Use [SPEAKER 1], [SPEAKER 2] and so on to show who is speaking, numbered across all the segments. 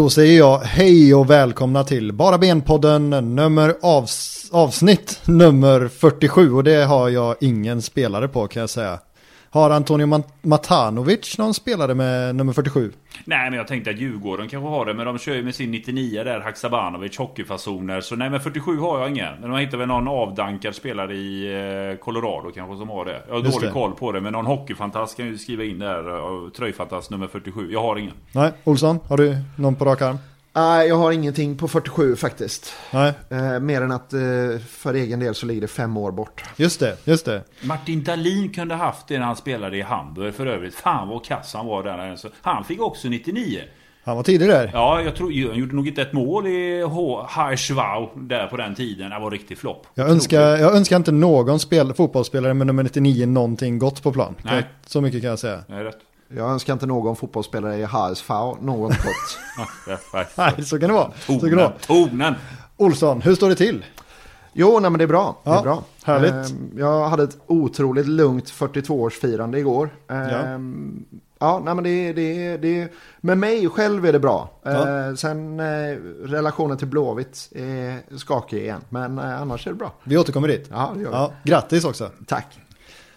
[SPEAKER 1] Då säger jag hej och välkomna till Bara Ben-podden nummer avs avsnitt nummer 47 och det har jag ingen spelare på kan jag säga. Har Antonio Matanovic någon spelare med nummer 47?
[SPEAKER 2] Nej, men jag tänkte att Djurgården kanske har det, men de kör ju med sin 99 där, Haksabanovic, hockeyfasoner. Så nej, men 47 har jag ingen. Men de hittar väl någon avdankad spelare i eh, Colorado kanske som har det. Jag har
[SPEAKER 1] Just
[SPEAKER 2] dålig
[SPEAKER 1] det.
[SPEAKER 2] koll på det, men någon hockeyfantast kan ju skriva in där. eh, Tröjfantast nummer 47. Jag har ingen.
[SPEAKER 1] Nej, Olsson, har du någon på rak arm?
[SPEAKER 3] Nej, jag har ingenting på 47 faktiskt.
[SPEAKER 1] Nej,
[SPEAKER 3] Eh, mer än att eh, för egen del så ligger det fem år bort.
[SPEAKER 1] just det, just det.
[SPEAKER 2] Martin Dahlin kunde haft det när han spelade i Hamburg för övrigt. Fan vad kass han var där. Så Han fick också 99.
[SPEAKER 1] Han var tidig där.
[SPEAKER 2] Ja, jag tror han gjorde nog inte ett mål i H- Hirschwau där på den tiden. Det var riktig flopp.
[SPEAKER 1] Jag önskar, jag önskar inte någon spel, fotbollsspelare med nummer 99 någonting gott på plan.
[SPEAKER 2] Nej.
[SPEAKER 1] Så mycket kan jag säga.
[SPEAKER 2] Nej, rätt.
[SPEAKER 3] Jag önskar inte någon fotbollsspelare i HSV något gott.
[SPEAKER 2] Ja, ja, ja.
[SPEAKER 1] Nej, så kan det vara. Så kan det
[SPEAKER 2] Tonen,
[SPEAKER 1] vara.
[SPEAKER 2] tonen.
[SPEAKER 1] Olsson, hur står det till?
[SPEAKER 3] Jo, nej men det är bra. Det
[SPEAKER 1] Ja,
[SPEAKER 3] är bra.
[SPEAKER 1] härligt.
[SPEAKER 3] Ehm, jag hade ett otroligt lugnt 42-årsfirande igår. Ehm, ja. nej men det, det, det, med mig själv är det bra.
[SPEAKER 1] Ja.
[SPEAKER 3] Ehm, sen eh, relationen till Blåvitt är skakig igen. Men eh, annars är det bra.
[SPEAKER 1] Vi återkommer dit.
[SPEAKER 3] Ja, det gör vi.
[SPEAKER 1] Ja, grattis också.
[SPEAKER 3] Tack.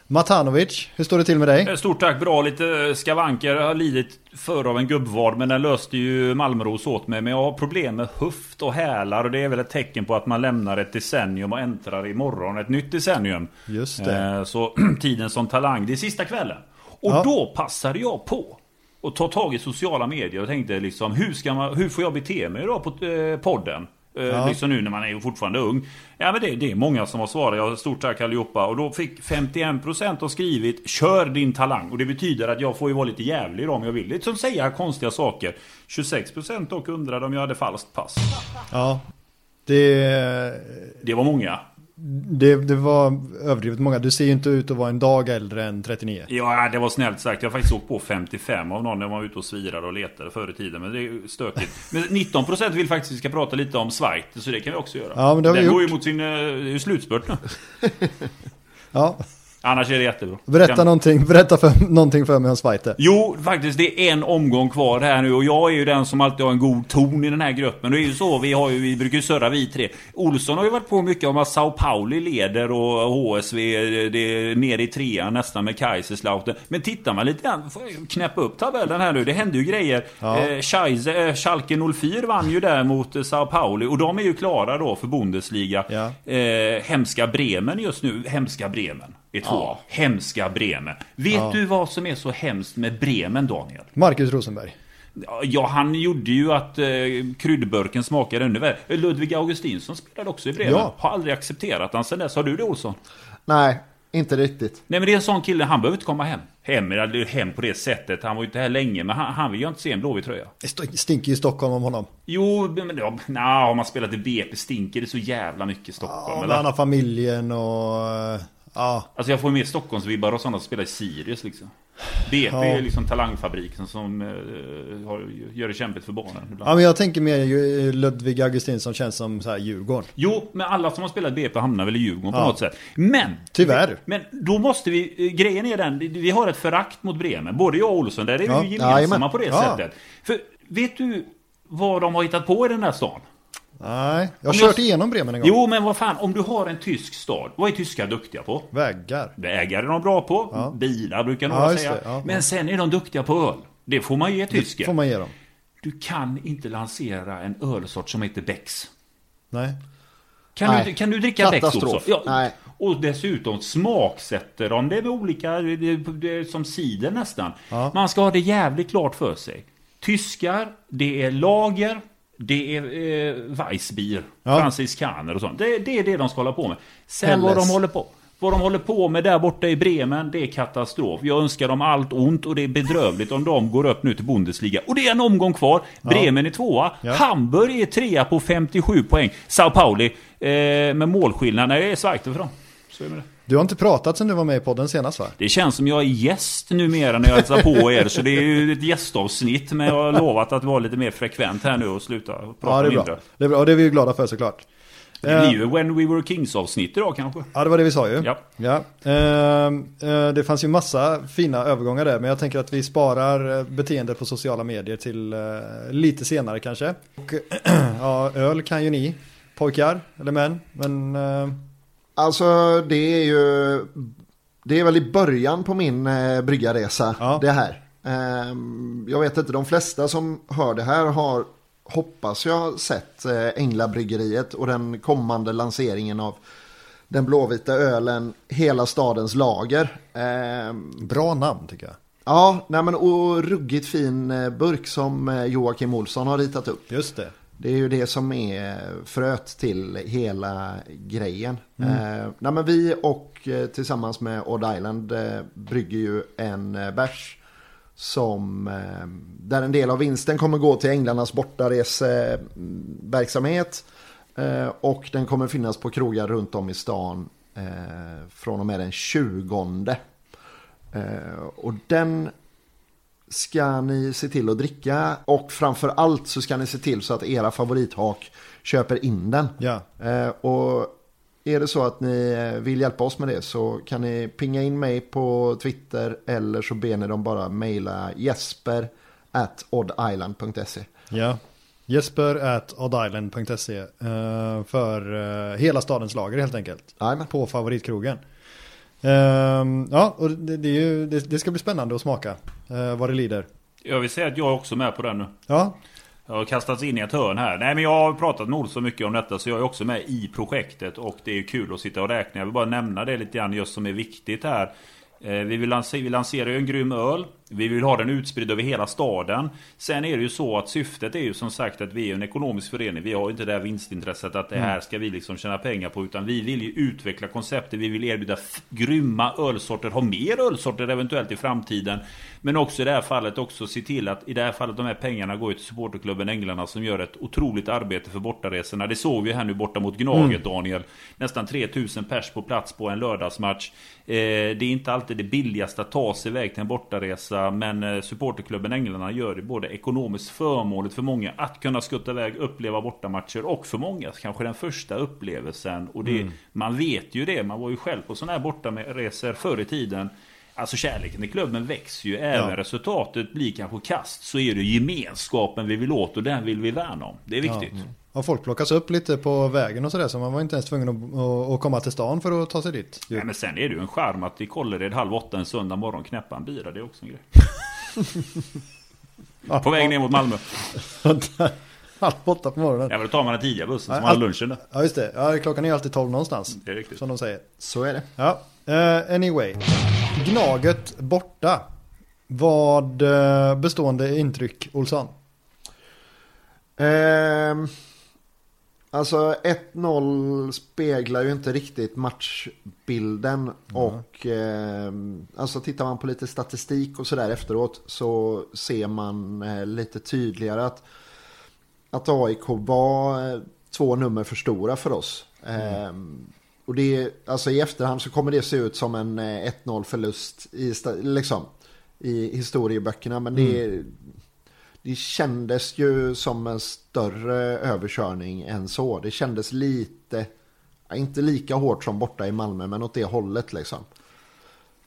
[SPEAKER 1] Matanovic, hur står det till med dig?
[SPEAKER 2] Eh, Stort tack, bra. Lite skavanker. Jag har lidit för av en gubbvad, men den löste ju Malmros åt mig. Men jag har problem med höft och hälar och det är väl ett tecken på att man lämnar ett decennium och äntrar imorgon ett nytt decennium.
[SPEAKER 1] Just det.
[SPEAKER 2] Eh, Så tiden som talang, det är sista kvällen. Och
[SPEAKER 1] Ja.
[SPEAKER 2] då passade jag på och ta tag i sociala medier och tänkte liksom hur, ska man, hur får jag bete mig idag på eh, podden? Eh,
[SPEAKER 1] Ja.
[SPEAKER 2] Liksom nu när man är ju fortfarande ung. Ja men det, det är många som har svarat. Jag har stort tack allihopa. Och då fick 51% har skrivit Kör din talang. Och det betyder att jag får ju vara lite jävlig då om jag vill. Lite som säga konstiga saker. 26% dock undrade om jag hade falskt pass.
[SPEAKER 1] Ja, det,
[SPEAKER 2] Det var många.
[SPEAKER 1] Det, det var överdrivet många. Du ser ju inte ut att vara en dag äldre än 39.
[SPEAKER 2] Ja, det var snällt sagt. Jag har faktiskt åkt på 55 av någon när man var ute och svirade och letade förr i tiden. Men det är ju stökigt. Men 19% vill faktiskt att vi ska prata lite om Schweiz. Så det kan vi också göra.
[SPEAKER 1] Ja, men det har vi
[SPEAKER 2] Den går ju
[SPEAKER 1] gjort.
[SPEAKER 2] mot sin uh, slutspurt nu.
[SPEAKER 1] Ja,
[SPEAKER 2] Annars är det jättebra.
[SPEAKER 1] berätta,
[SPEAKER 2] Kan-
[SPEAKER 1] någonting, berätta för, någonting för mig om Schweiz.
[SPEAKER 2] Jo, faktiskt det är en omgång kvar här nu och jag är ju den som alltid har en god ton i den här gruppen. Det är ju så, vi, har ju, vi brukar ju surra vi tre. Olsson har ju varit på mycket om att Sao Pauli leder och HSV det är nere i trean nästan med Kaiserslautern. Men tittar man lite grann, får jag knäppa upp tabellen här nu, det händer ju grejer.
[SPEAKER 1] Ja.
[SPEAKER 2] Eh, eh, Schalke 04 vann ju där mot eh, Sao Pauli och de är ju klara då för Bundesliga.
[SPEAKER 1] Ja.
[SPEAKER 2] Eh, hemska Bremen just nu, hemska Bremen är två.
[SPEAKER 1] Ja.
[SPEAKER 2] Hemska Bremen. Vet
[SPEAKER 1] Ja.
[SPEAKER 2] du vad som är så hemskt med Bremen, Daniel?
[SPEAKER 1] Marcus Rosenberg.
[SPEAKER 2] Ja, han gjorde ju att eh, kryddburken smakade ännu värre. Ludvig Augustinsson spelade också i Bremen.
[SPEAKER 1] Ja.
[SPEAKER 2] Har aldrig accepterat han sen dess. Har du det, Olsson?
[SPEAKER 3] Nej, inte riktigt.
[SPEAKER 2] Nej, men det är en sån kille. Han behöver inte komma hem. Hem, hem på det sättet. Han var ju inte här länge, men han, han vill ju inte se en blåvit tröja.
[SPEAKER 1] Det st- stinker ju Stockholm om honom.
[SPEAKER 2] Jo, men ja, nah, har man spelat i BP stinker det så jävla mycket i Stockholm.
[SPEAKER 1] Ja,
[SPEAKER 2] eller?
[SPEAKER 1] han har familjen och... eh, Ja,
[SPEAKER 2] Alltså jag får ju mer Stockholmsvibbar och sådana som spelar i Sirius liksom. BP
[SPEAKER 1] Ja.
[SPEAKER 2] är liksom talangfabriken som eh, har, gör det kämpigt för barnen ibland.
[SPEAKER 1] ja men jag tänker mer ju Ludvig Augustinsson känns som så här Djurgården.
[SPEAKER 2] Jo, men alla som har spelat BP hamnar väl i Djurgården på
[SPEAKER 1] Ja.
[SPEAKER 2] något sätt. Men!
[SPEAKER 1] Tyvärr.
[SPEAKER 2] Men då måste vi, eh, grejen är den, vi har ett förakt mot Bremen. Både jag och Olsson, där är
[SPEAKER 1] Ja.
[SPEAKER 2] vi gemensamma
[SPEAKER 3] Jajamän.
[SPEAKER 2] på det
[SPEAKER 1] Ja.
[SPEAKER 2] sättet. För vet du vad de har hittat på i den här stan?
[SPEAKER 1] Nej, jag har kört
[SPEAKER 2] jag-
[SPEAKER 1] igenom Bremen en gång.
[SPEAKER 2] Jo, men vad fan, om du har en tysk stad, vad är tyskar duktiga på?
[SPEAKER 1] Väggar.
[SPEAKER 2] Vägar är de bra på,
[SPEAKER 1] Ja.
[SPEAKER 2] bilar brukar
[SPEAKER 1] Ja,
[SPEAKER 2] några
[SPEAKER 1] just
[SPEAKER 2] säga.
[SPEAKER 1] Ja,
[SPEAKER 2] men
[SPEAKER 1] ja.
[SPEAKER 2] sen är de duktiga på öl. Det får man ge tyskar.
[SPEAKER 1] Får man ge dem.
[SPEAKER 2] Du kan inte lansera en ölsort som heter Becks.
[SPEAKER 1] Nej.
[SPEAKER 2] Kan,
[SPEAKER 3] Nej.
[SPEAKER 2] du, kan du dricka Becks också? Ja,
[SPEAKER 3] Nej.
[SPEAKER 2] Och dessutom smaksätter de det med olika, som cider nästan.
[SPEAKER 1] Ja.
[SPEAKER 2] Man ska ha det jävligt klart för sig. Tyskar, det är lager, det är eh, Weissbier,
[SPEAKER 1] Ja.
[SPEAKER 2] franziskaner och sånt. Det, det är det de ska hålla på med. Sen vad
[SPEAKER 3] Helles.
[SPEAKER 2] de håller på vad de håller på med där borta i Bremen, det är katastrof. Jag önskar dem allt ont och det är bedrövligt om de går upp nu till Bundesliga. Och det är en omgång kvar. Bremen är tvåa.
[SPEAKER 1] Ja.
[SPEAKER 2] Hamburg är trea på 57 poäng. Sao Pauli eh, med målskillnad. Nej, det är Schweiz för dem. Så är det.
[SPEAKER 1] Du har inte pratat sen du var med i podden senast va?
[SPEAKER 2] Det känns som jag är gäst numera när jag hälsar på er. Så det är ju ett gästavsnitt. Men jag har lovat att vara lite mer frekvent här nu och sluta prata
[SPEAKER 1] Ja, det är
[SPEAKER 2] mindre.
[SPEAKER 1] bra. Det är bra och det är vi ju glada för såklart.
[SPEAKER 2] Det blir ju When We Were Kings avsnitt idag kanske.
[SPEAKER 1] Ja, det var det vi sa ju.
[SPEAKER 2] Ja.
[SPEAKER 1] ja. Ehm, eh, det fanns ju massa fina övergångar där, men jag tänker att vi sparar eh, beteendet på sociala medier till eh, lite senare kanske. Och, ja, öl kan ju ni, pojkar eller män, men... eh,
[SPEAKER 3] Alltså det är ju, det är väl i början på min eh, bryggarresa
[SPEAKER 1] Ja.
[SPEAKER 3] det här. Ehm, jag vet inte, de flesta som hör det här har, hoppas jag, sett eh, Änglabryggeriet och den kommande lanseringen av den blåvita ölen Hela stadens lager. Ehm,
[SPEAKER 1] Bra namn tycker jag.
[SPEAKER 3] ja, nej men och ruggigt fin eh, burk som eh, Joakim Olsson har ritat upp.
[SPEAKER 1] Just det.
[SPEAKER 3] Det är ju det som är fröet till hela grejen. Eh, nej men vi och eh, tillsammans med Odd Island eh, brygger ju en eh, bärs som eh, där en del av vinsten kommer gå till Änglarnas bortareseverksamhet eh, och den kommer finnas på krogar runt om i stan eh, från och med den 20. Eh, och den ska ni se till att dricka och framför allt så ska ni se till så att era favorithak köper in den.
[SPEAKER 1] Ja.
[SPEAKER 3] Eh, och är det så att ni vill hjälpa oss med det så kan ni pinga in mig på Twitter eller så ber ni dem bara mejla jesper at oddisland.se.
[SPEAKER 1] Ja. Jesper at oddisland.se eh, för eh, hela stadens lager helt enkelt.
[SPEAKER 3] Jajamän.
[SPEAKER 1] På favoritkrogen. Ehm, ja, och det, det, ju, det, det ska bli spännande att smaka eh, vad det lider.
[SPEAKER 2] Jag vill säga att jag är också med på den nu.
[SPEAKER 1] Ja,
[SPEAKER 2] Jag har kastats in i ett hörn här. Nej men jag har pratat med så mycket om detta så jag är också med i projektet och det är kul att sitta och räkna. Jag vill bara nämna det lite grann just som är viktigt här. Eh, Vi, vill lanse- vi lanserar ju en grym öl. Vi vill ha den utspridd över hela staden. Sen är det ju så att syftet är ju som sagt att vi är en ekonomisk förening. Vi har ju inte det här vinstintresset att det här ska vi liksom tjäna pengar på. Utan vi vill ju utveckla konceptet. Vi vill erbjuda grymma ölsorter. Ha mer ölsorter eventuellt i framtiden. Men också i det här fallet också se till att i det här fallet de här pengarna går till supporterklubben Änglarna som gör ett otroligt arbete för bortaresorna. Det såg vi här nu borta mot Gnaget Daniel. Nästan 3000 pers på plats på en lördagsmatch. Eh, det är inte alltid det billigaste att ta sig iväg till en bortaresa men eh, supporterklubben Änglarna gör det både ekonomiskt förmånligt för många att kunna skutta iväg, uppleva bortamatcher och för många kanske den första upplevelsen. Och det, man vet ju det, man var ju själv på sådana här bortaresor förr i tiden. Alltså kärleken till klubben växer ju. Även
[SPEAKER 1] Ja.
[SPEAKER 2] resultatet blir kanske kast så är det gemenskapen vi vill åt och den vill vi värna om. Det är viktigt.
[SPEAKER 1] Och folk plockas upp lite på vägen och sådär så man var inte ens tvungen att, att, komma till stan för att ta sig dit.
[SPEAKER 2] Nej, men sen är det ju en charm att i Kållered halv åtta en söndag morgon knäppa en bira. Det är också en grej. På väg ner mot Malmö.
[SPEAKER 1] Halv åtta på morgonen.
[SPEAKER 2] Ja, men då tar man den tidiga bussen som
[SPEAKER 1] Ja,
[SPEAKER 2] har lunchen där.
[SPEAKER 1] Ja just det, ja, klockan är alltid tolv någonstans.
[SPEAKER 2] Det är riktigt.
[SPEAKER 1] Som de säger.
[SPEAKER 3] Så är det.
[SPEAKER 1] Ja, eh, anyway. Gnaget borta. Vad eh, bestående intryck, Olsson?
[SPEAKER 3] Ehm, alltså 1-0 speglar ju inte riktigt matchbilden. Och ehm, alltså tittar man på lite statistik och sådär efteråt så ser man eh, lite tydligare att, att AIK var eh, två nummer för stora för oss. Ehm, och det alltså i efterhand så kommer det se ut som en eh, 1-0 förlust i, liksom, i historieböckerna. Men det är det kändes ju som en större överkörning än så. Det kändes lite, inte lika hårt som borta i Malmö, men åt det hållet liksom.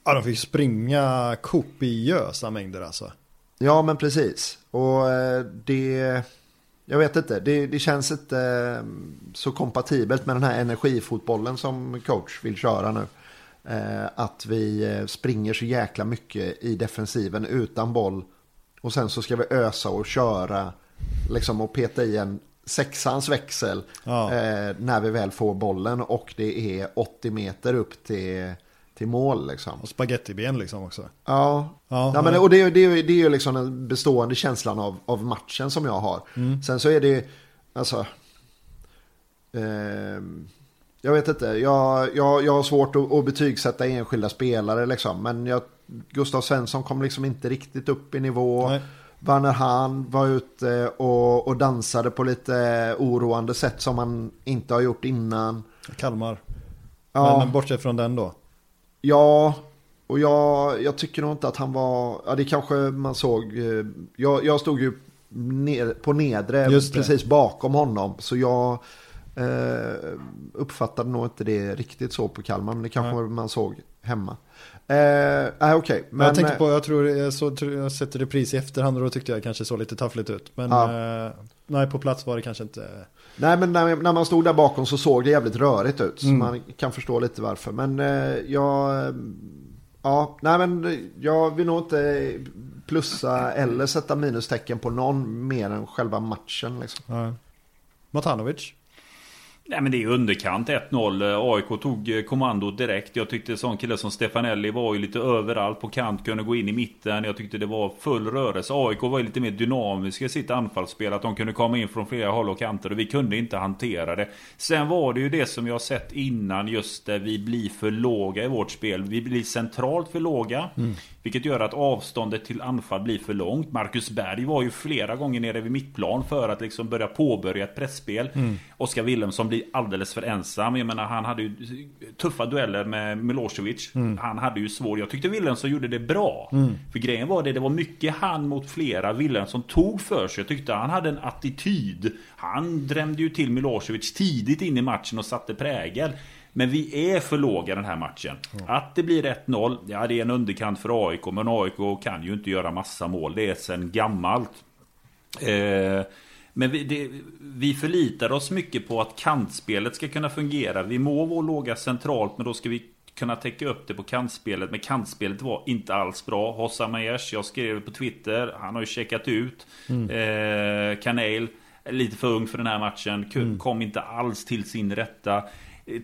[SPEAKER 1] Ja, de fick springa kopiösa mängder alltså.
[SPEAKER 3] Ja, men precis. Och eh, det, jag vet inte, det, det känns inte eh, så kompatibelt med den här energifotbollen som coach vill köra nu. Eh, Att vi springer så jäkla mycket i defensiven utan boll. Och sen så ska vi ösa och köra liksom och peta i en sexans växel
[SPEAKER 1] Ja.
[SPEAKER 3] eh, när vi väl får bollen och det är 80 meter upp till, till mål liksom.
[SPEAKER 1] Och spagettiben liksom också.
[SPEAKER 3] Ja,
[SPEAKER 1] Ja,
[SPEAKER 3] ja, men, och det, är- det, det är ju liksom den bestående känslan av, av matchen som jag har.
[SPEAKER 1] Mm.
[SPEAKER 3] Sen så är det, alltså, ehm, jag vet inte, jag, jag, jag har svårt att, att betygsätta enskilda spelare liksom. Men jag, Gustav Svensson kom liksom inte riktigt upp i nivå.
[SPEAKER 1] Nej.
[SPEAKER 3] Werner Hahn var ute och, och dansade på lite oroande sätt som han inte har gjort innan.
[SPEAKER 1] Kalmar.
[SPEAKER 3] Ja.
[SPEAKER 1] Men bortsett från den då.
[SPEAKER 3] Ja, och jag, jag tycker nog inte att han var, ja det kanske man såg, eh, jag, jag stod ju ner, på nedre precis bakom honom. Så jag, Eh, uppfattade nog inte det riktigt så på Kalmar, men det kanske Nej. man såg hemma. Eh, okej. Okay,
[SPEAKER 1] jag tänkte på, jag tror jag, så, jag sätter repris i efterhand och då tyckte jag kanske så lite taffligt ut. Men ja. eh, nej, på plats var det kanske inte...
[SPEAKER 3] Nej, men när, när, man stod där bakom så såg det jävligt rörigt ut. Så mm. man kan förstå lite varför. Men eh, jag... Ja, nej men jag vill nog inte plussa eller sätta minustecken på någon mer än själva matchen. Liksom. Ja.
[SPEAKER 1] Matanovic?
[SPEAKER 2] Nej men det är underkant 1-0. AIK tog eh, kommandot direkt. Jag tyckte sån kille som Stefanelli var ju lite överallt på kant. Kunde gå in i mitten. Jag tyckte det var full rörelse. AIK var ju lite mer dynamiska i sitt anfallsspel. Att de kunde komma in från flera håll och kanter. Och vi kunde inte hantera det. Sen var det ju det som jag sett innan. Just där vi blir för låga i vårt spel. Vi blir centralt för låga. Mm. Vilket gör att avståndet till anfall blir för långt. Marcus Berg var ju flera gånger nere vid mittplan för att liksom börja påbörja ett pressspel. Mm. Oskar Wilhelmsson blir alldeles för ensam. Jag menar han hade ju tuffa dueller med Milosevic. Mm. Han hade ju svårt. Jag tyckte Wilhelmsson gjorde det bra. Mm. För grejen var det, det var mycket han mot flera. Wilhelmsson tog för sig. Jag tyckte han hade en attityd. Han drämde ju till Milosevic tidigt in i matchen och satte prägel. Men vi är för låga den här matchen. Mm. Att det blir 1-0, ja det är en underkant för AIK. Men AIK kan ju inte göra massa mål. Det är sen gammalt. Eh, men vi, det, vi förlitar oss mycket på att kantspelet ska kunna fungera. Vi må vara låga centralt, men då ska vi kunna täcka upp det på kantspelet. Men kantspelet var inte alls bra. Hossa Majers, jag skrev på Twitter, han har ju checkat ut. Mm. Eh, Kanel, lite för ung för den här matchen. Mm. Kom inte alls till sin rätta.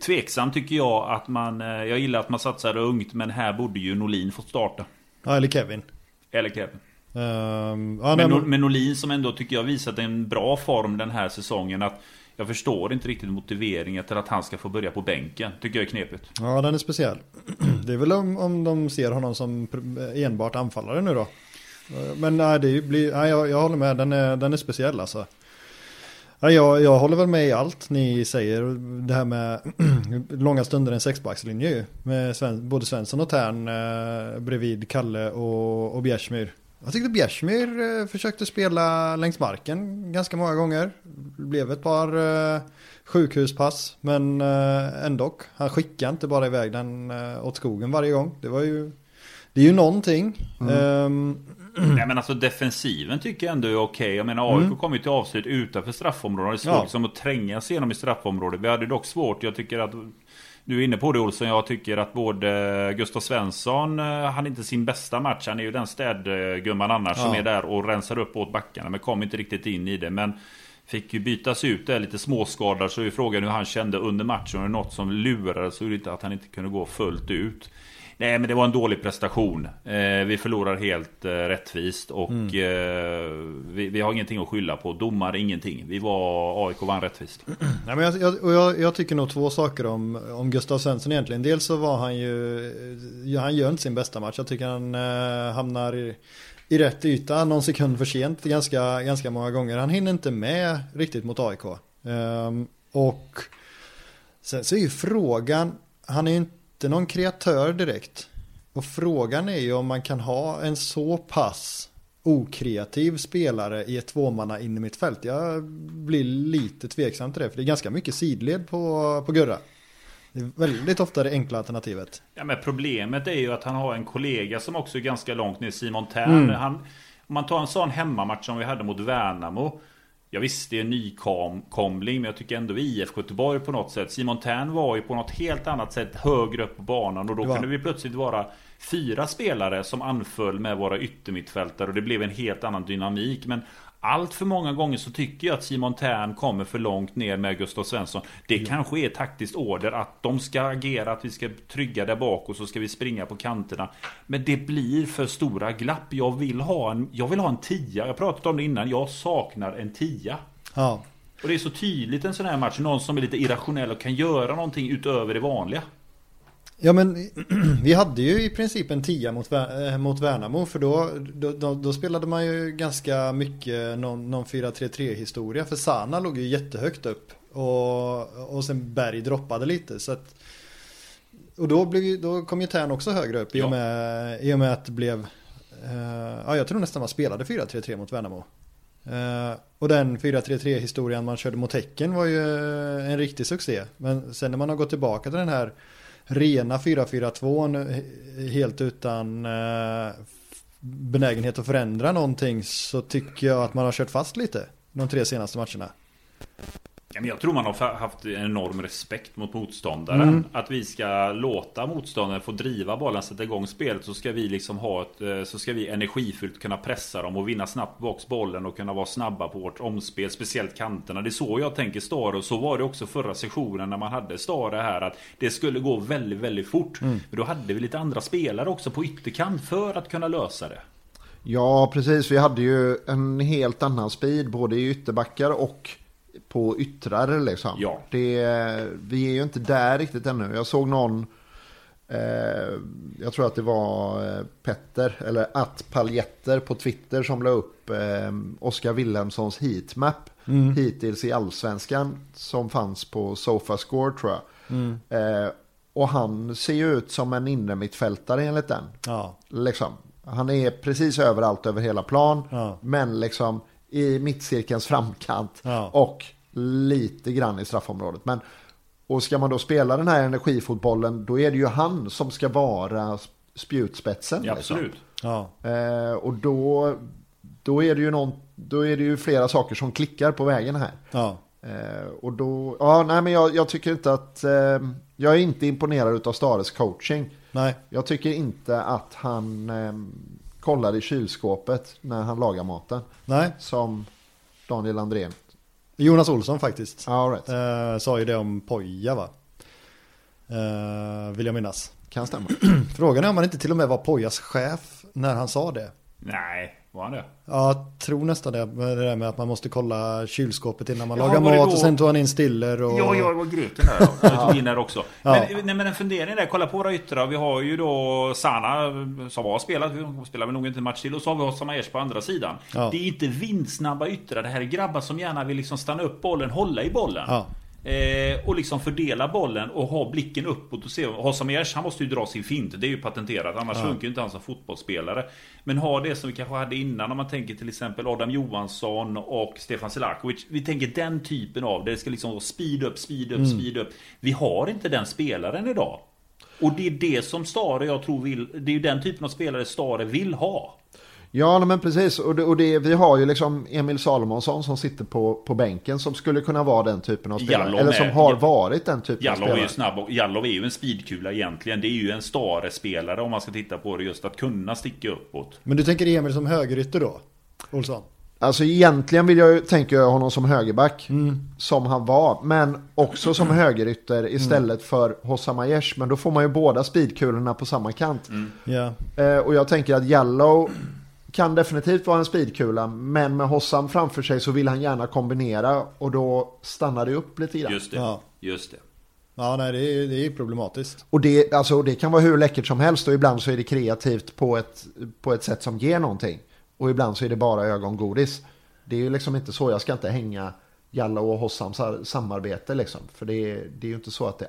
[SPEAKER 2] Tveksam tycker jag att man... Eh, jag gillar att man satsar ungt, men här borde ju Nolin fått starta.
[SPEAKER 1] Ja, eller Kevin.
[SPEAKER 2] Eller Kevin. Um, ja, men, men Nolin som ändå tycker jag visat en bra form den här säsongen. Att jag förstår inte riktigt motiveringen till att han ska få börja på bänken. Tycker jag är knepigt.
[SPEAKER 1] Ja, den är speciell. Det är väl om, om de ser honom som enbart anfallare nu då. Men nej, det blir, nej jag, jag håller med. Den är, den är speciell alltså. Ja, jag, jag håller väl med i allt ni säger. Det här med långa stunder en sexbackslinje ju. Med Sven, både Svensson och Tern eh, bredvid Kalle och, och Bjärsmyr. Jag tyckte Bjärsmyr eh, försökte spela längs marken ganska många gånger. Det blev ett par eh, sjukhuspass. Men eh, ändå. Han skickade inte bara iväg den eh, åt skogen varje gång. Det var ju... Det är ju någonting. Mm.
[SPEAKER 2] Nej men alltså defensiven tycker jag ändå är okej. Okay. Jag menar AIK mm. kom ju till avslut utanför straffområdet. Det är svårt ja. liksom att tränga sig igenom i straffområdet. Vi hade dock svårt. Jag tycker att du är inne på det Olsson. Jag tycker att både Gustav Svensson, eh, han är inte sin bästa match. Han är ju den städgumman annars ja. som är där och rensar upp åt backarna. Men kom inte riktigt in i det. Men Fick ju bytas ut där lite småskadad så är frågan hur han kände under matchen. Är det något som lurade så är det inte att han inte kunde gå fullt ut. Nej men det var en dålig prestation. Eh, vi förlorar helt eh, rättvist och mm. eh, vi, vi, har ingenting att skylla på. Domar ingenting. Vi var, AIK vann rättvist.
[SPEAKER 1] Nej, men jag, jag, jag, jag, tycker nog två saker om, om Gustav Svensson egentligen. Dels så var han ju, han gör inte sin bästa match. Jag tycker han eh, hamnar i, i rätt yta någon sekund för sent ganska, ganska många gånger. Han hinner inte med riktigt mot AIK. Ehm, och sen så är ju frågan, han är ju inte inte någon kreatör direkt. Och frågan är ju om man kan ha en så pass okreativ spelare i ett tvåmanna in i mitt fält. Jag blir lite tveksam till det, för det är ganska mycket sidled på, på Gurra. Det är väldigt ofta det enkla alternativet.
[SPEAKER 2] Ja, men problemet är ju att han har en kollega som också är ganska långt ner, Simon Tern. Mm. Han, om man tar en sån hemmamatch som vi hade mot Värnamo jag visst, det är en nykomling, men jag tycker ändå IFK Göteborg på något sätt. Simon Tern var ju på något helt annat sätt högre upp på banan och då kunde vi plötsligt vara fyra spelare som anföll med våra yttermittfältare och det blev en helt annan dynamik. Men allt för många gånger så tycker jag att Simon Tern kommer för långt ner med Gustav Svensson. Det ja. kanske är taktiskt order att de ska agera, att vi ska trygga där bak och så ska vi springa på kanterna. Men det blir för stora glapp. Jag vill ha en, jag vill ha en tia. Jag pratat om det innan. Jag saknar en tia. Ja. Och det är så tydligt en sån här match. Någon som är lite irrationell och kan göra någonting utöver det vanliga.
[SPEAKER 1] Ja men vi hade ju i princip en tia mot, äh, mot Värnamo för då, då, då, spelade man ju ganska mycket någon, någon 4-3-3 historia för Sana låg ju jättehögt upp och, och sen Berg droppade lite så att och då, blev, då kom ju Tern också högre upp i och med, i och med att det blev uh, Ja jag tror nästan man spelade 4-3-3 mot Värnamo Eh, och den 4-3-3 historien man körde mot Häcken var ju en riktig succé. Men sen när man har gått tillbaka till den här rena 4-4-2 helt utan eh, benägenhet att förändra någonting så tycker jag att man har kört fast lite de tre senaste matcherna.
[SPEAKER 2] Jag tror man har haft en enorm respekt mot motståndaren. Mm. Att vi ska låta motståndaren få driva bollen, sätta igång spelet. Så ska vi liksom ha ett, eh, så ska vi energifyllt kunna pressa dem och vinna snabbt box bollen och kunna vara snabba på vårt omspel. Speciellt kanterna. Det är så jag tänker Stare och så var det också förra sessionen när man hade Stare här. Att det skulle gå väldigt, väldigt fort. Mm. Men då hade vi lite andra spelare också på ytterkant för att kunna lösa det.
[SPEAKER 3] Ja, precis. Vi hade ju en helt annan speed både i ytterbackar och på yttrar liksom. Ja. Det, vi är ju inte där riktigt ännu. Jag såg någon, eh, jag tror att det var eh, Petter, eller att Paljetter på Twitter som la upp eh, Oskar Wilhelmssons heatmap mm. hittills i allsvenskan som fanns på Sofascore tror jag. Mm. Eh, och han ser ju ut som en inre mittfältare enligt den. Ja. Liksom. Han är precis överallt över hela plan. Ja. Men liksom i mittcirkelns framkant. Ja. Och lite grann i straffområdet. Men, och ska man då spela den här energifotbollen då är det ju han som ska vara spjutspetsen.
[SPEAKER 2] Ja, liksom. absolut.
[SPEAKER 3] Ja. Eh, och då, då, är det ju någon, då är det ju flera saker som klickar på vägen här. Ja. Eh, och då, ja nej men jag, jag tycker inte att, eh, jag är inte imponerad av Stares coaching. Nej. Jag tycker inte att han eh, kollar i kylskåpet när han lagar maten. Nej. Som Daniel Andrén.
[SPEAKER 1] Jonas Olsson faktiskt.
[SPEAKER 3] All right.
[SPEAKER 1] eh, sa ju det om Poja va? Eh, vill jag minnas.
[SPEAKER 3] Kan stämma.
[SPEAKER 1] Frågan är om han inte till och med var Pojas chef när han sa det.
[SPEAKER 2] Nej, var han det?
[SPEAKER 1] Ja, jag tror nästan det. Det där med att man måste kolla kylskåpet innan man ja, lagar mat och sen tog han in stiller och...
[SPEAKER 2] Ja, jag var greken där. Jag tog in där också. Ja. Men, nej, men en fundering där, kolla på våra yttrar. Vi har ju då Sana som har spelat, vi spelar väl nog inte en match till. Och så har vi Hossam Aiesh på andra sidan. Ja. Det är inte vindsnabba yttrar. Det här är grabbar som gärna vill liksom stanna upp bollen, hålla i bollen. Ja. Eh, och liksom fördela bollen och ha blicken uppåt och se. Hossam Aiesh, han måste ju dra sin fint. Det är ju patenterat. Annars ja. funkar ju inte han som fotbollsspelare. Men ha det som vi kanske hade innan. Om man tänker till exempel Adam Johansson och Stefan Selakovic. Vi tänker den typen av. Det ska liksom speed up, speed up, mm. speed up. Vi har inte den spelaren idag. Och det är det som Stare jag tror vill. Det är ju den typen av spelare Stare vill ha.
[SPEAKER 3] Ja, men precis. Och, det, och det, vi har ju liksom Emil Salomonsson som sitter på, på bänken som skulle kunna vara den typen av spelare. Jallov eller som är, har varit den typen
[SPEAKER 2] Jallov
[SPEAKER 3] av spelare.
[SPEAKER 2] Är ju snabb och Jallov är ju en speedkula egentligen. Det är ju en stare-spelare om man ska titta på det. Just att kunna sticka uppåt.
[SPEAKER 1] Men du tänker Emil som högerytter då? Olsson?
[SPEAKER 3] Alltså egentligen vill jag ju, tänker jag honom som högerback. Mm. Som han var. Men också som högerytter istället mm. för Hossam Aiesh. Men då får man ju båda speedkulorna på samma kant. Mm. Yeah. Eh, och jag tänker att Jallow kan definitivt vara en speedkula, men med Hossam framför sig så vill han gärna kombinera och då stannar det upp lite grann.
[SPEAKER 2] Just det, ja. just det.
[SPEAKER 1] Ja, nej, det är, det är problematiskt.
[SPEAKER 3] Och det, alltså, det kan vara hur läckert som helst och ibland så är det kreativt på ett, på ett sätt som ger någonting. Och ibland så är det bara ögongodis. Det är ju liksom inte så, jag ska inte hänga Jalla och Hossams samarbete liksom. För det, det är ju inte så att det,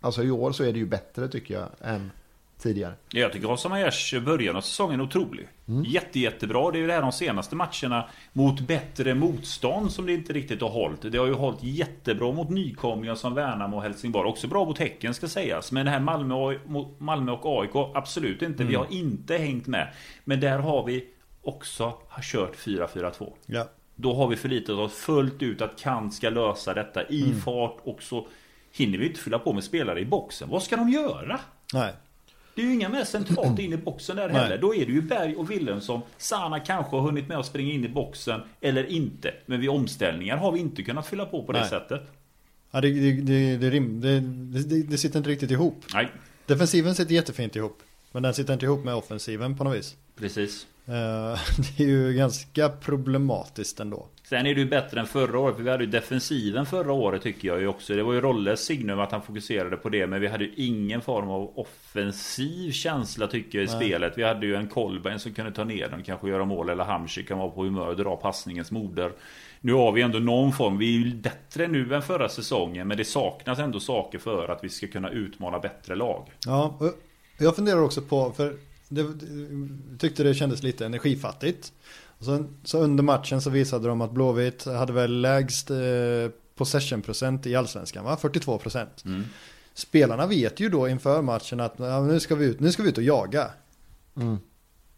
[SPEAKER 3] alltså i år så är det ju bättre tycker jag än tidigare.
[SPEAKER 2] Jag tycker Rosa Majers början av säsongen är otrolig. Mm. Jätte, jättebra. Det är ju det här de senaste matcherna mot bättre motstånd som det inte riktigt har hållit. Det har ju hållit jättebra mot nykomlingar som Värnamo och Helsingborg. Också bra mot Häcken ska sägas. Men det här Malmö och, Malmö och AIK, absolut inte. Mm. Vi har inte hängt med. Men där har vi också har kört 4-4-2. Ja. Då har vi förlitat oss fullt ut att Kant ska lösa detta i mm. fart och så hinner vi inte fylla på med spelare i boxen. Vad ska de göra?
[SPEAKER 1] Nej.
[SPEAKER 2] Det är ju inga mer centralt in i boxen där heller. Då är det ju Berg och Wilhelmsson. Sana kanske har hunnit med att springa in i boxen eller inte. Men vid omställningar har vi inte kunnat fylla på på det sättet.
[SPEAKER 1] Ja, det, det, det, det, sitter inte riktigt ihop.
[SPEAKER 2] Nej.
[SPEAKER 1] Defensiven sitter jättefint ihop. Men den sitter inte ihop med offensiven på något vis.
[SPEAKER 2] Precis.
[SPEAKER 1] Uh, det är ju ganska problematiskt ändå.
[SPEAKER 2] Sen är det ju bättre än förra året. För vi hade ju defensiven förra året tycker jag ju också. Det var ju Rolles signum att han fokuserade på det. Men vi hade ju ingen form av offensiv känsla tycker jag i Nej. spelet. Vi hade ju en Kolbein som kunde ta ner den. Kanske göra mål. Eller Hamsik kan vara på humör och dra passningens moder. Nu har vi ändå någon form. Vi är ju bättre nu än förra säsongen. Men det saknas ändå saker för att vi ska kunna utmana bättre lag.
[SPEAKER 1] Ja, jag funderar också på. För det, tyckte det kändes lite energifattigt. Så, så under matchen så visade de att Blåvitt hade väl lägst eh, possession-procent i allsvenskan va? 42 procent.
[SPEAKER 2] Mm.
[SPEAKER 1] Spelarna vet ju då inför matchen att ja, nu, ska vi ut, nu ska vi ut och jaga.
[SPEAKER 3] Mm.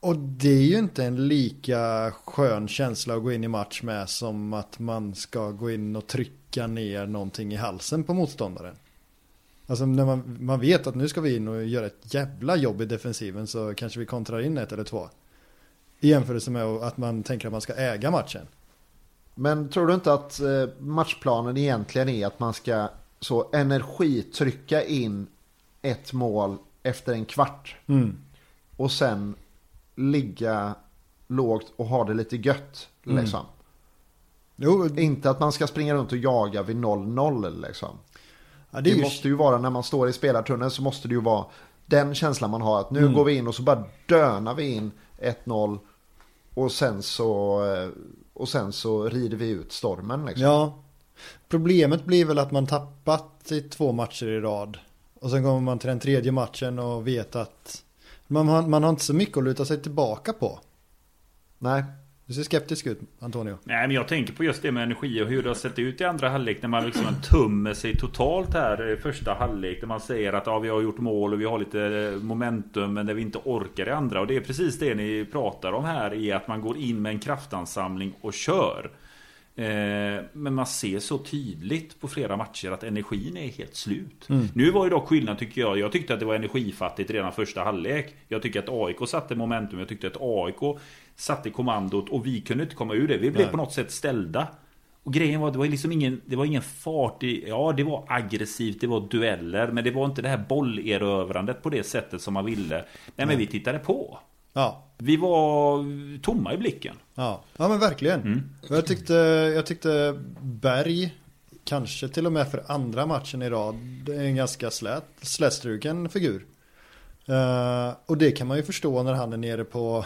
[SPEAKER 1] Och det är ju inte en lika skön känsla att gå in i match med som att man ska gå in och trycka ner någonting i halsen på motståndaren. Alltså när man, man vet att nu ska vi in och göra ett jävla jobb i defensiven så kanske vi kontrar in ett eller två. I jämförelse med att man tänker att man ska äga matchen.
[SPEAKER 3] Men tror du inte att eh, matchplanen egentligen är att man ska så energitrycka in ett mål efter en kvart
[SPEAKER 1] Mm.
[SPEAKER 3] och sen ligga lågt och ha det lite gött
[SPEAKER 1] Mm.
[SPEAKER 3] liksom.
[SPEAKER 1] Jo,
[SPEAKER 3] Inte att man ska springa runt och jaga vid 0-0 liksom.
[SPEAKER 1] ja,
[SPEAKER 3] Det,
[SPEAKER 1] det ju,
[SPEAKER 3] måste ju vara när man står i spelartunneln så måste det ju vara den känslan man har att nu
[SPEAKER 1] Mm.
[SPEAKER 3] går vi in och så bara dönar vi in 1-0 och sen så eh, och sen så rider vi ut stormen liksom.
[SPEAKER 1] Ja. Problemet blir väl att man tappat i två matcher i rad. Och sen kommer man till den tredje matchen och vet att man har, man har inte så mycket att luta sig tillbaka på.
[SPEAKER 3] Nej,
[SPEAKER 1] Du ser skeptisk ut Antonio.
[SPEAKER 2] Nej men jag tänker på just det med energi och hur det har sett ut i andra halvlek när man liksom tummer sig totalt här i första halvlek. Där man säger att ja, vi har gjort mål och vi har lite momentum men där vi inte orkar i andra. Och det är precis det ni pratar om här i att man går in med en kraftansamling och kör. Eh, men man ser så tydligt på flera matcher att energin är helt slut. Nu var ju dock skillnad tycker jag. Jag tyckte att det var energifattigt redan första halvlek. Jag tycker att AIK satte momentum. Jag tyckte att AIK satte kommandot och vi kunde inte komma ur det. Vi blev
[SPEAKER 1] Nej.
[SPEAKER 2] på något sätt ställda. Och grejen var, det var liksom ingen, det var ingen fart i, ja det var aggressivt, det var dueller, men det var inte det här bollerövrandet på det sättet som man ville. Nej men vi tittade på.
[SPEAKER 1] Ja.
[SPEAKER 2] Vi var tomma i blicken.
[SPEAKER 1] Ja, ja men verkligen.
[SPEAKER 2] Mm.
[SPEAKER 1] Jag, tyckte, jag tyckte Berg, kanske till och med för andra matchen i rad, är en ganska slät, slätstruken figur. Eh, och det kan man ju förstå när han är nere på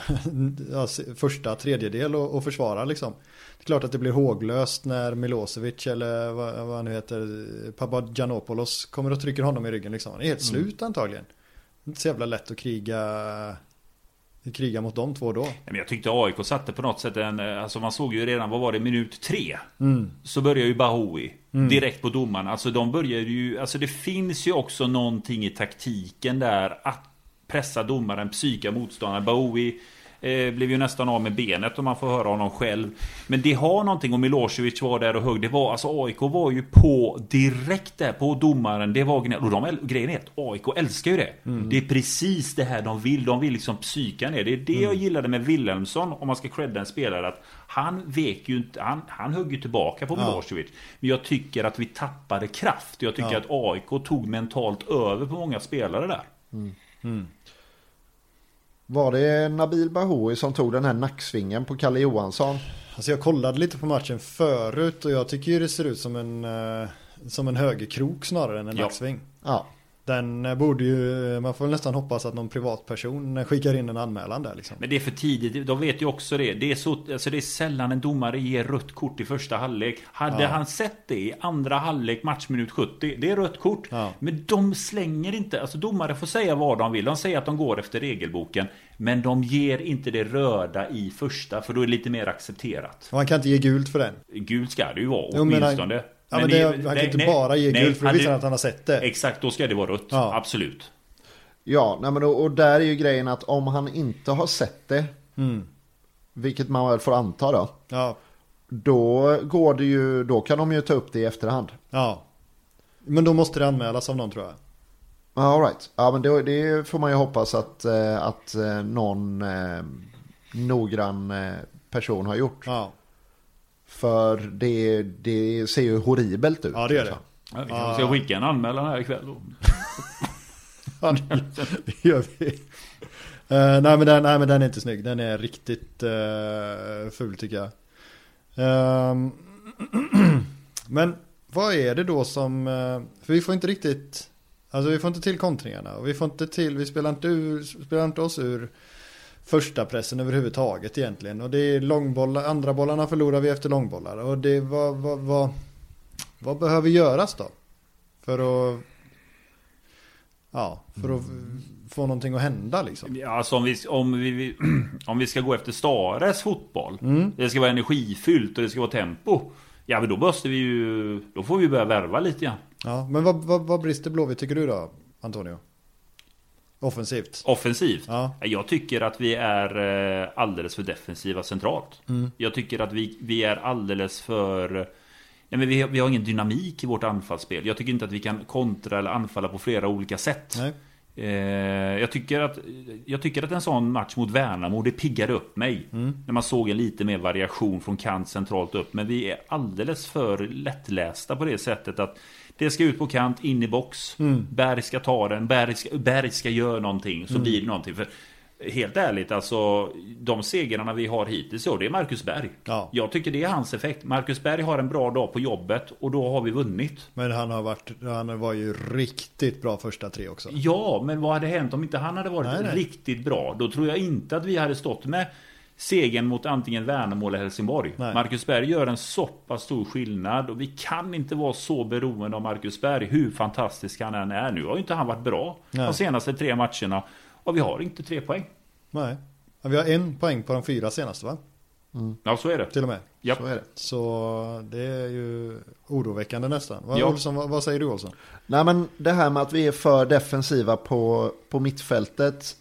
[SPEAKER 1] ja, första tredjedel och, och försvarar liksom. Det är klart att det blir håglöst när Milosevic eller vad, vad han nu heter, Papagiannopoulos kommer och trycker honom i ryggen liksom. Han är helt slut antagligen. Det är inte så jävla lätt att kriga, kriga mot de två då.
[SPEAKER 2] Men jag tyckte AIK satte på något sätt en, alltså man såg ju redan, vad var det, minut tre?
[SPEAKER 1] Mm.
[SPEAKER 2] Så börjar ju Bahoui direkt på domaren. Alltså de började ju, alltså det finns ju också någonting i taktiken där att pressa domaren, psyka motståndaren. Bahoui eh, blev ju nästan av med benet om man får höra honom själv. Men det har någonting, och Milosevic var där och högg. Det var, alltså AIK var ju på direkt där på domaren. Det var. Och de, grejen är att AIK älskar ju det. Det är precis det här de vill. De vill liksom psyka ner. Det är det jag gillade med Wilhelmsson, om man ska credda en spelare. Att han vek ju inte, han, han högg ju tillbaka på
[SPEAKER 1] Ja.
[SPEAKER 2] Milosevic. Men jag tycker att vi tappade kraft. Jag tycker
[SPEAKER 1] Ja.
[SPEAKER 2] att AIK tog mentalt över på många spelare där.
[SPEAKER 3] Var det Nabil Bahoui som tog den här nacksvingen på Kalle Johansson?
[SPEAKER 1] Alltså jag kollade lite på matchen förut och jag tycker ju det ser ut som en, eh, som en högerkrok snarare än en
[SPEAKER 2] Ja.
[SPEAKER 1] nacksving.
[SPEAKER 3] Ja,
[SPEAKER 1] Den borde ju, man får nästan hoppas att någon privatperson skickar in en anmälan där liksom.
[SPEAKER 2] Men det är för tidigt, de vet ju också det. Det är, så, alltså det är sällan en domare ger rött kort i första halvlek. Hade
[SPEAKER 1] Ja.
[SPEAKER 2] han sett det i andra halvlek, matchminut 70, det är rött kort.
[SPEAKER 1] Ja.
[SPEAKER 2] Men de slänger inte, alltså domare får säga vad de vill. De säger att de går efter regelboken. Men de ger inte det röda i första, för då är det lite mer accepterat.
[SPEAKER 1] Han kan inte ge gult för den.
[SPEAKER 2] Gult ska det ju vara,
[SPEAKER 1] Jo,
[SPEAKER 2] åtminstone.
[SPEAKER 1] Ja, men det, han kan inte bara ge gult för då visar han att han har sett det.
[SPEAKER 2] Exakt, då ska det vara rött.
[SPEAKER 1] Ja.
[SPEAKER 2] Absolut.
[SPEAKER 3] ja nej men och, och där är ju grejen att om han inte har sett det,
[SPEAKER 1] Mm.
[SPEAKER 3] vilket man väl får anta då,
[SPEAKER 1] Ja,
[SPEAKER 3] då går det ju, då kan de ju ta upp det i efterhand.
[SPEAKER 1] ja. Men då måste det anmälas av någon tror jag.
[SPEAKER 3] All right. Ja, men det, det får man ju hoppas att, eh, att eh, någon eh, noggrann eh, person har gjort.
[SPEAKER 1] Ja,
[SPEAKER 3] För det, det ser ju horribelt ut.
[SPEAKER 1] ja det gör det.
[SPEAKER 3] liksom.
[SPEAKER 2] Ja, vi kanske ska skicka en anmälan här ikväll då.
[SPEAKER 1] Ja, det gör vi. Eh, nej, men den, nej men den är inte snygg. Den är riktigt uh, ful tycker jag. Ehm, men vad är det då som... eh, för vi får inte riktigt... Alltså vi får inte till kontringarna. Och vi får inte till... Vi spelar inte, ur, spelar inte oss ur första pressen överhuvudtaget egentligen. Och det är långbollar. Andra bollarna förlorar vi efter långbollar. Och det vad, vad, vad, vad behöver göras då? För att Ja, för att få någonting att hända liksom.
[SPEAKER 2] Ja, alltså om vi, om vi, om vi ska gå efter Stares fotboll.
[SPEAKER 1] Mm.
[SPEAKER 2] Det ska vara energifyllt och det ska vara tempo. Ja, men då måste vi ju... Då får vi börja värva lite grann.
[SPEAKER 1] Ja, men vad, vad, vad brister Blåvitt tycker du då, Antonio? Offensivt?
[SPEAKER 2] Offensivt.
[SPEAKER 1] Ja.
[SPEAKER 2] Jag tycker att vi är eh, alldeles för defensiva centralt.
[SPEAKER 1] Mm.
[SPEAKER 2] Jag tycker att vi, vi är alldeles för... Nej, men vi, vi har ingen dynamik i vårt anfallsspel. Jag tycker inte att vi kan kontra eller anfalla på flera olika sätt.
[SPEAKER 1] Nej.
[SPEAKER 2] Eh, jag, tycker att, jag tycker att en sån match mot Värnamo, det piggade upp mig. När man såg en lite mer variation från kant centralt upp. Men vi är alldeles för lättlästa på det sättet att det ska ut på kant, in i box. Berg ska ta den, Berg ska, Berg ska göra någonting. Så blir det någonting. För Helt ärligt, alltså de segrarna vi har hittills, så det är Marcus Berg.
[SPEAKER 1] Ja.
[SPEAKER 2] Jag tycker det är hans effekt. Marcus Berg har en bra dag på jobbet och då har vi vunnit.
[SPEAKER 1] Men han har varit, han var ju riktigt bra första tre också.
[SPEAKER 2] Ja, men vad hade hänt om inte han hade varit
[SPEAKER 1] Nej, nej.
[SPEAKER 2] riktigt bra? Då tror jag inte att vi hade stått med segern mot antingen Värnamo eller Helsingborg.
[SPEAKER 1] Nej.
[SPEAKER 2] Marcus Berg gör en så pass stor skillnad och vi kan inte vara så beroende av Marcus Berg hur fantastisk han än är. Nu har ju inte han varit bra
[SPEAKER 1] Nej.
[SPEAKER 2] de senaste tre matcherna och vi har inte tre poäng.
[SPEAKER 1] Nej. Vi har en poäng på de fyra senaste va?
[SPEAKER 2] Ja, så är det.
[SPEAKER 1] Till och med.
[SPEAKER 2] Japp.
[SPEAKER 3] Så är det.
[SPEAKER 1] Så det är ju oroväckande nästan. Vad,
[SPEAKER 2] Ja.
[SPEAKER 1] Olsson, vad, vad säger du Olsson?
[SPEAKER 3] Nej men det här med att vi är för defensiva på, på mittfältet.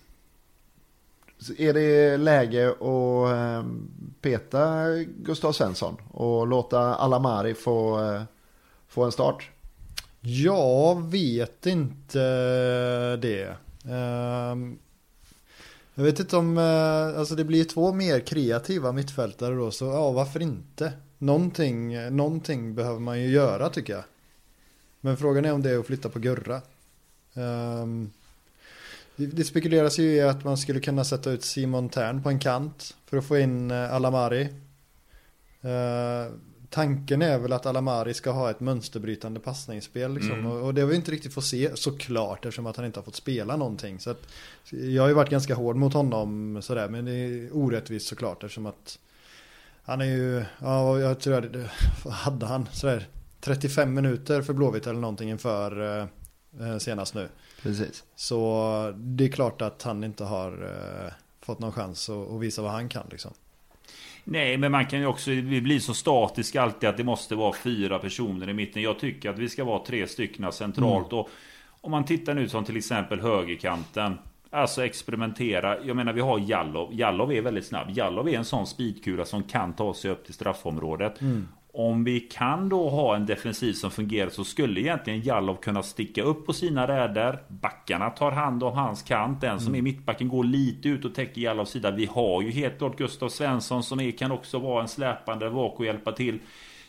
[SPEAKER 3] Är det läge att ehm, peta Gustav Svensson och låta Alamari få, eh, få en start?
[SPEAKER 1] Jag vet inte eh, det. Ehm, jag vet inte om, eh, alltså det blir två mer kreativa mittfältare då, så ja varför inte? Någonting, någonting behöver man ju göra tycker jag. Men frågan är om det är att flytta på Gurra. Ehm, det, spekuleras ju i att man skulle kunna sätta ut Simon Tern på en kant för att få in eh, Alamari. Eh, tanken är väl att Alamari ska ha ett mönsterbrytande passningsspel liksom.
[SPEAKER 2] Mm.
[SPEAKER 1] och, och det har vi inte riktigt fått se såklart eftersom att han inte har fått spela någonting. Så att, jag har ju varit ganska hård mot honom sådär men det är orättvist såklart eftersom att han är ju, ja jag tror det, vad hade han sådär 35 minuter för Blåvitt eller någonting inför eh, eh, senast nu.
[SPEAKER 3] Precis.
[SPEAKER 1] Så det är klart att han inte har eh, fått någon chans att, att visa vad han kan liksom.
[SPEAKER 2] Nej, men man kan ju också vi blir så statiska alltid att det måste vara fyra personer i mitten. Jag tycker att vi ska vara tre stycken centralt. Och om man tittar nu som till exempel högerkanten. Alltså experimentera. Jag menar vi har Jallov. Jallov är väldigt snabb. Jallov är en sån speedkula som kan ta sig upp till straffområdet. Om vi kan då ha en defensiv som fungerar så skulle egentligen Jallov kunna sticka upp på sina räder. Backarna tar hand om hans kant. Den som är mittbacken går lite ut och täcker Jallovs sida. Vi har ju helt klart Gustav Svensson som är, kan också vara en släpande vak och hjälpa till.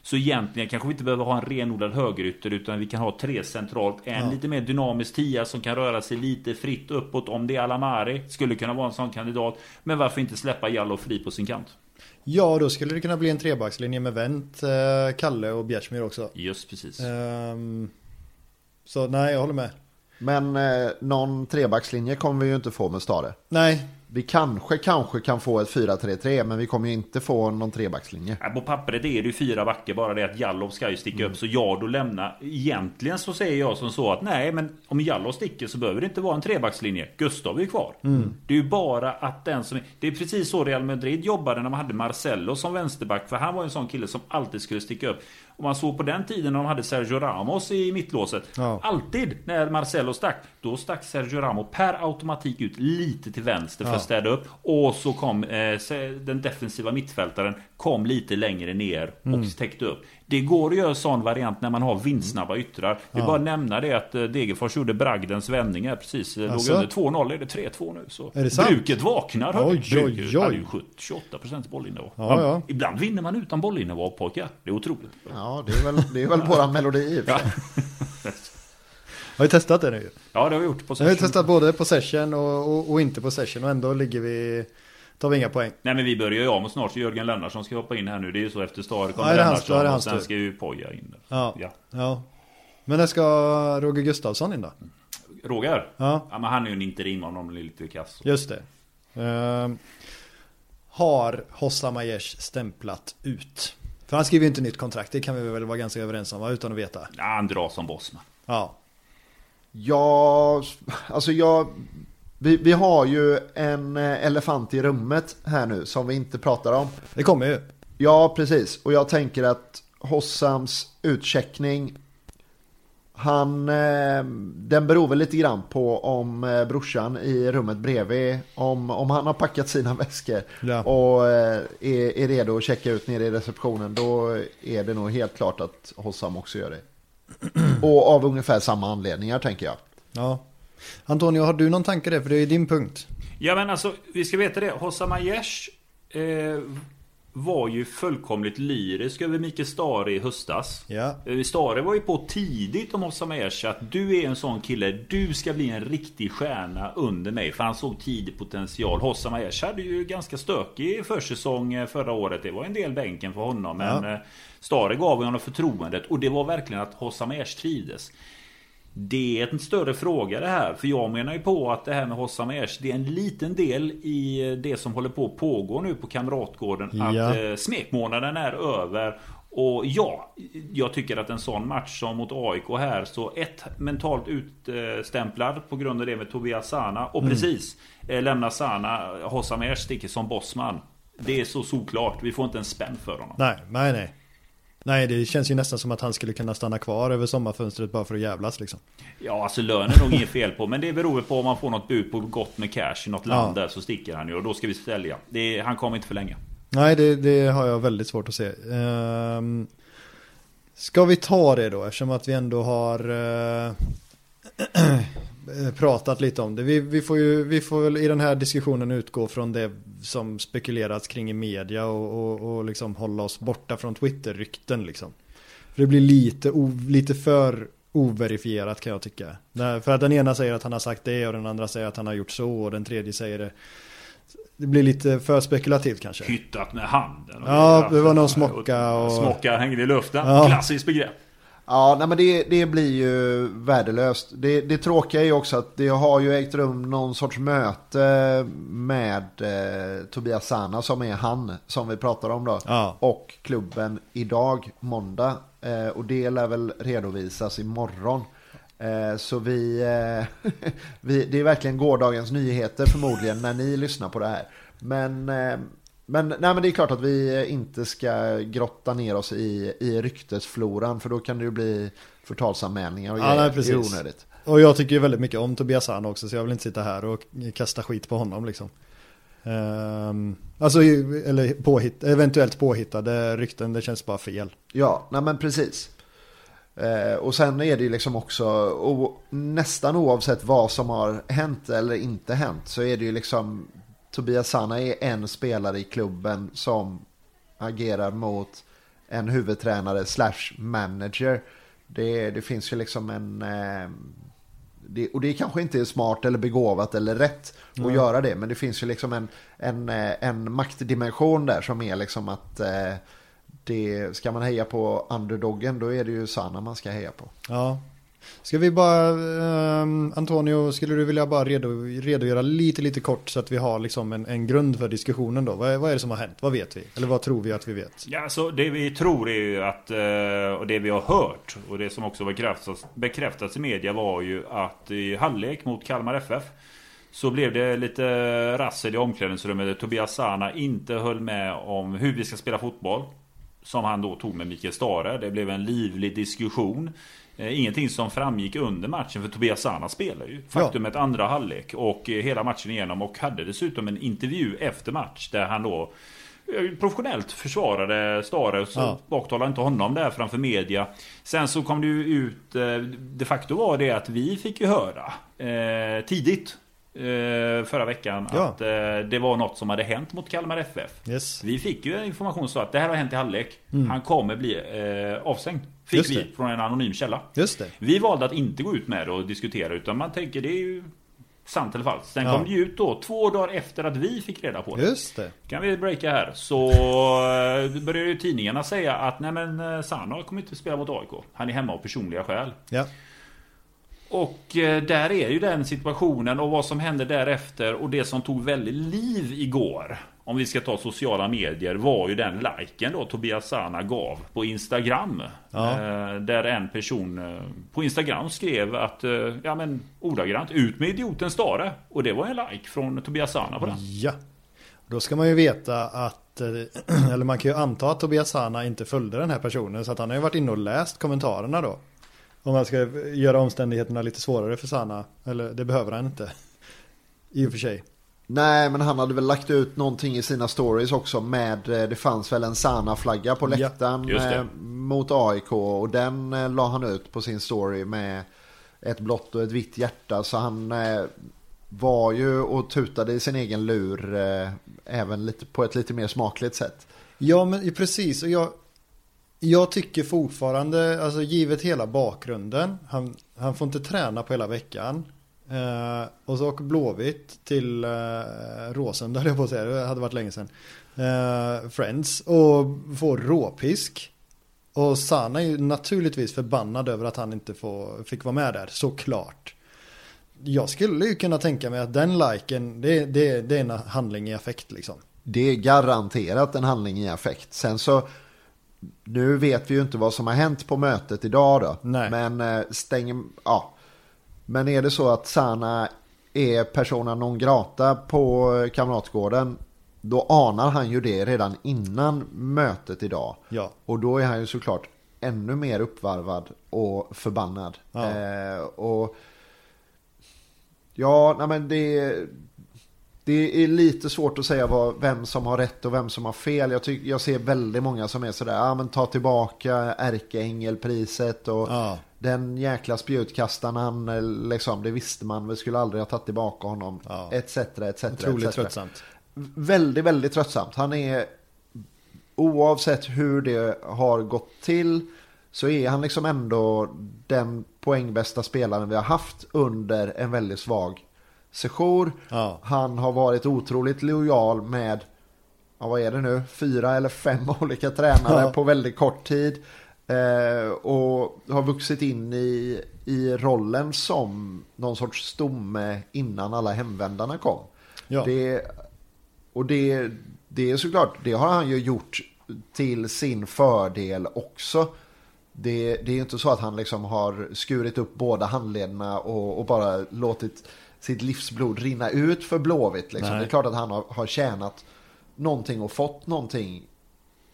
[SPEAKER 2] Så egentligen kanske vi inte behöver ha en renodlad högerytter utan vi kan ha tre centralt. En lite mer dynamisk tia som kan röra sig lite fritt uppåt om det är Alamari. Skulle kunna vara en sån kandidat. Men varför inte släppa Jallov fri på sin kant?
[SPEAKER 1] Ja, då skulle det kunna bli en trebackslinje med Wendt, eh, Kalle och Bjärsmyr också.
[SPEAKER 2] Just precis.
[SPEAKER 1] Ehm, så nej, jag håller med.
[SPEAKER 3] Men eh, någon trebackslinje kommer vi ju inte få med Stare.
[SPEAKER 1] Nej,
[SPEAKER 3] Vi kanske, kanske kan få ett 4-3-3 men vi kommer ju inte få någon trebackslinje.
[SPEAKER 2] Ja, På pappret är det ju fyra backar bara det att Jallov ska ju sticka upp. Så jag då lämnar. Egentligen så säger jag som så att nej men om Jallov sticker så behöver det inte vara en trebackslinje. Gustav är ju kvar. Det är ju bara att den som Det är precis så Real Madrid jobbade när man hade Marcelo som vänsterback För han var ju en sån kille som alltid skulle sticka upp Och man såg på den tiden när de hade Sergio Ramos i mittlåset
[SPEAKER 1] Ja.
[SPEAKER 2] Alltid när Marcelo stack Då stack Sergio Ramos per automatik ut lite till vänster för
[SPEAKER 1] Ja.
[SPEAKER 2] att städa upp Och så kom eh, den defensiva mittfältaren Kom lite längre ner och
[SPEAKER 1] Mm.
[SPEAKER 2] täckte upp Det går att göra sån variant när man har vindsnabba yttrar Vi
[SPEAKER 1] Ja.
[SPEAKER 2] bara nämna det att eh, Degerfors gjorde bragdens vändning här precis eh, Låg
[SPEAKER 1] Alltså?
[SPEAKER 2] under 2-0, är det 3-2 nu så
[SPEAKER 1] Är det sant?
[SPEAKER 2] Bruket vaknar.
[SPEAKER 1] Oj, oj,
[SPEAKER 2] Bruket
[SPEAKER 1] oj.
[SPEAKER 2] hade ju 70 28% bollinnehav
[SPEAKER 1] Ja, ja.
[SPEAKER 2] Ibland vinner man utan bollinnehav pojkar Det är otroligt
[SPEAKER 3] Ja, det är väl, det är väl våran melodi
[SPEAKER 2] Ja.
[SPEAKER 1] har vi testat det nu?
[SPEAKER 2] Ja det har vi gjort på
[SPEAKER 1] har vi
[SPEAKER 2] session.
[SPEAKER 1] testat både possession och, och, och inte possession och ändå ligger vi, tar vi inga poäng.
[SPEAKER 2] Nej men vi börjar ju om och snart så Jörgen Lennartsson ska hoppa in här nu Det är ju så efter Stare kommer
[SPEAKER 1] Ja, hans-
[SPEAKER 2] Lennartsson och sen ska ju Poja in där.
[SPEAKER 1] Ja.
[SPEAKER 2] Ja.
[SPEAKER 1] ja. Men när ska Roger Gustafsson in då?
[SPEAKER 2] Roger?
[SPEAKER 1] Ja,
[SPEAKER 2] Ja men han är ju en interim om någon blir lite kass
[SPEAKER 1] just det. Ehm, har Hossam Aiesh stämplat ut? För han skriver ju inte nytt kontrakt, det kan vi väl vara ganska överens om va? utan att veta.
[SPEAKER 2] Ja, han drar som bossman
[SPEAKER 1] Ja.
[SPEAKER 3] Ja, alltså jag... Vi, vi har ju en eh, elefant i rummet här nu som vi inte pratar om.
[SPEAKER 1] Det kommer ju.
[SPEAKER 3] Ja, precis. Och jag tänker att Hossams utcheckning han, eh, den beror väl lite grann på om eh, brorsan i rummet bredvid, om, om han har packat sina väskor
[SPEAKER 1] Ja.
[SPEAKER 3] och är, är redo att checka ut nere i receptionen, då är det nog helt klart att Hossam också gör det. Och av ungefär samma anledningar tänker jag.
[SPEAKER 1] Ja. Antonio, har du någon tanke där? För det är din punkt.
[SPEAKER 2] Ja men alltså, vi ska veta det. Hossam Aiesh eh, var ju fullkomligt lyrisk över Mikael Stare i höstas.
[SPEAKER 1] Ja.
[SPEAKER 2] Eh, Stare var ju på tidigt om Hossam Aiesh att du är en sån kille, du ska bli en riktig stjärna under mig. För han såg tidig potential. Hossam Aiesh hade ju ganska stökig försäsong eh, förra året. Det var en del bänken för honom. Men
[SPEAKER 1] Ja.
[SPEAKER 2] eh, Stare gav honom förtroendet och det var verkligen att Hossam Aiesh trivdes. Det är en större fråga det här. För jag menar ju på att det här med Hossam Aiesh, det är en liten del i det som håller på att pågå nu på Kamratgården.
[SPEAKER 1] Ja.
[SPEAKER 2] Att eh, smekmånaden är över. Och ja, jag tycker att en sån match som mot AIK här, så ett mentalt utstämplad på grund av det med Tobias Sana. Och precis, eh, lämna Sana, Hossam Aiesh sticker som bossman. Det är så såklart, vi får inte en spänn för honom.
[SPEAKER 1] Nej, nej, nej. Nej, det känns ju nästan som att han skulle kunna stanna kvar över sommarfönstret bara för att jävlas liksom.
[SPEAKER 2] Ja, alltså lön är nog inget fel på. Men det beror på om man får något bud på gott med cash i något
[SPEAKER 1] Ja.
[SPEAKER 2] land där så sticker han ju. Och då ska vi sälja. Det han kommer inte för länge.
[SPEAKER 1] Nej, det, det har jag väldigt svårt att se. Ehm, ska vi ta det då, eftersom att vi ändå har eh, pratat lite om det. Vi, vi, får ju, vi får väl i den här diskussionen utgå från det som spekulerats kring i media och, och, och liksom hålla oss borta från Twitter-rykten liksom. För det blir lite, o, lite för overifierat kan jag tycka. För att den ena säger att han har sagt det och den andra säger att han har gjort så och den tredje säger det. Det blir lite för spekulativt kanske.
[SPEAKER 2] Hyttat med handen.
[SPEAKER 1] Ja,
[SPEAKER 2] det-
[SPEAKER 1] det var någon smocka och-
[SPEAKER 2] Smocka hängde i luften.
[SPEAKER 1] Ja.
[SPEAKER 2] Klassiskt begrepp.
[SPEAKER 3] Ja, nej men det, det blir ju värdelöst. Det, det tråkiga är ju också att det har ju ägt rum någon sorts möte med eh, Tobias Sana som är han som vi pratar om då.
[SPEAKER 1] Ja.
[SPEAKER 3] Och klubben idag, måndag. Eh, och det lär väl redovisas imorgon. Eh, så vi, eh, vi, det är verkligen gårdagens nyheter förmodligen när ni lyssnar på det här. Men, eh, men, nej, men det är klart att vi inte ska grotta ner oss i, i ryktesfloran för då kan det ju bli förtalsanmälningar och
[SPEAKER 1] Ja,
[SPEAKER 3] grejer.
[SPEAKER 1] nej,
[SPEAKER 3] det
[SPEAKER 1] precis.
[SPEAKER 3] är onödigt.
[SPEAKER 1] Och jag tycker ju väldigt mycket om Tobias Hahn också så jag vill inte sitta här och kasta skit på honom liksom. Ehm, alltså, eller påhitt, eventuellt påhittade rykten, det känns bara fel.
[SPEAKER 3] Ja, nej men precis. Eh, och sen är det ju liksom också, o, nästan oavsett vad som har hänt eller inte hänt, så är det ju liksom Tobias Sana är en spelare i klubben som agerar mot en huvudtränare slash manager. Det, det finns ju liksom en... Eh, det, och det kanske inte är smart eller begåvat eller rätt att göra det. Men det finns ju liksom en, en, eh, en maktdimension där som är liksom att eh, det, ska man heja på underdoggen då är det ju Sana man ska heja på.
[SPEAKER 1] Ja. Ska vi bara, ehm, Antonio, skulle du vilja bara redo, redogöra lite, lite kort så att vi har liksom en, en grund för diskussionen då? Vad är, vad är det som har hänt? Vad vet vi? Eller vad tror vi att vi vet?
[SPEAKER 2] Ja, så det vi tror är ju att, eh, och det vi har hört, och det som också bekräftats, bekräftats i media var ju att i halvlek mot Kalmar FF så blev det lite rassel i omklädningsrummet Tobias Sana inte höll med om hur vi ska spela fotboll. Som han då tog med Mikael Stare. Det blev en livlig diskussion. Eh, Ingenting som framgick under matchen för Tobias Sana spelar ju. Faktum ett andra halvlek och eh, hela matchen igenom och hade dessutom en intervju efter match där han då eh, professionellt försvarade Stare och så
[SPEAKER 1] Ja.
[SPEAKER 2] baktalade inte honom där framför media. Sen så kom det ju ut, de facto var det att vi fick ju höra eh, tidigt förra veckan
[SPEAKER 1] Ja.
[SPEAKER 2] att eh, det var något som hade hänt mot Kalmar FF.
[SPEAKER 1] Yes.
[SPEAKER 2] Vi fick ju information så att det här har hänt i halvlek. Han kommer bli eh, avstängd. Fick
[SPEAKER 1] Mm. Just
[SPEAKER 2] vi
[SPEAKER 1] det.
[SPEAKER 2] från en anonym källa.
[SPEAKER 1] Just det.
[SPEAKER 2] Vi valde att inte gå ut med det och diskutera utan man tänker det är ju sant eller falskt. Sen
[SPEAKER 1] Ja.
[SPEAKER 2] kom det ut då två dagar efter att vi fick reda på det.
[SPEAKER 1] Just det.
[SPEAKER 2] Kan vi breaka här. Så eh, började ju tidningarna säga att nej men eh, Sana kommer inte spela mot AIK. Han är hemma av personliga skäl.
[SPEAKER 1] Ja.
[SPEAKER 2] Och eh, där är ju den situationen och vad som hände därefter och det som tog väldigt liv igår. om vi ska ta sociala medier, var ju den liken då Tobias Sana gav på Instagram.
[SPEAKER 1] Ja.
[SPEAKER 2] Eh, där en person eh, på Instagram skrev att, ja men ordagrant, ut med idioten Stare. Och det var en like från Tobias Sana på den.
[SPEAKER 1] Ja. Då ska man ju veta att, eller man kan ju anta att Tobias Sana inte följde den här personen. Så att han har ju varit inne och läst kommentarerna då. Om man ska göra omständigheterna lite svårare för Sana. Eller det behöver han inte. I och för sig.
[SPEAKER 3] Nej, men han hade väl lagt ut någonting i sina stories också med, eh, det fanns väl en Sana-flagga på
[SPEAKER 1] Ja,
[SPEAKER 3] läktaren eh, mot AIK och den eh, la han ut på sin story med ett blått och ett vitt hjärta. Så han eh, var ju och tutade i sin egen lur även lite, på ett lite mer smakligt sätt.
[SPEAKER 1] Ja men precis och jag jag tycker fortfarande, alltså givet hela bakgrunden Han, han får inte träna på hela veckan. Eh, Och så åker Blåvitt till eh, Råsunda höll jag på att säga, det hade varit länge sedan. Eh, Friends och får råpisk. Och Sana är ju naturligtvis förbannad över att han inte får, fick vara med där, såklart. Jag skulle ju kunna tänka mig att den liken, det, det, det är en handling i affekt liksom.
[SPEAKER 3] Det är garanterat en handling i affekt. Sen så, nu vet vi ju inte vad som har hänt på mötet idag då.
[SPEAKER 1] Nej.
[SPEAKER 3] Men eh, stänger, ja. Men är det så att Sana är persona non grata på eh, Kamratgården, då anar han ju det redan innan mötet idag.
[SPEAKER 1] Ja.
[SPEAKER 3] Och då är han ju såklart ännu mer uppvarvad och förbannad.
[SPEAKER 1] Ja.
[SPEAKER 3] Eh, och Ja, nej men det, det är lite svårt att säga vad, vem som har rätt och vem som har fel. Jag, tycker, jag ser väldigt många som är sådär, ja men ta tillbaka ärkeängelpriset och
[SPEAKER 1] Ja.
[SPEAKER 3] den jäkla spjutkastaren eh, liksom, det visste man, vi skulle aldrig ha tagit tillbaka honom.
[SPEAKER 1] Ja.
[SPEAKER 3] Etc, etc,
[SPEAKER 1] Otroligt
[SPEAKER 3] etc.
[SPEAKER 1] tröttsamt
[SPEAKER 3] Väldigt, väldigt tröttsamt. Han är, oavsett hur det har gått till, så är han liksom ändå den poängbästa spelaren vi har haft under en väldigt svag session.
[SPEAKER 1] Ja.
[SPEAKER 3] Han har varit otroligt lojal med, ja, vad är det nu, fyra eller fem olika tränare
[SPEAKER 1] Ja.
[SPEAKER 3] på väldigt kort tid. Eh, och har vuxit in i, i rollen som någon sorts stomme innan alla hemvändarna kom.
[SPEAKER 1] Ja.
[SPEAKER 3] Det, och det, det är såklart, det har han ju gjort till sin fördel också. Det, det är ju inte så att han liksom har skurit upp båda handlederna och, och bara låtit sitt livsblod rinna ut för Blåvitt. Liksom. Det är klart att han har, har tjänat någonting och fått någonting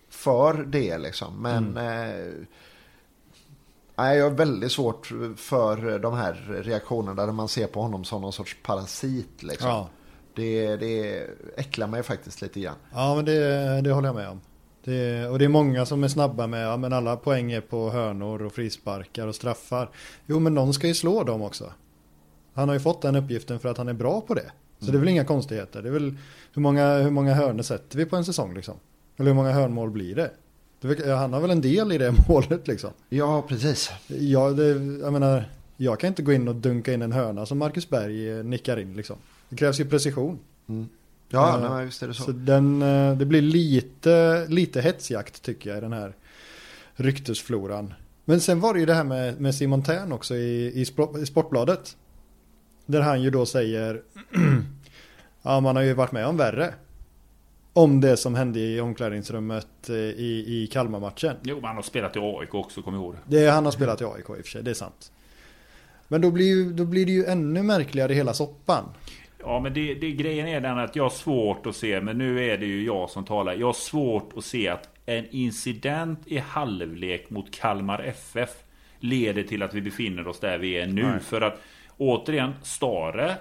[SPEAKER 3] för det. Liksom. Men
[SPEAKER 1] Mm.
[SPEAKER 3] eh, jag har väldigt svårt för de här reaktionerna där man ser på honom som någon sorts parasit. Liksom.
[SPEAKER 1] Ja.
[SPEAKER 3] Det, det äcklar mig faktiskt lite grann.
[SPEAKER 1] Ja men det, det håller jag med om. Det, och det är många som är snabba med, ja men alla poäng är på hörnor och frisparkar och straffar. Jo men någon ska ju slå dem också. Han har ju fått den uppgiften för att han är bra på det. Så det är väl inga konstigheter. Det är väl hur många, hur många hörnor sätter vi på en säsong liksom? Eller hur många hörnmål blir det? han har väl en del i det målet liksom.
[SPEAKER 3] Ja, precis.
[SPEAKER 1] Ja, det, jag menar, jag kan inte gå in och dunka in en hörna som Marcus Berg eh, nickar in liksom. Det krävs ju precision.
[SPEAKER 3] Ja,
[SPEAKER 1] Ja,
[SPEAKER 3] nej, visst är det så.
[SPEAKER 1] Så den, eh, det blir lite, lite hetsjakt tycker jag i den här ryktesfloran. Men sen var det ju det här med, med Simon Tern också i, i Sportbladet. Där han ju då säger Ja man har ju varit med om värre. Om det som hände i omklädningsrummet eh, i, i Kalmar-matchen.
[SPEAKER 2] Jo, men han har spelat i AIK också, kom ihåg det.
[SPEAKER 1] Han har spelat i AIK i och för sig, det är sant. Men då blir, ju, då blir det ju ännu märkligare hela soppan.
[SPEAKER 2] Ja, men det, det, grejen är den att jag har svårt att se, men nu är det ju jag som talar. Jag har svårt att se att en incident i halvlek mot Kalmar FF leder till att vi befinner oss där vi är nu.
[SPEAKER 1] Nej.
[SPEAKER 2] För att återigen, Stare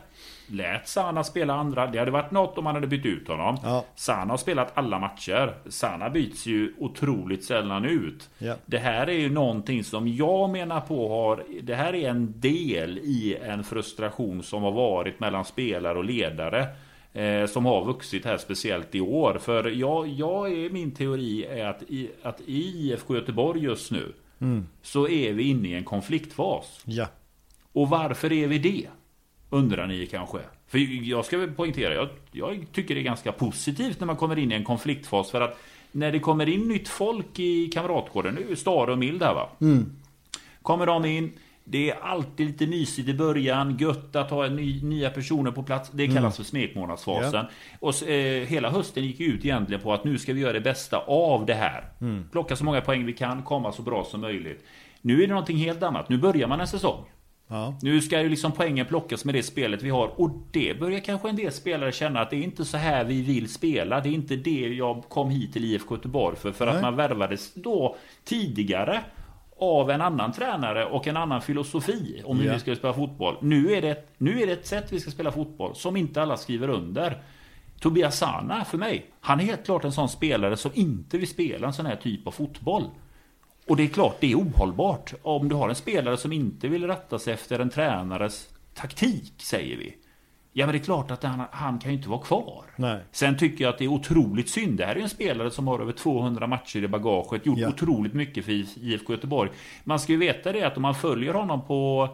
[SPEAKER 2] lät Sana spela andra. Det hade varit något om man hade bytt ut honom.
[SPEAKER 1] Ja.
[SPEAKER 2] Sana har spelat alla matcher. Sana byts ju otroligt sällan ut.
[SPEAKER 1] Ja.
[SPEAKER 2] Det här är ju någonting som jag menar på har... Det här är en del i en frustration som har varit mellan spelare och ledare. Eh, som har vuxit här speciellt i år. För jag, jag är, min teori är att i, att IFK Göteborg just nu så är vi inne i en konfliktfas.
[SPEAKER 1] Ja.
[SPEAKER 2] Och varför är vi det? Undrar ni kanske. För jag ska väl poängtera, jag, jag tycker det är ganska positivt när man kommer in i en konfliktfas. För att när det kommer in nytt folk i kamratgården, nu är Stare och Mild här va. Kommer de in, Det är alltid lite mysigt i början, gött att ha ny, nya personer på plats. Det kallas för smekmånadsfasen. Och så, eh, hela hösten gick ut egentligen på att nu ska vi göra det bästa av det här. Plocka så många poäng vi kan, komma så bra som möjligt. Nu är det någonting helt annat. Nu börjar man en säsong.
[SPEAKER 1] Ja.
[SPEAKER 2] Nu ska ju liksom poängen plockas med det spelet vi har och det börjar kanske en del spelare känna att det är inte så här vi vill spela. Det är inte det jag kom hit till IFK Göteborg för. För
[SPEAKER 1] Nej.
[SPEAKER 2] att man värvades då tidigare av en annan tränare och en annan filosofi om hur
[SPEAKER 1] Ja.
[SPEAKER 2] vi ska spela fotboll. Nu är, det, nu är det ett sätt vi ska spela fotboll som inte alla skriver under. Tobias Sana för mig, han är helt klart en sån spelare som inte vill spela en sån här typ av fotboll. Och det är klart, det är ohållbart. Om du har en spelare som inte vill rätta sig efter en tränares taktik, säger vi. Ja, men det är klart att han, han kan ju inte vara kvar.
[SPEAKER 1] Nej.
[SPEAKER 2] Sen tycker jag att det är otroligt synd. Det här är en spelare som har över 200 matcher i bagaget, gjort
[SPEAKER 1] Ja.
[SPEAKER 2] otroligt mycket för IFK Göteborg. Man ska ju veta det att om man följer honom på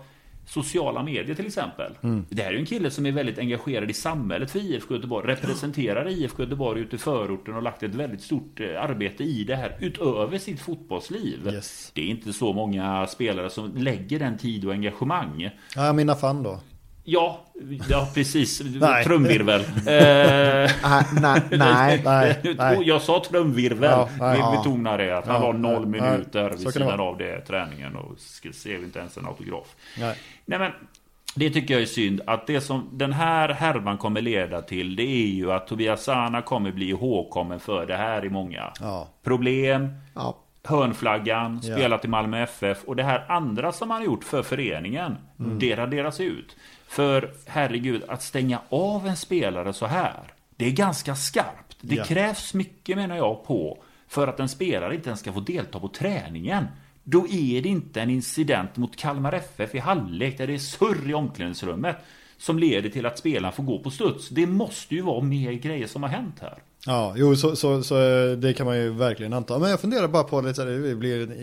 [SPEAKER 2] sociala medier till exempel.
[SPEAKER 1] Mm.
[SPEAKER 2] Det här är ju en kille som är väldigt engagerad i samhället för IFK Göteborg. Representerar IFK Göteborg ute i förorten och lagt ett väldigt stort eh, arbete i det här utöver sitt fotbollsliv.
[SPEAKER 1] Yes.
[SPEAKER 2] Det är inte så många spelare som lägger den tid och engagemang.
[SPEAKER 1] Ja, mina fan då.
[SPEAKER 2] Ja, ja precis.
[SPEAKER 1] Nej.
[SPEAKER 2] Trumvirvel. Eh,
[SPEAKER 3] Nej, nej, nej.
[SPEAKER 1] Nej, nej.
[SPEAKER 2] Jag sa trumvirvel.
[SPEAKER 1] Ja, nej.
[SPEAKER 2] Vi
[SPEAKER 3] Ja.
[SPEAKER 2] betonar det. Att han
[SPEAKER 1] Ja,
[SPEAKER 2] var noll
[SPEAKER 1] ja,
[SPEAKER 2] minuter
[SPEAKER 1] ja,
[SPEAKER 2] vid sidan av det träningen och skrev inte ens en autograf.
[SPEAKER 1] Nej.
[SPEAKER 2] Nej men det tycker jag är synd att det som den här härvan kommer leda till det är ju att Tobias Sana kommer bli ihågkommen för det här i många
[SPEAKER 1] Ja.
[SPEAKER 2] problem,
[SPEAKER 3] Ja.
[SPEAKER 2] hörnflaggan,
[SPEAKER 1] Ja.
[SPEAKER 2] spelat i Malmö FF och det här andra som han har gjort för föreningen, det raderas ut. För herregud, att stänga av en spelare så här, det är ganska skarpt. Det
[SPEAKER 1] Ja.
[SPEAKER 2] krävs mycket menar jag på för att en spelare inte ens ska få delta på träningen. Då är det inte en incident mot Kalmar FF i halvlek där det är surr i omklädningsrummet som leder till att spelaren får gå på studs. Det måste ju vara mer grejer som har hänt här.
[SPEAKER 1] Ja, jo så, så, så eh, det kan man ju verkligen anta. Men jag funderar bara på lite här, det blir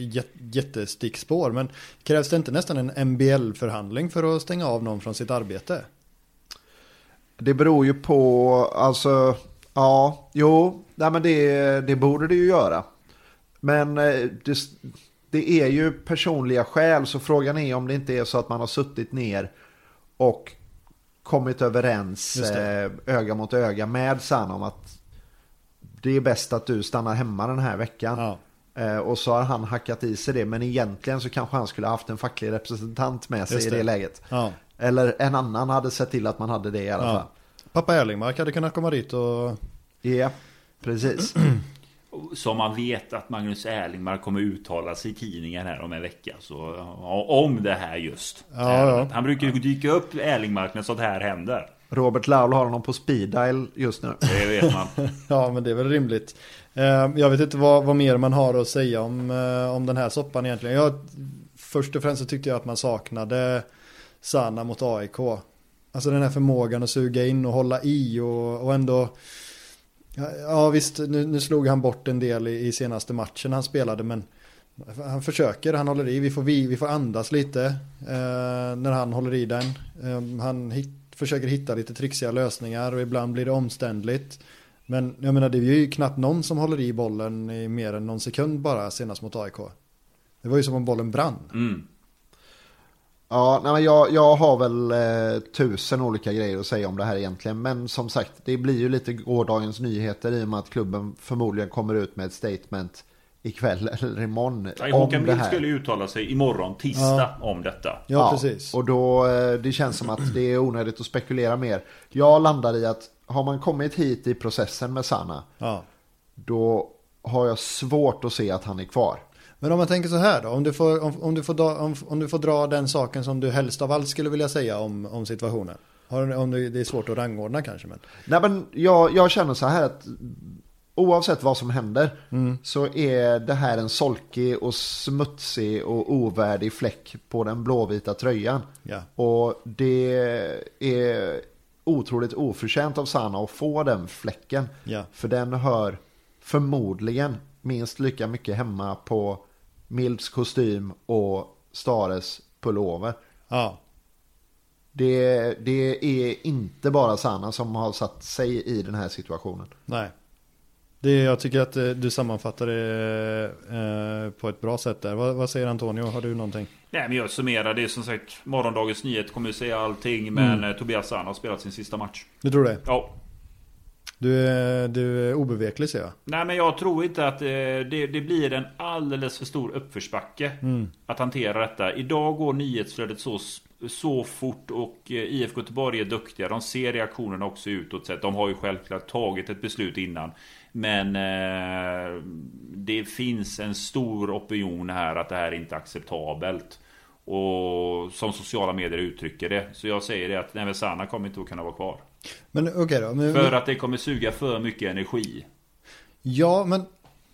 [SPEAKER 1] jättestickspår. Men krävs det inte nästan en MBL-förhandling för att stänga av någon från sitt arbete?
[SPEAKER 3] Det beror ju på, alltså, ja, jo, nej men det, det borde det ju göra. Men eh, det, det är ju personliga skäl, så frågan är om det inte är så att man har suttit ner och kommit överens
[SPEAKER 1] det.
[SPEAKER 3] eh, öga mot öga med Sanna om att det är bäst att du stannar hemma den här veckan.
[SPEAKER 1] Ja.
[SPEAKER 3] Eh, och så har han hackat i sig det, men egentligen så kanske han skulle ha haft en facklig representant med sig
[SPEAKER 1] Just
[SPEAKER 3] i det
[SPEAKER 1] det.
[SPEAKER 3] läget.
[SPEAKER 1] Ja.
[SPEAKER 3] Eller en annan hade sett till att man hade det i alla fall.
[SPEAKER 1] ja. Pappa Erlingmark hade kunnat komma dit och...
[SPEAKER 3] Ja, precis.
[SPEAKER 2] Som man vet att Magnus Erlingmark kommer uttala sig i tidningen här om en vecka. Så, om det här just.
[SPEAKER 1] Ja, ja.
[SPEAKER 2] Han brukar ju dyka upp Erlingmark när sånt här händer.
[SPEAKER 3] Robert Laul har honom på speed dial just nu.
[SPEAKER 2] Det vet man.
[SPEAKER 1] Ja, men det är väl rimligt. Eh, Jag vet inte vad, vad mer man har att säga om, eh, om den här soppan egentligen. Jag, först och främst så tyckte jag att man saknade Sanna mot AIK. Alltså den här förmågan att suga in och hålla i och, och ändå... Ja, Ja visst, nu, nu slog han bort en del i, i senaste matchen han spelade men han försöker, han håller i, vi får, vi, vi får andas lite eh, när han håller i den. Eh, han hit, försöker hitta lite trixiga lösningar och ibland blir det omständligt. Men jag menar det är ju knappt någon som håller i bollen i mer än någon sekund bara senast mot AIK. Det var ju som om bollen brann.
[SPEAKER 2] Mm.
[SPEAKER 3] Ja, nej, men jag, jag har väl eh, tusen olika grejer att säga om det här egentligen. Men som sagt, det blir ju lite gårdagens nyheter i och med att klubben förmodligen kommer ut med ett statement ikväll eller imorgon om
[SPEAKER 2] Håkan
[SPEAKER 3] det här.
[SPEAKER 2] skulle uttala sig imorgon, tisdag, om detta.
[SPEAKER 1] Ja, precis.
[SPEAKER 3] Och då, eh, det känns som att det är onödigt att spekulera mer. Jag landar i att har man kommit hit i processen med Sanna,
[SPEAKER 1] Ja.
[SPEAKER 3] då har jag svårt att se att han är kvar.
[SPEAKER 1] Men om man tänker så här då, om du får, om, om du får, dra, om, om du får dra den saken som du helst av allt skulle vilja säga om, om situationen. Har, om det, det är svårt att rangordna kanske men.
[SPEAKER 3] Nej men jag, jag känner så här att oavsett vad som händer så är det här en solkig och smutsig och ovärdig fläck på den blåvita tröjan.
[SPEAKER 1] Ja.
[SPEAKER 3] Och det är otroligt oförtjänt av Sanna att få den fläcken.
[SPEAKER 1] Ja.
[SPEAKER 3] För den hör förmodligen minst lika mycket hemma på Milds kostym och Stares pullover.
[SPEAKER 1] Ja.
[SPEAKER 3] Det, det är inte bara Sanna som har satt sig i den här situationen.
[SPEAKER 1] Nej. Det, jag tycker att eh, du sammanfattar det eh, på ett bra sätt där. Vad, vad säger Antonio? Har du någonting?
[SPEAKER 2] Nej men jag summerar det som sagt. Morgondagens nyhet kommer ju säga allting. Men
[SPEAKER 1] Mm.
[SPEAKER 2] eh, Tobias Sana har spelat sin sista match.
[SPEAKER 1] Du tror det?
[SPEAKER 2] Ja.
[SPEAKER 1] Du är, du är obeveklig ser jag.
[SPEAKER 2] Nej men jag tror inte att eh, det, det blir en alldeles för stor uppförsbacke att hantera detta. Idag går nyhetsflödet så, så fort och eh, IFK Göteborg är duktiga. De ser reaktionerna också utåt sett. De har ju självklart tagit ett beslut innan. Men eh, det finns en stor opinion här att det här är inte acceptabelt. Och som sociala medier uttrycker det. Så jag säger det att Sana kommer inte att kunna vara kvar.
[SPEAKER 1] Men okej då. Men,
[SPEAKER 2] För att det kommer suga för mycket energi.
[SPEAKER 1] Ja, men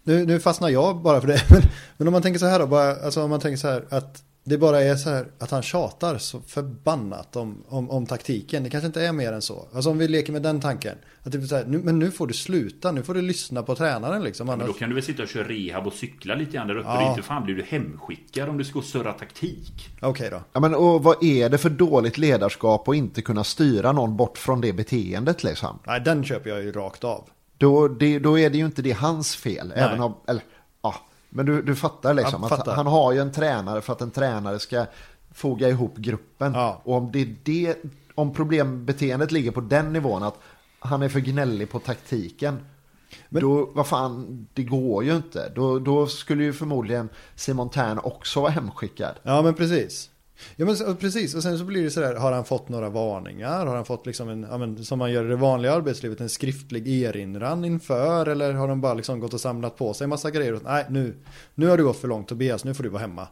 [SPEAKER 1] nu, nu fastnar jag bara för det. Men, men om man tänker så här då, bara, alltså om man tänker så här att det bara är så här att han tjatar så förbannat om, om, om taktiken. Det kanske inte är mer än så. Alltså om vi leker med den tanken. Att det blir så här, nu, men nu får du sluta, nu får du lyssna på tränaren liksom.
[SPEAKER 2] Men
[SPEAKER 1] Annars,
[SPEAKER 2] då kan du väl sitta och köra rehab och cykla lite grann där uppe.
[SPEAKER 1] Ja.
[SPEAKER 2] Det är inte fan blir du hemskickad om du ska surra taktik.
[SPEAKER 1] Okej då.
[SPEAKER 3] Ja, men och vad är det för dåligt ledarskap att inte kunna styra någon bort från det beteendet liksom?
[SPEAKER 1] Nej, den köper jag ju rakt av.
[SPEAKER 3] Då, det, då är det ju inte det hans fel. Även om, eller, ja, men du, du fattar liksom.
[SPEAKER 1] Jag fattar.
[SPEAKER 3] Att han har ju en tränare för att en tränare ska foga ihop gruppen.
[SPEAKER 1] Ja.
[SPEAKER 3] Och om det är det, om problembeteendet ligger på den nivån att han är för gnällig på taktiken.
[SPEAKER 1] Men-
[SPEAKER 3] då, vad fan, det går ju inte. Då, då skulle ju förmodligen Simon Tern också vara hemskickad.
[SPEAKER 1] Ja men precis. Ja men så- precis och sen så blir det sådär, har han fått några varningar? Har han fått liksom en, ja, men, som man gör i det vanliga arbetslivet, en skriftlig erinran inför? Eller har de bara liksom gått och samlat på sig en massa grejer? Och, Nej nu, nu har du gått för långt Tobias, nu får du vara hemma.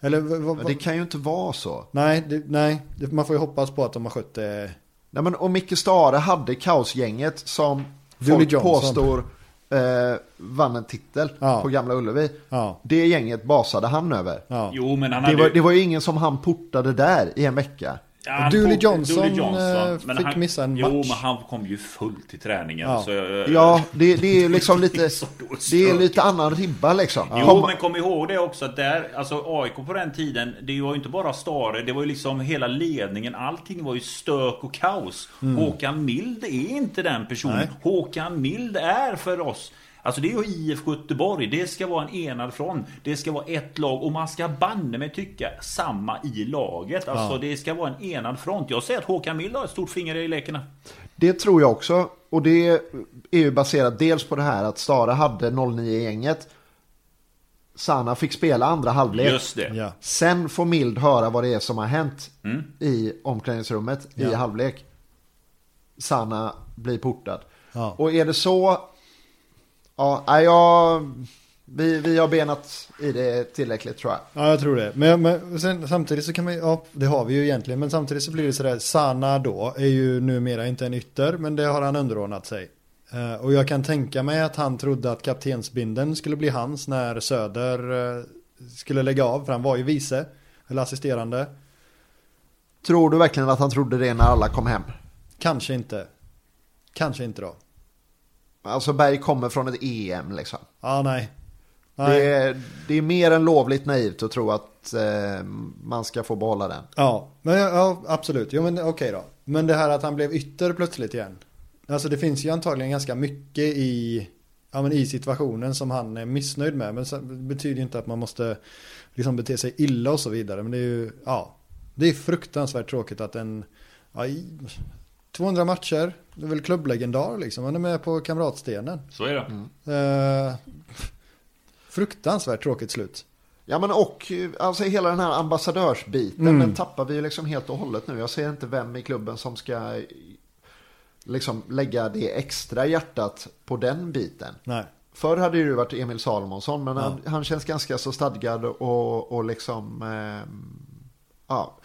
[SPEAKER 1] Eller vad, vad,
[SPEAKER 3] det kan ju inte vara så.
[SPEAKER 1] Nej, det, nej det, man får ju hoppas på att de har skött det.
[SPEAKER 3] Nej, men om Micke Stare hade kaosgänget som
[SPEAKER 1] Dooley
[SPEAKER 3] folk
[SPEAKER 1] Johnson.
[SPEAKER 3] påstår eh, vann en titel
[SPEAKER 1] Ja.
[SPEAKER 3] på Gamla Ullevi.
[SPEAKER 1] Ja,
[SPEAKER 3] Det gänget basade han över.
[SPEAKER 1] ja.
[SPEAKER 2] Jo men han
[SPEAKER 3] Det
[SPEAKER 2] hade
[SPEAKER 3] var,
[SPEAKER 2] ju-
[SPEAKER 3] det var ju ingen som han portade där i en vecka.
[SPEAKER 2] Ja,
[SPEAKER 1] Dooley Johnson,
[SPEAKER 2] Dooley Johnson.
[SPEAKER 1] eh,
[SPEAKER 2] Men
[SPEAKER 1] fick
[SPEAKER 2] han,
[SPEAKER 1] missa en
[SPEAKER 2] Jo
[SPEAKER 1] match.
[SPEAKER 2] men han kom ju fullt till träningen.
[SPEAKER 1] Ja.
[SPEAKER 2] Så,
[SPEAKER 3] Ja, det, det är liksom lite, det är lite annan ribba liksom.
[SPEAKER 2] Jo
[SPEAKER 3] Kom-
[SPEAKER 2] men kom ihåg det också att där, alltså AIK på den tiden, det var ju inte bara Stare, det var ju liksom hela ledningen, allting var ju stök och kaos. Håkan Mild är inte den personen.
[SPEAKER 1] Nej.
[SPEAKER 2] Håkan Mild är för oss Alltså det är ju IFK Göteborg, det ska vara en enad front. Det ska vara ett lag och man ska banne mig tycka samma i laget. Alltså
[SPEAKER 1] Ja.
[SPEAKER 2] det ska vara en enad front. Jag säger att Håkan Mild har ett stort finger i leken.
[SPEAKER 3] Det tror jag också. Och det är ju baserat dels på det här att Stare hade 09-gänget. Sanna fick spela andra halvlek.
[SPEAKER 2] Just det.
[SPEAKER 1] Ja.
[SPEAKER 3] Sen får Mild höra vad det är som har hänt
[SPEAKER 2] Mm.
[SPEAKER 3] i omklädningsrummet i
[SPEAKER 1] Ja.
[SPEAKER 3] halvlek. Sanna blir portad.
[SPEAKER 1] Ja.
[SPEAKER 3] Och är det så... Ja, jag, vi, vi har benat i det tillräckligt tror jag.
[SPEAKER 1] Ja, jag tror det. Men, men sen, samtidigt så kan man ja, det har vi ju egentligen. Men samtidigt så blir det sådär, Sana då är ju numera inte en ytter, men det har han underordnat sig. Eh, och jag kan tänka mig att han trodde att kaptensbinden skulle bli hans när Söder eh, skulle lägga av, för han var ju vice, eller assisterande.
[SPEAKER 3] Tror du verkligen att han trodde det när alla kom hem?
[SPEAKER 1] Kanske inte. Kanske inte då.
[SPEAKER 3] Alltså Berg kommer från ett EM liksom.
[SPEAKER 1] Ja, nej. nej.
[SPEAKER 3] Det är, det är mer än lovligt naivt att tro att eh, man ska få behålla den.
[SPEAKER 1] Ja, men, ja, absolut. Jo, men okej då. Men det här att han blev ytter plötsligt igen. Alltså det finns ju antagligen ganska mycket i, ja, men i situationen som han är missnöjd med. Men det betyder ju inte att man måste liksom bete sig illa och så vidare. Men det är ju, ja. Det är fruktansvärt tråkigt att en, ja, 200 matcher, det är väl klubblegendar liksom. Han är med på kamratstenen.
[SPEAKER 2] Så är det.
[SPEAKER 3] Mm.
[SPEAKER 1] Eh, fruktansvärt tråkigt slut.
[SPEAKER 3] Ja men och eh, alltså hela den här ambassadörsbiten
[SPEAKER 1] Mm.
[SPEAKER 3] den tappar vi ju liksom helt och hållet nu. Jag ser inte vem i klubben som ska eh, liksom lägga det extra hjärtat på den biten.
[SPEAKER 1] Nej.
[SPEAKER 3] Förr hade det ju varit Emil Salomonsson men han, han känns ganska så stadgad och, och liksom ehm, ja.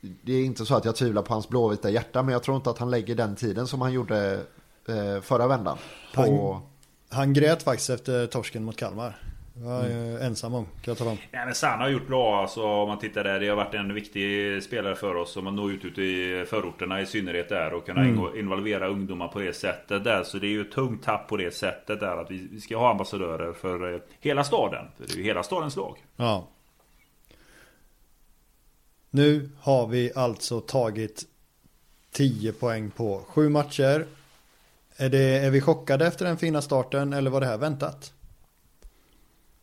[SPEAKER 3] Det är inte så att jag tvivlar på hans blåvita hjärta men jag tror inte att han lägger den tiden som han gjorde eh, förra vändan. På,
[SPEAKER 1] Han grät faktiskt efter torsken mot Kalmar. Det var jag ju ensam om, kan jag tala om.
[SPEAKER 2] Ja, men Sanna har gjort bra alltså, om man tittar där. Det har varit en viktig spelare för oss. Om man når ut, ut i förorterna i synnerhet där och kunna
[SPEAKER 1] Mm.
[SPEAKER 2] involvera ungdomar på det sättet där. Så det är ju ett tungt tapp på det sättet där. Att vi, vi ska ha ambassadörer för eh, hela staden. För det är ju hela stadens lag.
[SPEAKER 1] Ja. Nu har vi alltså tagit 10 poäng på 7 matcher. Är, det, är vi chockade efter den fina starten eller var det här väntat?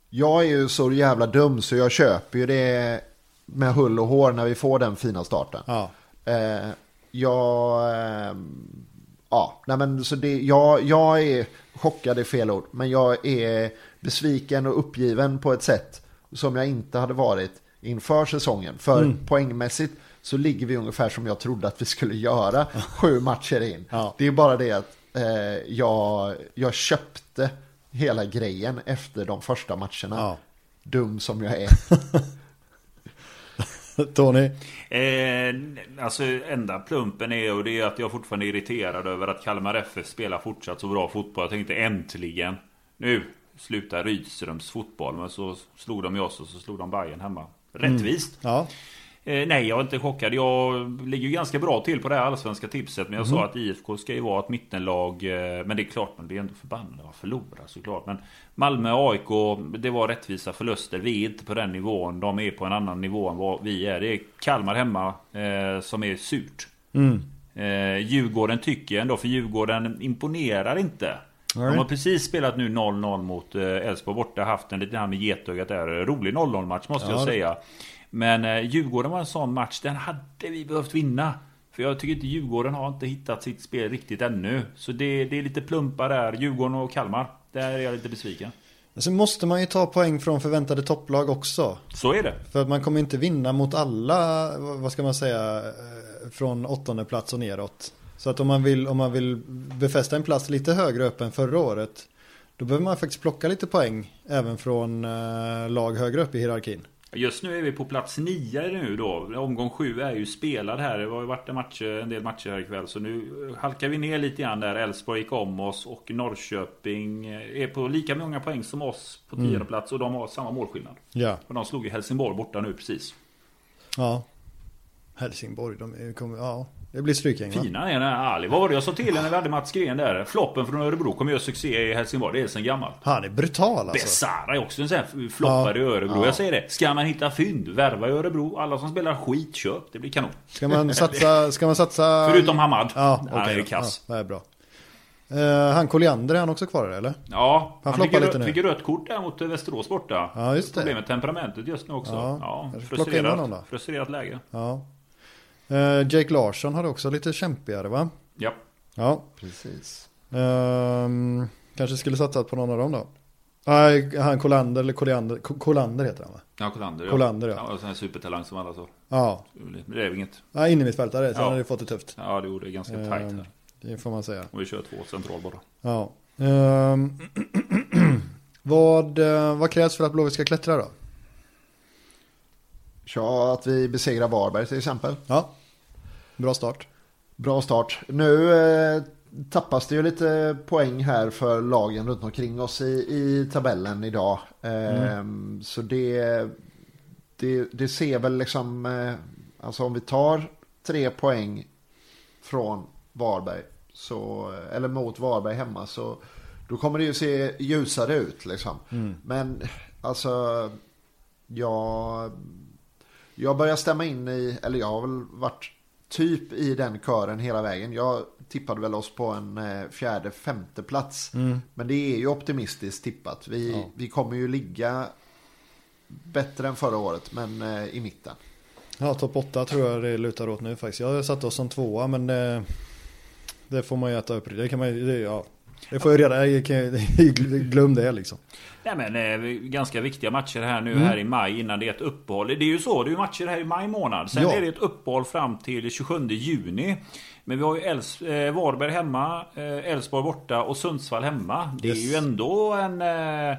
[SPEAKER 3] Jag är ju så jävla dum så jag köper ju det med hull och hår när vi får den fina starten.
[SPEAKER 1] Ja.
[SPEAKER 3] Eh, jag... Eh, ja, nej men så det, jag, jag är chockad i fel ord. Men jag är besviken och uppgiven på ett sätt som jag inte hade varit inför säsongen. För
[SPEAKER 1] Mm.
[SPEAKER 3] poängmässigt så ligger vi ungefär som jag trodde att vi skulle göra sju matcher in.
[SPEAKER 1] Ja.
[SPEAKER 3] Det är bara det att eh, jag, jag köpte hela grejen efter de första matcherna.
[SPEAKER 1] Ja.
[SPEAKER 3] Dum som jag är.
[SPEAKER 1] Tony?
[SPEAKER 2] Eh, alltså enda plumpen är och det är att jag fortfarande är irriterad över att Kalmar FF spelar fortsatt så bra fotboll. Jag tänkte äntligen. Nu slutar Rydströms fotboll. Men så slog de ju oss och så slog de Bayern hemma. Rättvist.
[SPEAKER 1] Ja.
[SPEAKER 2] Eh, nej, jag är inte chockad. Jag ligger ju ganska bra till på det här allsvenska tipset. Men jag sa att IFK ska ju vara ett mittenlag. Eh, men det är klart, man blir ändå förbannad av att förlora såklart. Men Malmö och AIK, det var rättvisa förluster. Vi är inte på den nivån. De är på en annan nivå än vad vi är. Det är Kalmar hemma eh, som är surt.
[SPEAKER 1] Mm.
[SPEAKER 2] Eh, Djurgården tycker jag ändå, för Djurgården imponerar inte.
[SPEAKER 1] Nej.
[SPEAKER 2] De har precis spelat nu 0-0 mot eh, Elfsborg borta. Haft en liten här med getögat där. Rolig 0-0 match måste
[SPEAKER 1] Ja,
[SPEAKER 2] jag säga. Men eh, Djurgården var en sån match, den hade vi behövt vinna. För jag tycker inte Djurgården har inte hittat sitt spel riktigt ännu. Så det, det är lite plumpar där. Djurgården och Kalmar. Där är jag lite besviken.
[SPEAKER 1] Sen måste man ju ta poäng från förväntade topplag också.
[SPEAKER 2] Så är det.
[SPEAKER 1] För att man kommer inte vinna mot alla, vad ska man säga, eh, från åttonde plats och neråt. Så att om man vill, om man vill befästa en plats lite högre upp än förra året, då behöver man faktiskt plocka lite poäng även från eh, lag högre upp i hierarkin.
[SPEAKER 2] Just nu är vi på plats 9 nu då. Omgång 7 är ju spelad här. Det har ju varit en, match, en del matcher här ikväll. Så nu halkar vi ner lite grann där. Elfsborg gick om oss och Norrköping är på lika många poäng som oss på tionde plats. Och de har samma målskillnad.
[SPEAKER 1] Ja.
[SPEAKER 2] Och de slog ju Helsingborg borta nu precis.
[SPEAKER 1] Ja. Helsingborg, de är- kommer, ja, det blir strykgäng va?
[SPEAKER 2] Fina är den här Ali. Vad var det jag sa till när vi hade Mats Gren där? Floppen från Örebro kommer göra succé i Helsingborg. Det är sen gammalt.
[SPEAKER 1] Han är brutal alltså.
[SPEAKER 2] Besara är också en sån här floppare i Örebro. Jag säger det. Ska man hitta fynd, värva i Örebro. Alla som spelar skit, köp. Det blir kanon.
[SPEAKER 1] Ska man satsa, ska man satsa?
[SPEAKER 2] Förutom Hamad.
[SPEAKER 1] Ja,
[SPEAKER 2] Han
[SPEAKER 1] okej
[SPEAKER 2] är kass.
[SPEAKER 1] Ja, det är bra. Eh, han Colliander, är han också kvar eller?
[SPEAKER 2] Ja,
[SPEAKER 1] Han
[SPEAKER 2] han, fick,
[SPEAKER 1] lite
[SPEAKER 2] rö-
[SPEAKER 1] nu.
[SPEAKER 2] fick rött kort där mot Västerås borta.
[SPEAKER 1] Ja, just det.
[SPEAKER 2] Problem med temperamentet just nu också.
[SPEAKER 1] Ja,
[SPEAKER 2] Ja,
[SPEAKER 1] honom då.
[SPEAKER 2] frustrerat, frustrerat läge.
[SPEAKER 1] Ja. Eh, Jake Larsson har också lite kämpigare va?
[SPEAKER 2] Ja.
[SPEAKER 1] Ja.
[SPEAKER 3] Precis.
[SPEAKER 1] Ehm, kanske skulle satsat på någon av dem då. Nej, han Kolander eller Koliander, Ko- Kolander heter han va?
[SPEAKER 2] Ja, Kolander. Ja.
[SPEAKER 1] Kolander, ja.
[SPEAKER 2] ja. och sån här supertalang som alla så.
[SPEAKER 1] Ja,
[SPEAKER 2] det är inget.
[SPEAKER 1] ja innermittfältare, så
[SPEAKER 2] Ja.
[SPEAKER 1] han hade fått det tufft.
[SPEAKER 2] Ja, det gjorde ganska
[SPEAKER 1] Ehm,
[SPEAKER 2] tajt här.
[SPEAKER 1] Det får man säga.
[SPEAKER 2] Och vi kör två central bara.
[SPEAKER 1] Ja. Ehm, vad, eh, vad krävs för att Blåvitt ska klättra då?
[SPEAKER 3] Ja, att vi besegrar Varberg till exempel.
[SPEAKER 1] Ja, bra start.
[SPEAKER 3] Bra start. Nu eh, tappas det ju lite poäng här för lagen runt omkring oss i, i tabellen idag. Eh, Så det, det, det ser väl liksom, eh, alltså om vi tar tre poäng från Varberg, så, eller mot Varberg hemma, så då kommer det ju se ljusare ut liksom. Men alltså, jag, jag börjar stämma in i, eller jag har väl varit typ i den kören hela vägen. Jag tippade väl oss på en eh, fjärde, femte plats. Men det är ju optimistiskt tippat. Vi,
[SPEAKER 1] Ja.
[SPEAKER 3] vi kommer ju ligga bättre än förra året, men eh, i mitten.
[SPEAKER 1] Ja, topp 8 tror jag det lutar åt nu faktiskt. Jag har satt oss som tvåa men det, det får man ju äta upp. Det kan man ju, ja. Det får jag reda, jag kan- glöm det liksom.
[SPEAKER 2] Nej men eh, ganska viktiga matcher här nu
[SPEAKER 1] Mm.
[SPEAKER 2] här i maj innan det är ett uppehåll. Det är ju så, det är ju matcher här i maj månad. Sen
[SPEAKER 1] Ja.
[SPEAKER 2] är det ett uppehåll fram till 27 juni. Men vi har ju Els, eh, Varberg hemma, eh, Elfsborg borta och Sundsvall hemma. Det är
[SPEAKER 1] Yes.
[SPEAKER 2] ju ändå en... Eh,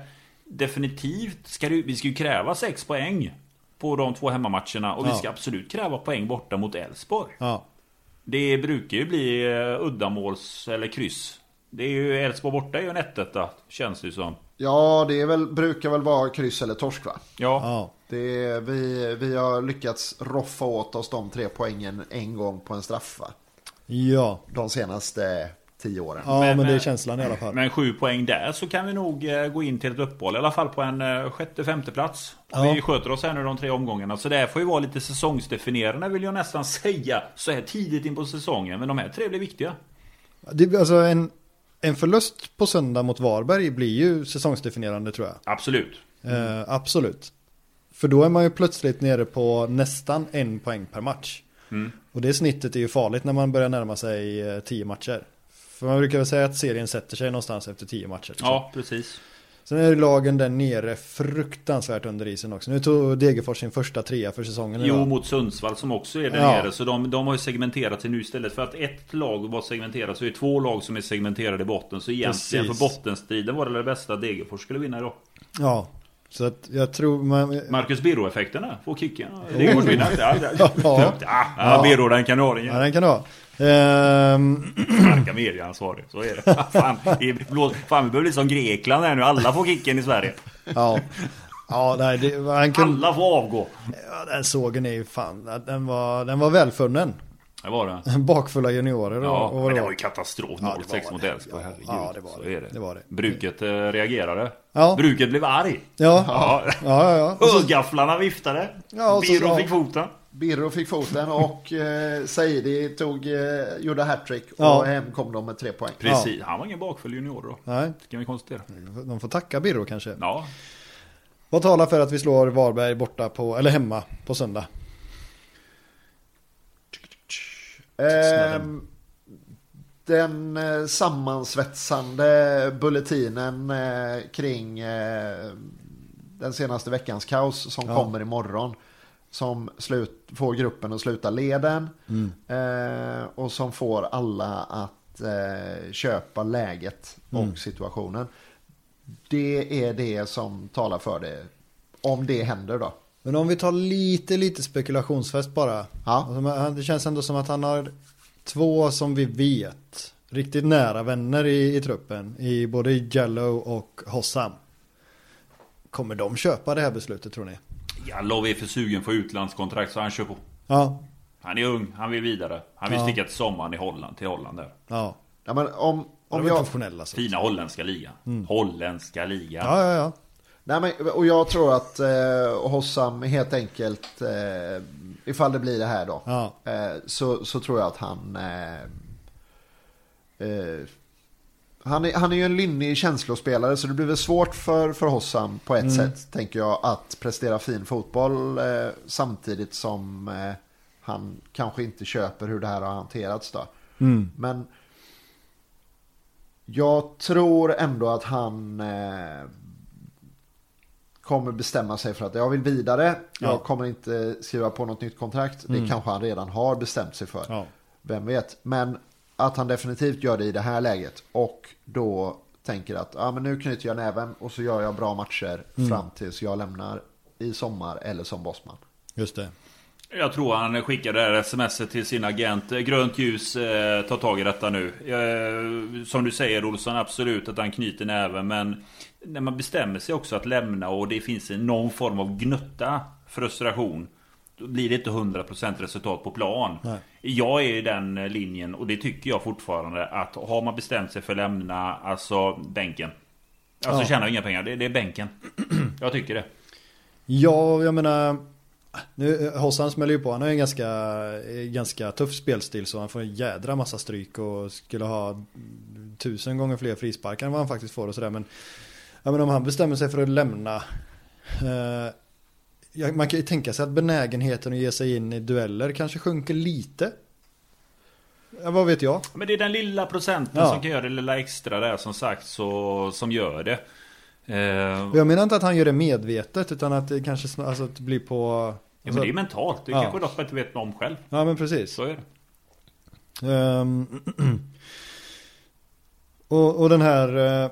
[SPEAKER 2] definitivt, ska det, vi ska ju kräva 6 poäng på de två hemmamatcherna. Och vi
[SPEAKER 1] Ja.
[SPEAKER 2] ska absolut kräva poäng borta mot Elfsborg.
[SPEAKER 1] Ja,
[SPEAKER 2] Det brukar ju bli eh, uddamåls eller kryss. Det är ju Elfsborg borta är ju en 1 känns det ju som.
[SPEAKER 3] Ja, det är väl, brukar väl vara kryss eller torsk va?
[SPEAKER 2] Ja,
[SPEAKER 1] ja.
[SPEAKER 3] Det är, vi, vi har lyckats roffa åt oss de tre poängen en gång på en straff va?
[SPEAKER 1] Ja,
[SPEAKER 3] De senaste tio åren.
[SPEAKER 1] ja men,
[SPEAKER 2] Men,
[SPEAKER 1] det är
[SPEAKER 2] eh,
[SPEAKER 1] känslan i alla fall.
[SPEAKER 2] Men sju poäng där så kan vi nog eh, gå in till ett uppehåll. I alla fall på en eh, sjätte, femte plats.
[SPEAKER 1] Ja.
[SPEAKER 2] Vi sköter oss här nu de tre omgångarna. Så det här får ju vara lite säsongsdefinierande vill jag nästan säga. Så här tidigt in på säsongen. Men de här tre blir viktiga.
[SPEAKER 1] Det, alltså en, en förlust på söndag mot Varberg blir ju säsongsdefinierande tror jag.
[SPEAKER 2] Absolut.
[SPEAKER 1] Eh, absolut. För då är man ju plötsligt nere på nästan en poäng per match.
[SPEAKER 2] Mm.
[SPEAKER 1] Och det snittet är ju farligt när man börjar närma sig eh, tio matcher. För man brukar väl säga att serien sätter sig någonstans efter tio matcher. liksom.
[SPEAKER 2] Ja, precis.
[SPEAKER 1] Sen är lagen där nere fruktansvärt under isen också. Nu tog Degerfors sin första trea för säsongen.
[SPEAKER 2] Jo,
[SPEAKER 1] idag.
[SPEAKER 2] mot Sundsvall som också är där
[SPEAKER 1] Ja.
[SPEAKER 2] nere. Så de, de har ju segmenterat sig nu istället för att ett lag var segmenterat så är det två lag som är segmenterade i botten. Så egentligen
[SPEAKER 1] Precis.
[SPEAKER 2] för bottenstriden var det det bästa Degerfors skulle vinna idag.
[SPEAKER 1] Ja, så att jag tror man...
[SPEAKER 2] Marcus Birro-effekten där, får kicken. Degerfors vinner. Ja, ja,
[SPEAKER 1] Ja.
[SPEAKER 2] ja. Birro den kanadien.
[SPEAKER 1] Ja, den kan du ha. Ehm,
[SPEAKER 2] Starka medieansvarig, så är det. Fan, blå- fan vi behöver bli som Grekland här nu. Alla får kicken i Sverige.
[SPEAKER 1] ja. Ja, nej, det, han kunde,
[SPEAKER 2] Alla får avgå.
[SPEAKER 1] ja, den sågen är ju fan, den var, den var välfunnen.
[SPEAKER 2] Det var det.
[SPEAKER 1] Bakfulla juniorer och,
[SPEAKER 2] Ja,
[SPEAKER 1] och
[SPEAKER 2] men det var ju katastrof.
[SPEAKER 1] Ja, det
[SPEAKER 2] 0-6
[SPEAKER 1] var
[SPEAKER 2] mot. Elfsborg.
[SPEAKER 1] Ja, ja, det var det.
[SPEAKER 2] är det.
[SPEAKER 1] Det var det.
[SPEAKER 2] Bruket eh, reagerade.
[SPEAKER 1] Ja.
[SPEAKER 2] Bruket blev arg.
[SPEAKER 1] Ja,
[SPEAKER 2] Ja.
[SPEAKER 1] ja, ja. ja. Och
[SPEAKER 2] Högafflarna viftade.
[SPEAKER 1] Ja, och ja.
[SPEAKER 2] fick foten.
[SPEAKER 3] Birro fick foten och eh, Saidi tog, eh, gjorde hattrick och
[SPEAKER 1] Ja.
[SPEAKER 3] hem kom de med tre poäng.
[SPEAKER 2] Precis. Han var ingen bakfull junior då.
[SPEAKER 1] nej,
[SPEAKER 2] Kan vi konstatera.
[SPEAKER 1] de får tacka Birro kanske.
[SPEAKER 2] Ja.
[SPEAKER 1] Vad talar för att vi slår Varberg borta på, eller hemma på söndag?
[SPEAKER 3] Ehm, den eh, sammansvetsande bulletinen kring den senaste veckans kaos som
[SPEAKER 1] Ja.
[SPEAKER 3] kommer imorgon. Som slut, får gruppen att sluta leden.
[SPEAKER 1] Mm.
[SPEAKER 3] Eh, och som får alla att eh, köpa läget och
[SPEAKER 1] Mm.
[SPEAKER 3] situationen. Det är det som talar för det. Om det händer då.
[SPEAKER 1] Men om vi tar lite, lite spekulationsfest bara.
[SPEAKER 3] Ja.
[SPEAKER 1] Alltså, han- Det känns ändå som att han har två som vi vet riktigt nära vänner i, i truppen. I både Jello och Hossam. Kommer de köpa det här beslutet tror ni?
[SPEAKER 2] Jallow är för sugen på utlandskontrakt så han kör på.
[SPEAKER 1] Ja,
[SPEAKER 2] Han är ung, han vill vidare. Han vill
[SPEAKER 1] Ja.
[SPEAKER 2] sticka till sommaren i Holland, till Holland där.
[SPEAKER 1] ja.
[SPEAKER 3] Ja, men om, om jag,
[SPEAKER 1] professionella. Så.
[SPEAKER 2] Fina holländska ligan. Holländska ligan.
[SPEAKER 1] Ja, ja, ja.
[SPEAKER 3] Nej, men, och jag tror att eh, Hossam helt enkelt, eh, ifall det blir det här då,
[SPEAKER 1] Ja.
[SPEAKER 3] eh, så, så tror jag att han... Eh, eh, han, är, han är ju en lynnig känslospelare så det blir väl svårt för, för Hossam på ett sätt, tänker jag, att prestera fin fotboll eh, samtidigt som eh, han kanske inte köper hur det här har hanterats då.
[SPEAKER 1] Mm.
[SPEAKER 3] Men jag tror ändå att han eh, kommer bestämma sig för att jag vill vidare. Jag
[SPEAKER 1] Ja. Mm.
[SPEAKER 3] kommer inte skriva på något nytt kontrakt. Det kanske han redan har bestämt sig för.
[SPEAKER 1] Ja.
[SPEAKER 3] Vem vet. Men att han definitivt gör det i det här läget. Och då tänker att ah, men nu knyter jag näven och så gör jag bra matcher
[SPEAKER 1] Mm.
[SPEAKER 3] fram tills jag lämnar i sommar eller som bossman.
[SPEAKER 1] Just det.
[SPEAKER 2] Jag tror han skickade det här smset till sin agent. Grönt ljus, eh, ta tag i detta nu. Eh, som du säger Olsson, absolut att han knyter näven. Men när man bestämmer sig också att lämna och det finns en någon form av gnutta frustration. Blir det inte 100% resultat på plan.
[SPEAKER 1] Nej.
[SPEAKER 2] Jag är i den linjen och det tycker jag fortfarande att har man bestämt sig för att lämna, alltså bänken. Alltså
[SPEAKER 1] Ja.
[SPEAKER 2] tjänar inga pengar, det, det är bänken. Jag tycker det.
[SPEAKER 1] Ja, jag menar nu, Hossan smäller ju på, han har ju en ganska, eh, ganska tuff spelstil så han får en jädra massa stryk och skulle ha tusen gånger fler frisparkar än vad han faktiskt får och sådär men Ja men om han bestämmer sig för att lämna eh, Man kan ju tänka sig att benägenheten att ge sig in i dueller kanske sjunker lite Ja vad vet jag
[SPEAKER 2] Men det är den lilla procenten
[SPEAKER 1] Ja.
[SPEAKER 2] som kan göra det lilla extra där som sagt så, som gör det. Eh,
[SPEAKER 1] Jag menar inte att han gör det medvetet utan att det kanske alltså, att det blir på
[SPEAKER 2] ja, men det är mentalt. Det är
[SPEAKER 1] Ja.
[SPEAKER 2] kanske något man inte vet om själv.
[SPEAKER 1] Ja men precis
[SPEAKER 2] Så är det.
[SPEAKER 1] Ehm, och, och den här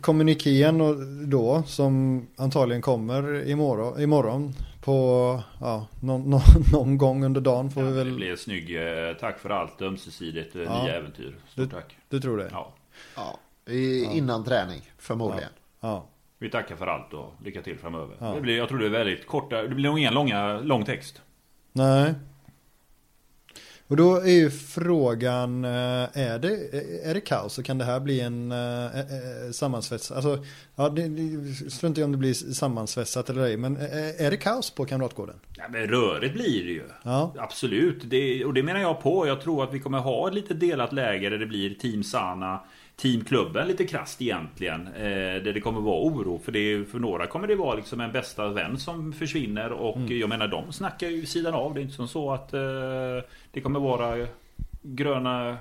[SPEAKER 1] kommunikén och då som antagligen kommer imorgon, imorgon på ja, någon, någon, någon gång under dagen får
[SPEAKER 2] Ja,
[SPEAKER 1] vi
[SPEAKER 2] Det
[SPEAKER 1] väl,
[SPEAKER 2] blir snygg. eh, Tack för allt ömsesidigt. eh,
[SPEAKER 1] Ja.
[SPEAKER 2] Nya äventyr. Stort tack.
[SPEAKER 1] du tror det?
[SPEAKER 2] Ja.
[SPEAKER 3] Ja, i, Innan träning förmodligen.
[SPEAKER 1] Ja.
[SPEAKER 2] Vi tackar för allt och lycka till framöver.
[SPEAKER 1] Ja.
[SPEAKER 2] Det blir, jag tror det är väldigt korta. Det blir nog ingen långa, lång text.
[SPEAKER 1] Nej. Och då är ju frågan, eh, är det, är det kaos och kan det här bli en eh, eh, sammansvetsad, alltså, ja, det, det struntar jag om det blir sammansvetsat eller ej, men eh, är det kaos på Kamratgården?
[SPEAKER 2] Ja, men rörigt blir det ju.
[SPEAKER 1] Ja.
[SPEAKER 2] Absolut. Det, och det menar jag på. Jag tror att vi kommer ha ett lite delat läge där det blir Team Sana Teamklubben lite krast egentligen. Eh, där det kommer vara oro. För, det, för några kommer det vara liksom en bästa vän som försvinner. Och
[SPEAKER 1] Mm.
[SPEAKER 2] jag menar de snackar ju sidan av. Det är inte som så att eh, det kommer vara gröna eh,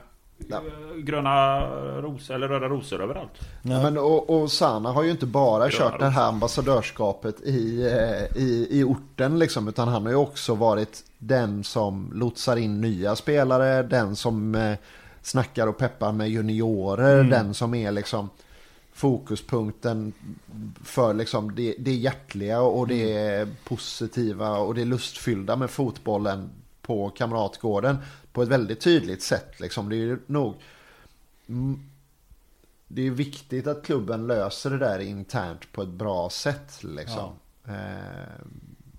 [SPEAKER 2] Gröna rosor eller röda rosor överallt.
[SPEAKER 1] Ja.
[SPEAKER 3] Men, och, och Sana har ju inte bara
[SPEAKER 2] Gröna
[SPEAKER 3] kört det här ambassadörskapet i, eh, i, i orten liksom, utan han har ju också varit den som lotsar in nya spelare, den som eh, snackar och peppar med juniorer, den som är liksom fokuspunkten för liksom det, det hjärtliga och det positiva och det lustfyllda med fotbollen på Kamratgården på ett väldigt tydligt sätt. Liksom. Det är nog det är viktigt att klubben löser det där internt på ett bra sätt. Liksom. Ja.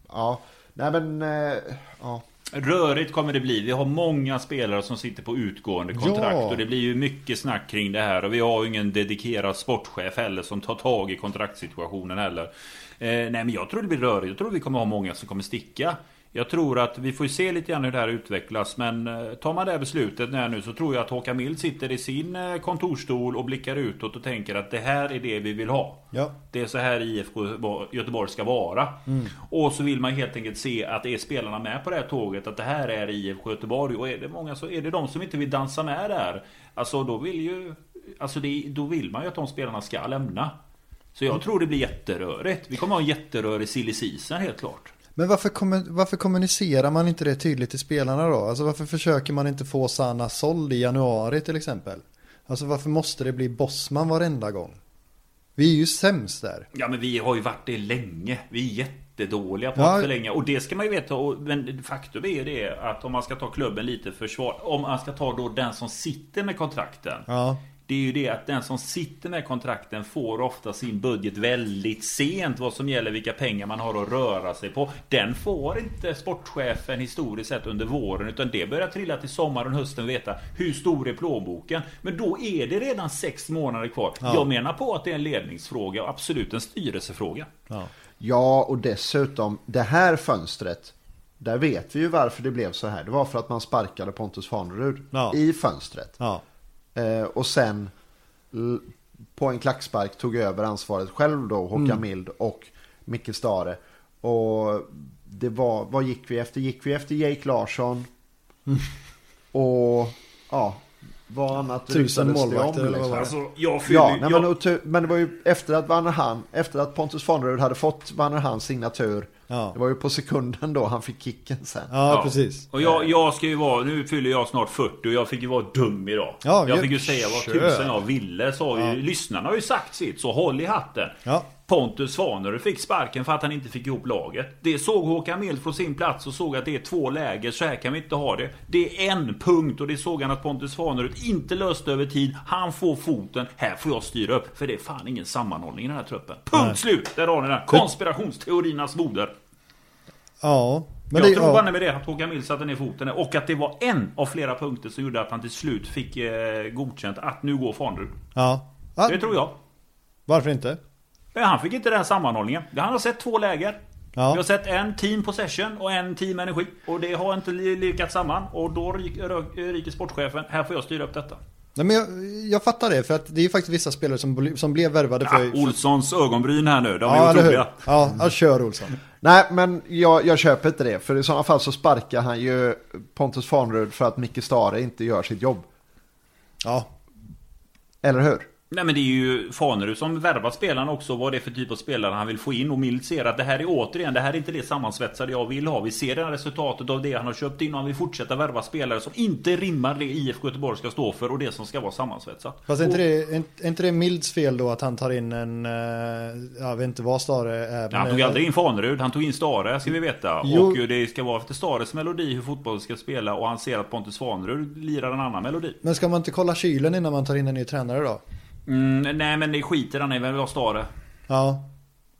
[SPEAKER 3] ja. Nej men, eh, ja.
[SPEAKER 2] Rörigt kommer det bli. Vi har många spelare som sitter på utgående kontrakt
[SPEAKER 1] Ja.
[SPEAKER 2] och det blir ju mycket snack kring det här. Och vi har ju ingen dedikerad sportchef heller som tar tag i kontraktssituationen heller. Eh, nej men jag tror det blir rörigt. Jag tror vi kommer ha många som kommer sticka. Jag tror att vi får se lite grann hur det här utvecklas men eh, tar man det här beslutet när nu så tror jag att Håkan Mild sitter i sin eh, kontorstol och blickar utåt och tänker att det här är det vi vill ha.
[SPEAKER 1] Ja.
[SPEAKER 2] Det är så här IFK Göteborg ska vara. Och så vill man helt enkelt se att är spelarna med på det här tåget. Att det här är IFK Göteborg. Och är det många så är det de som inte vill dansa med där. Alltså då vill ju... Alltså det, då vill man ju att de spelarna ska lämna. Så jag tror det blir jätterörigt. Vi kommer ha en jätterörig silly season helt klart.
[SPEAKER 1] Men varför, varför kommunicerar man inte det tydligt till spelarna då? Alltså varför försöker man inte få Sanna såld i januari till exempel? Alltså varför måste det bli Bosman varenda gång? Vi är ju sämst där.
[SPEAKER 2] Ja men vi har ju varit det länge. Vi är jättedåliga på
[SPEAKER 1] Ja.
[SPEAKER 2] att förlänga. Och det ska man ju veta. Och, men faktum är ju det att om man ska ta klubben lite försvar. Om man ska ta då den som sitter med kontrakten.
[SPEAKER 1] Ja.
[SPEAKER 2] Det är ju det att den som sitter med kontrakten får ofta sin budget väldigt sent vad som gäller vilka pengar man har att röra sig på. Den får inte sportchefen historiskt sett under våren utan det börjar trilla till sommaren och hösten veta hur stor är plånboken. Men då är det redan sex månader kvar.
[SPEAKER 1] Ja.
[SPEAKER 2] Jag menar på att det är en ledningsfråga och absolut en styrelsefråga.
[SPEAKER 1] Ja.
[SPEAKER 3] ja, och dessutom det här fönstret. Där vet vi ju varför det blev så här. Det var för att man sparkade Pontus Farnerud
[SPEAKER 1] Ja.
[SPEAKER 3] i fönstret.
[SPEAKER 1] Ja.
[SPEAKER 3] Eh, och sen på en klackspark tog över ansvaret själv då, Håkan Mild och Micke Stare. Och det var, vad gick vi efter? Gick vi efter Jake Larsson? Och ja, vad annat
[SPEAKER 1] Tusen
[SPEAKER 3] det
[SPEAKER 1] målvakter, eller vad var det?
[SPEAKER 2] Alltså, jag fyller...
[SPEAKER 3] Ja, nej,
[SPEAKER 2] jag,
[SPEAKER 3] men, men det var ju efter att Vanner Han, efter att Pontus Farnerud hade fått Vanner Hans signatur.
[SPEAKER 1] Ja.
[SPEAKER 3] Det var ju på sekunden då han fick kicken sen.
[SPEAKER 1] Ja, precis.
[SPEAKER 2] Och jag, jag ska ju vara, nu fyller jag snart 40 och jag fick ju vara dum idag.
[SPEAKER 1] Ja,
[SPEAKER 2] jag fick ju säga vad tusen jag ville. Sa ju, Lyssnarna har ju sagt sitt, så håll i hatten.
[SPEAKER 1] Ja.
[SPEAKER 2] Pontus Svanerud fick sparken för att han inte fick ihop laget. Det såg Håkan Mild från sin plats och såg att det är två läger, så här kan vi inte ha det. Det är en punkt och det såg han att Pontus Svanerud inte löste över tid. Han får foten, här får jag styra upp. För det är fan ingen sammanhållning i den här truppen. Punkt
[SPEAKER 1] Nej.
[SPEAKER 2] slut! Där har ni den. Konspirationsteoriernas moder.
[SPEAKER 1] Ja. Men
[SPEAKER 2] jag
[SPEAKER 1] det,
[SPEAKER 2] tror
[SPEAKER 1] ja.
[SPEAKER 2] banne med det att Håkan Mild satte ner foten och att det var en av flera punkter som gjorde att han till slut fick eh, godkänt att nu går Farnerud.
[SPEAKER 1] Ja. ja.
[SPEAKER 2] Det tror jag.
[SPEAKER 1] Varför inte?
[SPEAKER 2] Men han fick inte den sammanhållningen. Han har sett två läger.
[SPEAKER 1] Ja.
[SPEAKER 2] Vi har sett en team possession och en team energi. Och det har inte li- lyckats samman. Och då ryker sportchefen. Här får jag styra upp detta.
[SPEAKER 1] Nej, men jag, jag fattar det, för att det är faktiskt vissa spelare som, som blev värvade för...
[SPEAKER 2] Ja, Olssons ögonbryn här nu. De
[SPEAKER 1] ja,
[SPEAKER 2] är
[SPEAKER 1] hur?
[SPEAKER 2] otroliga.
[SPEAKER 1] Ja, ja, kör Olsson.
[SPEAKER 3] Nej, men jag, jag köper inte det. För i sådana fall så sparkar han ju Pontus Farnerud för att Micke Stare inte gör sitt jobb.
[SPEAKER 1] Ja,
[SPEAKER 3] Eller hur?
[SPEAKER 2] Nej men det är ju Fanerud som värvar spelarna också. Vad det är för typ av spelare han vill få in. Och Mild ser att det här är återigen, det här är inte det sammansvetsade jag vill ha. Vi ser det här resultatet av det han har köpt in och han vill fortsätta värva spelare som inte rimmar det IFK Göteborg ska stå för och det som ska vara sammansvetsat.
[SPEAKER 1] fast är inte, det, är inte- det Milds fel då att han tar in en... eh, Jag vet inte vad Stare är.
[SPEAKER 2] Ja, han tog aldrig in Fanerud, han tog in Stare ska vi veta.
[SPEAKER 1] Jo.
[SPEAKER 2] Och det ska vara efter Stares melodi hur fotboll ska spela och han ser att Pontus Fanerud lirar en annan melodi.
[SPEAKER 1] Men ska man inte kolla kylen innan man tar in en ny tränare då?
[SPEAKER 2] Mm, nej men det skiter han i, vem vill ha Stare?
[SPEAKER 1] Ja,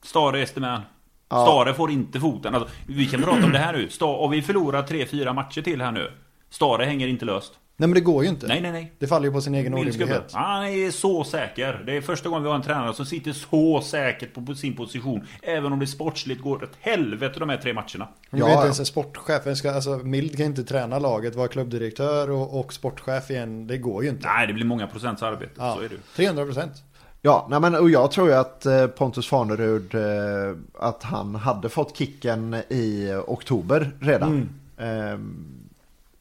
[SPEAKER 2] Stare Esterman.
[SPEAKER 3] Ja.
[SPEAKER 2] Stare får inte foten. Alltså, vi kan prata om det här nu. Sta- och vi förlorar 3-4 matcher till här nu. Stare hänger inte löst.
[SPEAKER 1] Nej men det går ju inte.
[SPEAKER 2] Nej, nej, nej.
[SPEAKER 1] Det faller ju på sin egen orimlighet.
[SPEAKER 2] Han är så säker. Det är första gången vi har en tränare som sitter så säkert på sin position. Även om det sportsligt går ett helvete de här tre matcherna.
[SPEAKER 1] Men
[SPEAKER 3] Ja,
[SPEAKER 1] inte ens en sportchef. Ska, alltså, Mild kan inte träna laget, vara klubbdirektör och, och sportchef igen. Det går ju inte.
[SPEAKER 2] Nej, det blir många procents arbete.
[SPEAKER 1] Ja,
[SPEAKER 2] Så är det.
[SPEAKER 1] 300 procent.
[SPEAKER 3] Ja, nej men, och jag tror ju att eh, Pontus Farnerud, eh, att han hade fått kicken i oktober redan. Ehm,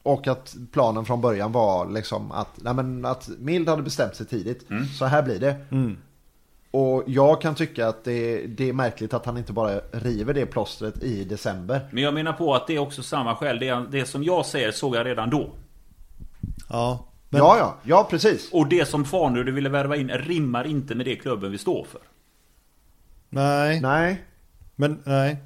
[SPEAKER 3] och att planen från början var liksom att, nej men att Mild hade bestämt sig tidigt. Så här blir det. Och jag kan tycka att det, det är märkligt att han inte bara river det plåstret i december.
[SPEAKER 2] Men jag menar på att det är också samma skäl. Det, det som jag säger såg jag redan då.
[SPEAKER 1] Ja. Men,
[SPEAKER 3] ja, ja, ja precis.
[SPEAKER 2] Och det som Farnerud ville värva in rimmar inte med det klubben vi står för.
[SPEAKER 1] Nej,
[SPEAKER 3] Nej,
[SPEAKER 1] men nej.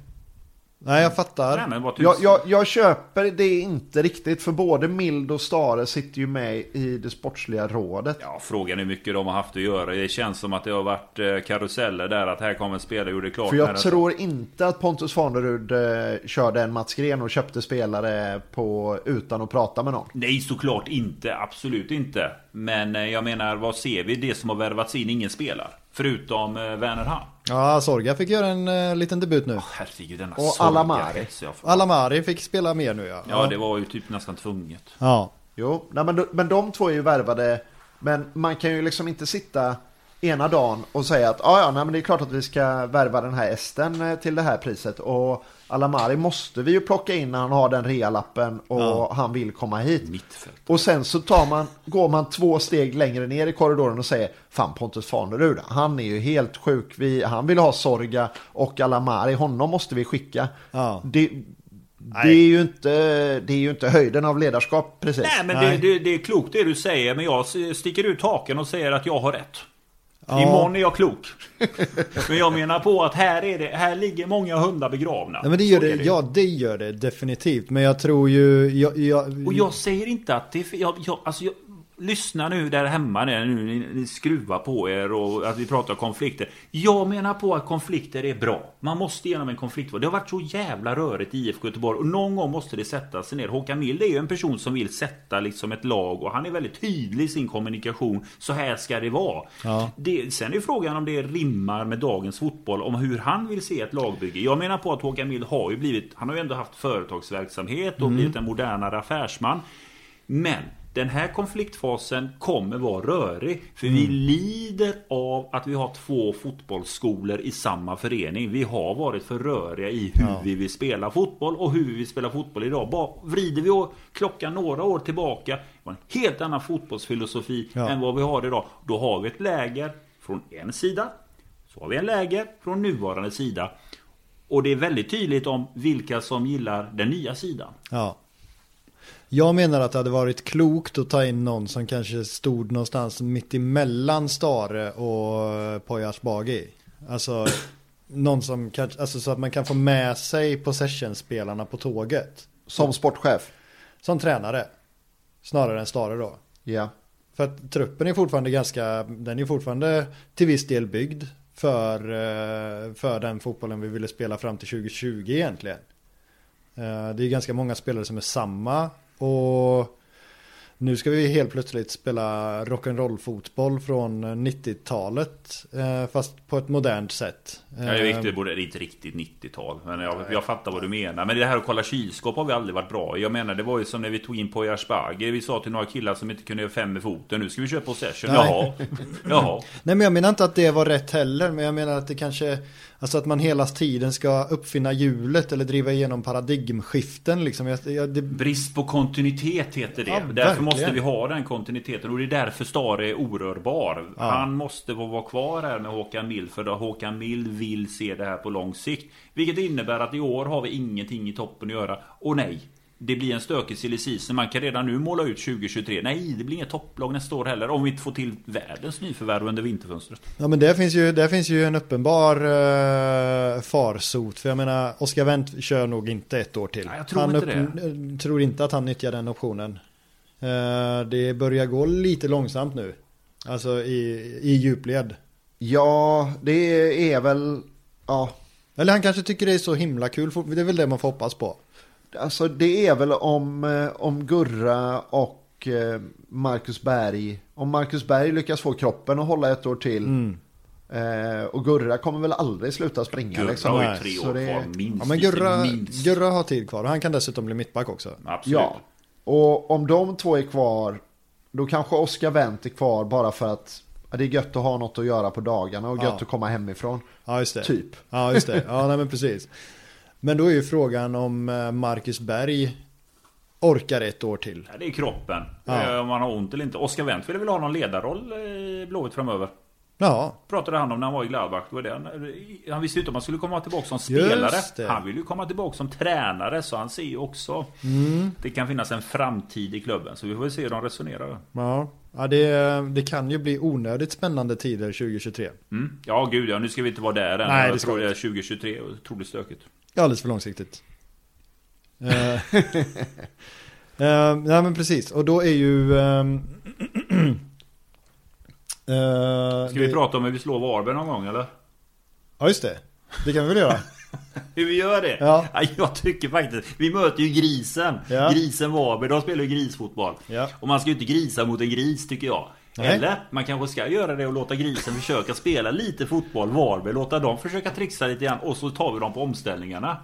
[SPEAKER 1] Nej, jag fattar.
[SPEAKER 2] Nej,
[SPEAKER 3] jag, jag, jag köper det inte riktigt för både Mild och Stare sitter ju med i det sportsliga rådet.
[SPEAKER 2] Ja, frågan är hur mycket de har haft att göra. Det känns som att det har varit eh, karuseller där. Att här kommer en spelare och gjorde klart
[SPEAKER 3] För jag tror inte att Pontus Farnerud eh, körde en Mats Gren och köpte spelare på, utan att prata med någon.
[SPEAKER 2] Nej, såklart inte. Absolut inte. Men eh, jag menar, vad ser vi? Det som har värvats in, ingen spelar. Förutom eh, Werner Ham.
[SPEAKER 1] Ja, Sorga fick göra en uh, liten debut nu.
[SPEAKER 2] Herregud, denna
[SPEAKER 3] Och Alamari.
[SPEAKER 1] Alamari fick spela mer nu ja.
[SPEAKER 2] Ja, det var ju typ nästan tvunget.
[SPEAKER 1] Ja.
[SPEAKER 3] Jo, nej, men, men de två är ju värvade. Men man kan ju liksom inte sitta ena dagen och säga att ah, ja, nej, men det är klart att vi ska värva den här esten eh, till det här priset. Och Alamari måste vi ju plocka in när han har den realappen och
[SPEAKER 1] Ja.
[SPEAKER 3] han vill komma hit.
[SPEAKER 2] Mittfält.
[SPEAKER 3] Och sen så tar man, går man två steg längre ner i korridoren och säger Fan Pontus Farnerud, han är ju helt sjuk. Vi, han vill ha Sorga och Alamari, honom måste vi skicka.
[SPEAKER 1] Ja.
[SPEAKER 3] Det, det, är ju inte, det är ju inte höjden av ledarskap precis.
[SPEAKER 2] Nej, men
[SPEAKER 1] Nej.
[SPEAKER 2] Det, det, det är klokt det du säger. Men jag sticker ut haken och säger att jag har rätt.
[SPEAKER 1] Ja.
[SPEAKER 2] Imorgon är jag klok. men jag menar på att här, är det, här ligger många hundar begravna.
[SPEAKER 1] Nej, men det gör det,
[SPEAKER 2] är
[SPEAKER 1] ja det gör det definitivt. Men jag tror ju, jag, jag,
[SPEAKER 2] Och jag säger inte att det är fel. Jag, jag, alltså jag, lyssna nu där hemma när nu ni, skruvar på er och att vi pratar konflikter. Jag menar på att konflikter är bra. Man måste genom en konflikt. Det har varit så jävla rörigt i IFK Göteborg och någon gång måste det sätta sig ner. Håkan Mild är ju en person som vill sätta liksom ett lag och han är väldigt tydlig i sin kommunikation. Så här ska det vara.
[SPEAKER 1] Ja.
[SPEAKER 2] Det, sen är frågan om det rimmar med dagens fotboll, om hur han vill se ett lagbygge. Jag menar på att Håkan Mild har ju blivit, han har ju ändå haft företagsverksamhet och blivit en modernare affärsman. Men den här konfliktfasen kommer vara rörig. För vi lider av att vi har två fotbollsskolor i samma förening. Vi har varit för röriga i hur
[SPEAKER 1] Ja.
[SPEAKER 2] vi vill spela fotboll och hur vi vill spela fotboll idag. Bara vrider vi klockan några år tillbaka. Det var en helt annan fotbollsfilosofi
[SPEAKER 1] Ja.
[SPEAKER 2] än vad vi har idag. Då har vi ett läger från en sida. Så har vi en läger från nuvarande sida. Och det är väldigt tydligt om vilka som gillar den nya sidan.
[SPEAKER 1] Ja. Jag menar att det hade varit klokt att ta in någon som kanske stod någonstans mitt emellan Stare och Poyas Bagi. Alltså någon som kanske, alltså så att man kan få med sig possession-spelarna på tåget.
[SPEAKER 3] Som sportchef.
[SPEAKER 1] Som tränare. Snarare än Stare då.
[SPEAKER 3] Ja.
[SPEAKER 1] För att truppen är fortfarande ganska, den är fortfarande till viss del byggd för, eh, för den fotbollen vi ville spela fram till 2020 egentligen. Eh, Det är ganska många spelare som är samma och nu ska vi helt plötsligt spela rock'n'roll fotboll från 90-talet eh, fast på ett modernt sätt.
[SPEAKER 2] Ja, det är
[SPEAKER 1] Eh,
[SPEAKER 2] det är inte riktigt 90-tal. Men jag, jag fattar vad du menar. Men det här att kolla kylskåp har vi aldrig varit bra i. Jag menar, det var ju som när vi tog in på Jarsbagge. Vi sa till några killar som inte kunde göra fem med foten. Nu ska vi köra possession.
[SPEAKER 1] Nej.
[SPEAKER 2] Jaha. Jaha.
[SPEAKER 1] Nej men jag menar inte att det var rätt heller men jag menar att det kanske Alltså att man hela tiden ska uppfinna hjulet eller driva igenom paradigmskiften liksom. Jag, jag, det,
[SPEAKER 2] Brist på kontinuitet heter det.
[SPEAKER 1] Ja,
[SPEAKER 2] därför
[SPEAKER 1] verkligen.
[SPEAKER 2] måste vi ha den kontinuiteten. Och det är därför Stare är orörbar.
[SPEAKER 1] Ja.
[SPEAKER 2] Han måste få vara kvar här med Håkan Mild. För då Håkan Mild vill se det här på lång sikt. Vilket innebär att i år har vi ingenting i toppen att göra. Och nej. Det blir en stökig silly. Man kan redan nu måla ut 2023. Nej, det blir inget topplag nästa år heller. Om vi inte får till världens nyförvärv under vinterfönstret.
[SPEAKER 1] Ja men det finns ju, där finns ju en uppenbar uh, farsot. För jag menar, Oscar Wendt kör nog inte ett år till.
[SPEAKER 2] Nej, jag tror
[SPEAKER 1] han
[SPEAKER 2] inte
[SPEAKER 1] det. tror inte att han nyttjar den optionen. Eh, det börjar gå lite långsamt nu. Alltså i, i djupled.
[SPEAKER 3] Ja, det är väl... Ja,
[SPEAKER 1] Eller han kanske tycker det är så himla kul. Det är väl det man får hoppas på.
[SPEAKER 3] Alltså det är väl om, eh, om Gurra och eh, Marcus Berg. Om Marcus Berg lyckas få kroppen att hålla ett år till.
[SPEAKER 1] Mm.
[SPEAKER 3] Eh, och Gurra kommer väl aldrig sluta springa.
[SPEAKER 2] Gurra
[SPEAKER 3] liksom.
[SPEAKER 2] har ju tre
[SPEAKER 3] så
[SPEAKER 2] år
[SPEAKER 3] det-
[SPEAKER 2] kvar minst.
[SPEAKER 1] Ja men Gurra,
[SPEAKER 2] minst.
[SPEAKER 1] Gurra har tid kvar och han kan dessutom bli mittback också.
[SPEAKER 2] Absolut.
[SPEAKER 3] Ja. Och om de två är kvar. Då kanske Oscar Wendt är kvar bara för att ja, det är gött att ha något att göra på dagarna och gött
[SPEAKER 1] Ja.
[SPEAKER 3] att komma hemifrån.
[SPEAKER 1] Ja just det.
[SPEAKER 3] Typ.
[SPEAKER 1] Ja just det. Ja nej, men precis. Men då är ju frågan om eh, Marcus Berg orkar ett år till.
[SPEAKER 2] Ja, det är kroppen.
[SPEAKER 1] Ja.
[SPEAKER 2] Eh, Om man har ont eller inte. Oskar Wendt ville väl ha någon ledarroll i Blåvitt framöver.
[SPEAKER 1] Ja,
[SPEAKER 2] Pratade han om när han var i Gladbach. Det var det. han- Han visste ju inte om han skulle komma tillbaka som spelare.
[SPEAKER 1] Det.
[SPEAKER 2] Han vill ju komma tillbaka som tränare. Så han ser ju också.
[SPEAKER 1] Mm.
[SPEAKER 2] Det kan finnas en framtid i klubben. Så vi får väl se hur de resonerar.
[SPEAKER 1] ja. ja det, det kan ju bli onödigt spännande tider 2023.
[SPEAKER 2] Mm. Ja gud ja, nu ska vi inte vara där än.
[SPEAKER 1] Nej, det
[SPEAKER 2] jag
[SPEAKER 1] ska
[SPEAKER 2] tror det är 2023 och otroligt stökigt.
[SPEAKER 1] Alldeles för långsiktigt. Eh, nej men precis, och då är ju... ehm, eh,
[SPEAKER 2] Ska vi
[SPEAKER 1] det-
[SPEAKER 2] prata om hur vi slår Varberg någon gång eller?
[SPEAKER 1] Ja just det, det kan vi väl göra.
[SPEAKER 2] Hur vi gör det?
[SPEAKER 1] Ja.
[SPEAKER 2] Jag tycker faktiskt, vi möter ju grisen.
[SPEAKER 1] Ja.
[SPEAKER 2] Grisen Varberg, de spelar ju grisfotboll.
[SPEAKER 1] Ja.
[SPEAKER 2] Och man ska ju inte grisa mot en gris tycker jag.
[SPEAKER 1] Nej.
[SPEAKER 2] Eller man kanske ska göra det och låta grisen försöka spela lite fotboll, Varberg, låta dem försöka trixa lite grann och så tar vi dem på omställningarna.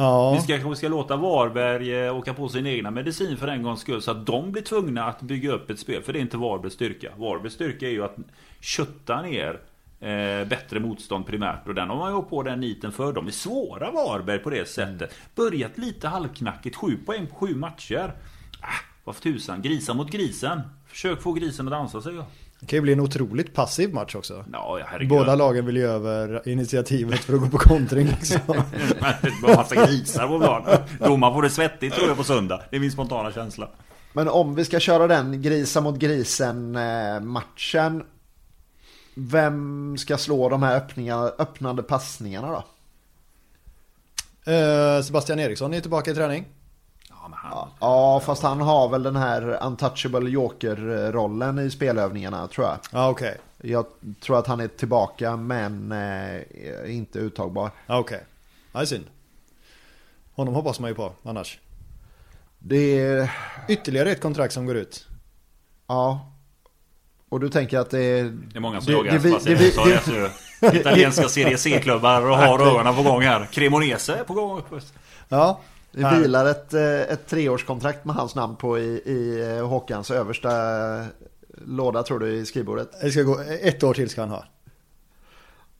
[SPEAKER 1] Ja,
[SPEAKER 2] Vi ska kanske ska låta Varberg eh, åka på sin egna medicin för en gångs skull så att de blir tvungna att bygga upp ett spel. För det är inte Varbergs styrka. Varbergs styrka är ju att kötta ner eh, bättre motstånd primärt. Och den har man ju åkt på den niten för. De är svåra Varberg på det sättet. Börjat lite halvknackigt. Sju poäng på sju matcher. Ah, vad för tusan. Grisa mot grisen. Försök få grisen att dansa säger jag
[SPEAKER 1] det kan ju bli en otroligt passiv match också.
[SPEAKER 2] Ja, herregud.
[SPEAKER 1] Båda lagen vill ju över initiativet för att gå på kontring liksom.
[SPEAKER 2] Var massa grisar på planen. Domaren får det svettigt tror jag på söndag. Det är min spontana känsla.
[SPEAKER 3] Men om vi ska köra den grisa mot grisen eh, matchen. Vem ska slå de här öppnande passningarna då?
[SPEAKER 1] Eh, Sebastian Eriksson är tillbaka i träning.
[SPEAKER 2] Ja,
[SPEAKER 3] fast han har väl den här untouchable joker-rollen i spelövningarna tror jag.
[SPEAKER 1] Ja okej.
[SPEAKER 3] Jag tror att han är tillbaka men eh, inte uttagbar.
[SPEAKER 1] Ja okej. Ja, det är synd. Honom hoppas man ju på annars.
[SPEAKER 3] Det är,
[SPEAKER 1] Ytterligare ett kontrakt som går ut.
[SPEAKER 3] ja. Och du tänker att det är...
[SPEAKER 2] Det är många som jagar
[SPEAKER 3] det det
[SPEAKER 2] italienska Serie C-klubbar och har ögonen på gång här. Cremonese är på gång.
[SPEAKER 1] Ja.
[SPEAKER 3] Det vilar ett, eh, ett treårskontrakt med hans namn på i, i eh, Håkans översta låda tror du i skrivbordet.
[SPEAKER 1] Det ska gå, ett år till ska han ha.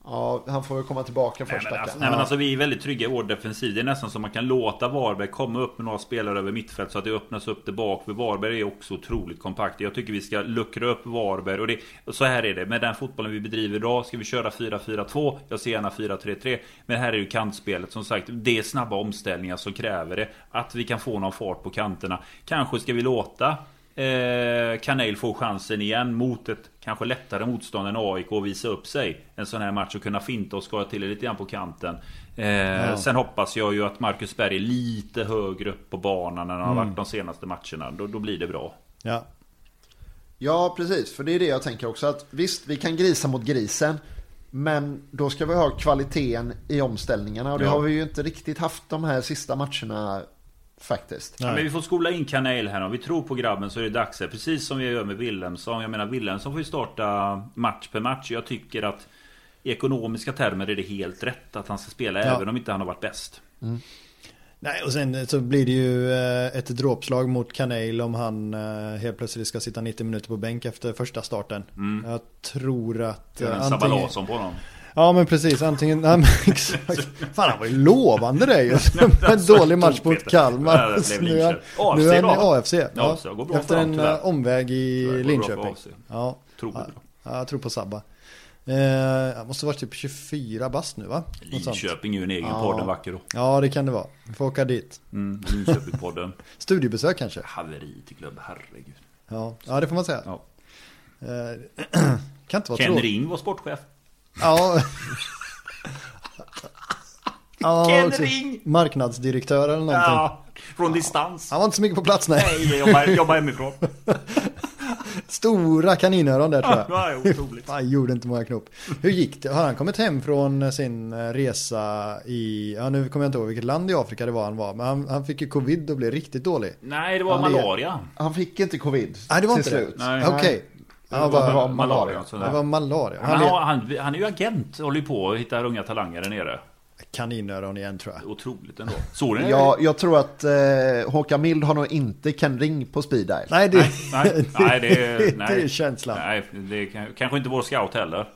[SPEAKER 3] Ja, han får väl komma tillbaka
[SPEAKER 2] Nej
[SPEAKER 3] först.
[SPEAKER 2] men, alltså, nej men alltså vi är väldigt trygga i vår defensiv. Det är nästan som man kan låta Varberg komma upp med några spelare över mittfält så att det öppnas upp där bak. För Varberg är också otroligt kompakt. Jag tycker vi ska luckra upp Varberg. Och, det, så här är det. Med den fotbollen vi bedriver idag ska vi köra 4-4-2. Jag ser gärna 4-3-3. Men här är ju kantspelet. Som sagt, det är snabba omställningar som kräver det. Att vi kan få någon fart på kanterna. Kanske ska vi låta Eh, Kanel får chansen igen mot ett kanske lättare motstånd än AIK och visa upp sig. En sån här match och kunna finta och skara till det lite grann på kanten. Eh, Sen hoppas jag ju att Marcus Berg är lite högre upp på banan än han har varit de senaste matcherna. Då, då blir det bra.
[SPEAKER 1] Ja.
[SPEAKER 3] Ja, precis. För det är det jag tänker också. Att visst, vi kan grisa mot grisen. Men då ska vi ha kvaliteten i omställningarna. Och det
[SPEAKER 2] Ja.
[SPEAKER 3] har vi ju inte riktigt haft de här sista matcherna faktiskt.
[SPEAKER 2] Ja, men vi får skola in Kanel här Om vi tror på grabben så är det dags här. Precis som vi gör med Wilhelmsson. Jag menar Wilhelmsson får ju starta match per match. Jag tycker att i ekonomiska termer är det helt rätt att han ska spela
[SPEAKER 1] Ja.
[SPEAKER 2] även om inte han har varit bäst.
[SPEAKER 1] Nej, och sen så blir det ju eh, ett dråpslag mot Kanel om han eh, helt plötsligt ska sitta 90 minuter på bänk efter första starten. Jag tror att...
[SPEAKER 2] Gör
[SPEAKER 1] eh,
[SPEAKER 2] en
[SPEAKER 1] antingen-
[SPEAKER 2] på honom.
[SPEAKER 1] Ja men precis, antingen... Ja, men, exakt. Fan han var ju lovande det ju. En dålig match mot. Kalmar.
[SPEAKER 2] Ja,
[SPEAKER 1] nu är nu är han i
[SPEAKER 2] AFC.
[SPEAKER 1] Ja, efter en
[SPEAKER 2] honom, tyvärr.
[SPEAKER 1] eh, omväg i
[SPEAKER 2] Tyvärr
[SPEAKER 1] Linköping. Ja,
[SPEAKER 2] Tror
[SPEAKER 1] ja, jag tror på Sabba. Eh, jag måste vara typ 24 bast nu va?
[SPEAKER 2] Linköping är ju en egen
[SPEAKER 3] Ja.
[SPEAKER 2] podd en vacker då.
[SPEAKER 1] Ja det kan det vara. Vi får åka dit.
[SPEAKER 2] Mm, Linköping-podden.
[SPEAKER 1] Studiebesök kanske?
[SPEAKER 2] Haveri till klubb, herregud.
[SPEAKER 1] Ja, ja det får man säga.
[SPEAKER 2] Ja.
[SPEAKER 1] Eh, kan inte vara
[SPEAKER 2] Ken. Ring var sportchef.
[SPEAKER 1] Ja. ja
[SPEAKER 2] Ken Ring!
[SPEAKER 1] Marknadsdirektör eller någonting.
[SPEAKER 2] Ja, från distans.
[SPEAKER 1] Han var inte så mycket på plats nej.
[SPEAKER 2] Nej, jag jobbar, jobbar hemifrån.
[SPEAKER 1] Stora kaninöron där tror jag.
[SPEAKER 2] Ja, det är otroligt.
[SPEAKER 1] Fan, gjorde inte många knop. Hur gick det? Har han kommit hem från sin eh, resa i, ja nu kommer jag inte ihåg vilket land i Afrika det var han var, men han, han fick ju covid och blev riktigt dålig.
[SPEAKER 2] Nej, det var
[SPEAKER 3] det-
[SPEAKER 2] malaria.
[SPEAKER 3] Han fick inte covid
[SPEAKER 1] Nej det var
[SPEAKER 3] till
[SPEAKER 1] inte
[SPEAKER 3] slut.
[SPEAKER 1] det?
[SPEAKER 2] Nej.
[SPEAKER 1] Okej.
[SPEAKER 2] Det
[SPEAKER 1] Ja,
[SPEAKER 2] var,
[SPEAKER 3] var
[SPEAKER 2] malaria.
[SPEAKER 3] malaria.
[SPEAKER 2] sådär.
[SPEAKER 1] Det var malaria.
[SPEAKER 2] Han,
[SPEAKER 1] Han
[SPEAKER 2] han, han är ju agent och håller ju på och hittar unga talanger där nere.
[SPEAKER 1] Kaninöron igen tror jag.
[SPEAKER 2] Otroligt ändå. Såg ni det?
[SPEAKER 3] Ja, jag tror att eh, Håkan Mild har nog inte Ken Ring på speed dial.
[SPEAKER 1] Nej det,
[SPEAKER 2] Nej, nej, det är,
[SPEAKER 1] det
[SPEAKER 2] nej.
[SPEAKER 1] är känslan. Nej.
[SPEAKER 2] Nej, det är kan- kanske inte vår scout heller.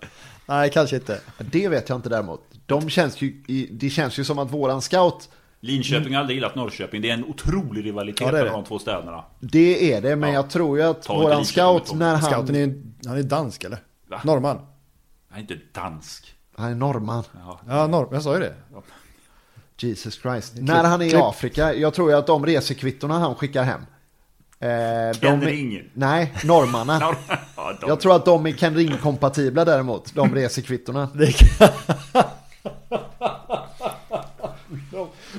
[SPEAKER 1] kanske inte.
[SPEAKER 3] Det vet jag inte däremot. De känns ju, det känns ju som att våran scout,
[SPEAKER 2] Linköping har aldrig gillat Norrköping. Det är en otrolig rivalitet
[SPEAKER 1] Ja,
[SPEAKER 2] mellan de två städerna.
[SPEAKER 3] det är det. Men
[SPEAKER 2] Ja.
[SPEAKER 3] jag tror ju att
[SPEAKER 2] Ta
[SPEAKER 3] våran scout när han...
[SPEAKER 1] Scouten är han är dansk eller?
[SPEAKER 2] Va?
[SPEAKER 1] Norrman.
[SPEAKER 2] Han är inte dansk.
[SPEAKER 3] Han är norrman.
[SPEAKER 2] Ja.
[SPEAKER 1] Ja, norr, jag sa ju det.
[SPEAKER 3] Jesus Christ.
[SPEAKER 1] Klipp-
[SPEAKER 3] när han är i
[SPEAKER 1] klipp.
[SPEAKER 3] Afrika, jag tror ju att de resekvittorna han skickar hem. Eh, de
[SPEAKER 2] Ken
[SPEAKER 3] är-
[SPEAKER 2] Ring.
[SPEAKER 3] Nej, norrmarna.
[SPEAKER 2] Ja, de,
[SPEAKER 3] Jag tror att de är Ken Ring-kompatibla däremot, de resekvittorna.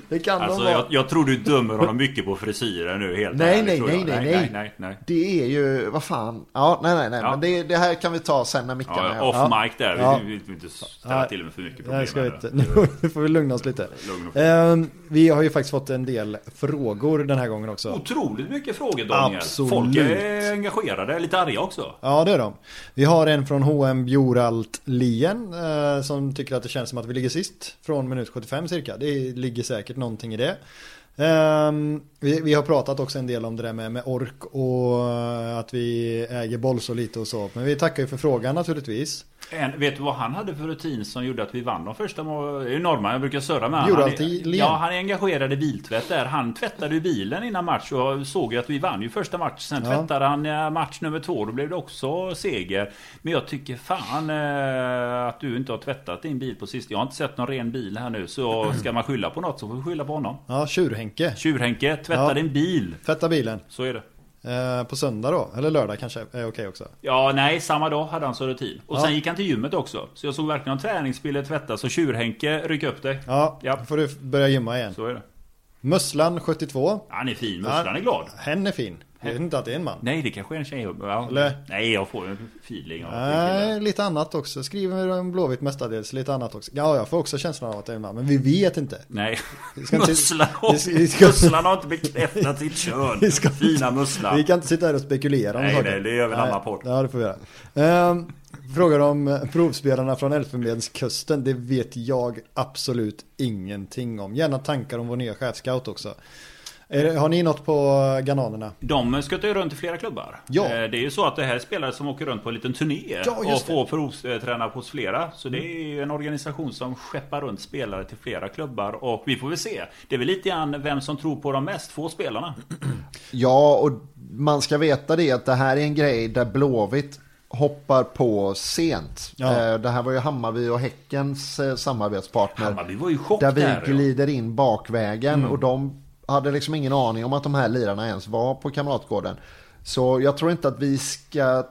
[SPEAKER 1] Det kan,
[SPEAKER 2] Alltså,
[SPEAKER 1] de vara.
[SPEAKER 2] jag, jag tror du dömer honom mycket på frisyren nu helt
[SPEAKER 3] Nej,
[SPEAKER 2] ärligt,
[SPEAKER 3] nej, nej, nej,
[SPEAKER 2] nej,
[SPEAKER 3] nej.
[SPEAKER 2] nej, nej.
[SPEAKER 3] Det är ju, vad fan. Ja, nej, nej, nej.
[SPEAKER 2] Ja.
[SPEAKER 3] Men det, det här kan vi ta sen när mickarna
[SPEAKER 2] Ja, off
[SPEAKER 1] Ja.
[SPEAKER 2] mic där.
[SPEAKER 1] Ja.
[SPEAKER 2] Vi vill inte ställa till med för mycket problem.
[SPEAKER 1] Nej, ska vi inte. Nu får vi lugna oss lite.
[SPEAKER 2] Lugn och
[SPEAKER 1] Ehm, vi har ju faktiskt fått en del frågor den här gången också.
[SPEAKER 2] Otroligt mycket frågor Daniel.
[SPEAKER 1] Absolut.
[SPEAKER 2] Folk är engagerade, lite arga också.
[SPEAKER 1] Ja, det är de. Vi har en från H&M Bjuralt Lien eh, som tycker att det känns som att vi ligger sist från minut 75 cirka. Det ligger säkert någonting i det. Um, vi, vi har pratat också en del om det där med, med ork och att vi äger boll så lite och så. Men vi tackar ju för frågan naturligtvis.
[SPEAKER 2] En, vet du vad han hade för rutin som gjorde att vi vann de första målen? Det är ju norrman, jag brukar surra med
[SPEAKER 1] len.
[SPEAKER 2] ja, han är engagerad i biltvätt där. Han tvättade ju bilen innan match och såg ju att vi vann ju första match. Sen
[SPEAKER 1] Ja.
[SPEAKER 2] tvättade han eh, match nummer två, då blev det också seger. Men jag tycker fan eh, att du inte har tvättat din bil på sist. Jag har inte sett någon ren bil här nu. Så ska man skylla på något så får vi skylla på honom.
[SPEAKER 1] Ja, Tjurhenke.
[SPEAKER 2] Tjurhenke, tvätta
[SPEAKER 1] Ja.
[SPEAKER 2] din bil.
[SPEAKER 1] Tvätta bilen.
[SPEAKER 2] Så är det.
[SPEAKER 1] Eh, på söndag då? Eller lördag kanske är okej också.
[SPEAKER 2] Ja, nej, samma dag hade han så rutin. Och
[SPEAKER 1] Ja.
[SPEAKER 2] sen gick han till gymmet också. Så jag såg verkligen träningsbilder tvättas. Så Tjurhenke, ryck upp dig.
[SPEAKER 1] Ja,
[SPEAKER 2] Ja.
[SPEAKER 1] då får du börja gymma igen.
[SPEAKER 2] Så är det.
[SPEAKER 1] Musslan 72.
[SPEAKER 2] Han är fin, Musslan är glad.
[SPEAKER 1] Hen är fin. Jag vet inte att det är en man.
[SPEAKER 2] Nej, det kanske är en tjej. Ja.
[SPEAKER 1] Eller?
[SPEAKER 2] Nej, jag får en feeling av
[SPEAKER 1] Nej, lite annat också. Skriver om Blåvitt mestadels, lite annat också. Ja, jag får också känslan av att det är en man, men vi vet inte.
[SPEAKER 2] Nej, Musslan
[SPEAKER 1] ska-
[SPEAKER 2] har inte bekräftat sitt kön.
[SPEAKER 1] Ska-
[SPEAKER 2] Fina Musslan.
[SPEAKER 1] Vi kan inte sitta här och spekulera om
[SPEAKER 2] Nej,
[SPEAKER 1] saker.
[SPEAKER 2] nej, det gör vi en annan podd.
[SPEAKER 1] Ja, det får vi göra. Ehm, frågar om provspelarna från Elfenbenskusten. Det vet jag absolut ingenting om. Gärna tankar om vår nya chefscout också. Har ni något på ghananerna?
[SPEAKER 2] De skuttar ju runt i flera klubbar.
[SPEAKER 1] Ja.
[SPEAKER 2] Eh, Det är ju så att det här är spelare som åker runt på en liten turné
[SPEAKER 1] Ja,
[SPEAKER 2] och får provträna hos flera. Så det är ju en organisation som skeppar runt spelare till flera klubbar. Och vi får väl se. Det är väl lite grann vem som tror på dem mest, få spelarna.
[SPEAKER 3] Ja, och man ska veta det att det här är en grej där Blåvitt hoppar på sent.
[SPEAKER 1] Ja.
[SPEAKER 3] Eh, Det här var ju Hammarby och Häckens eh, samarbetspartner.
[SPEAKER 2] Hammarby var ju chock
[SPEAKER 3] Där vi
[SPEAKER 2] där. ja.
[SPEAKER 3] glider in bakvägen och de hade liksom ingen aning om att de här lirarna ens var på Kamratgården. Så jag tror inte att vi ska...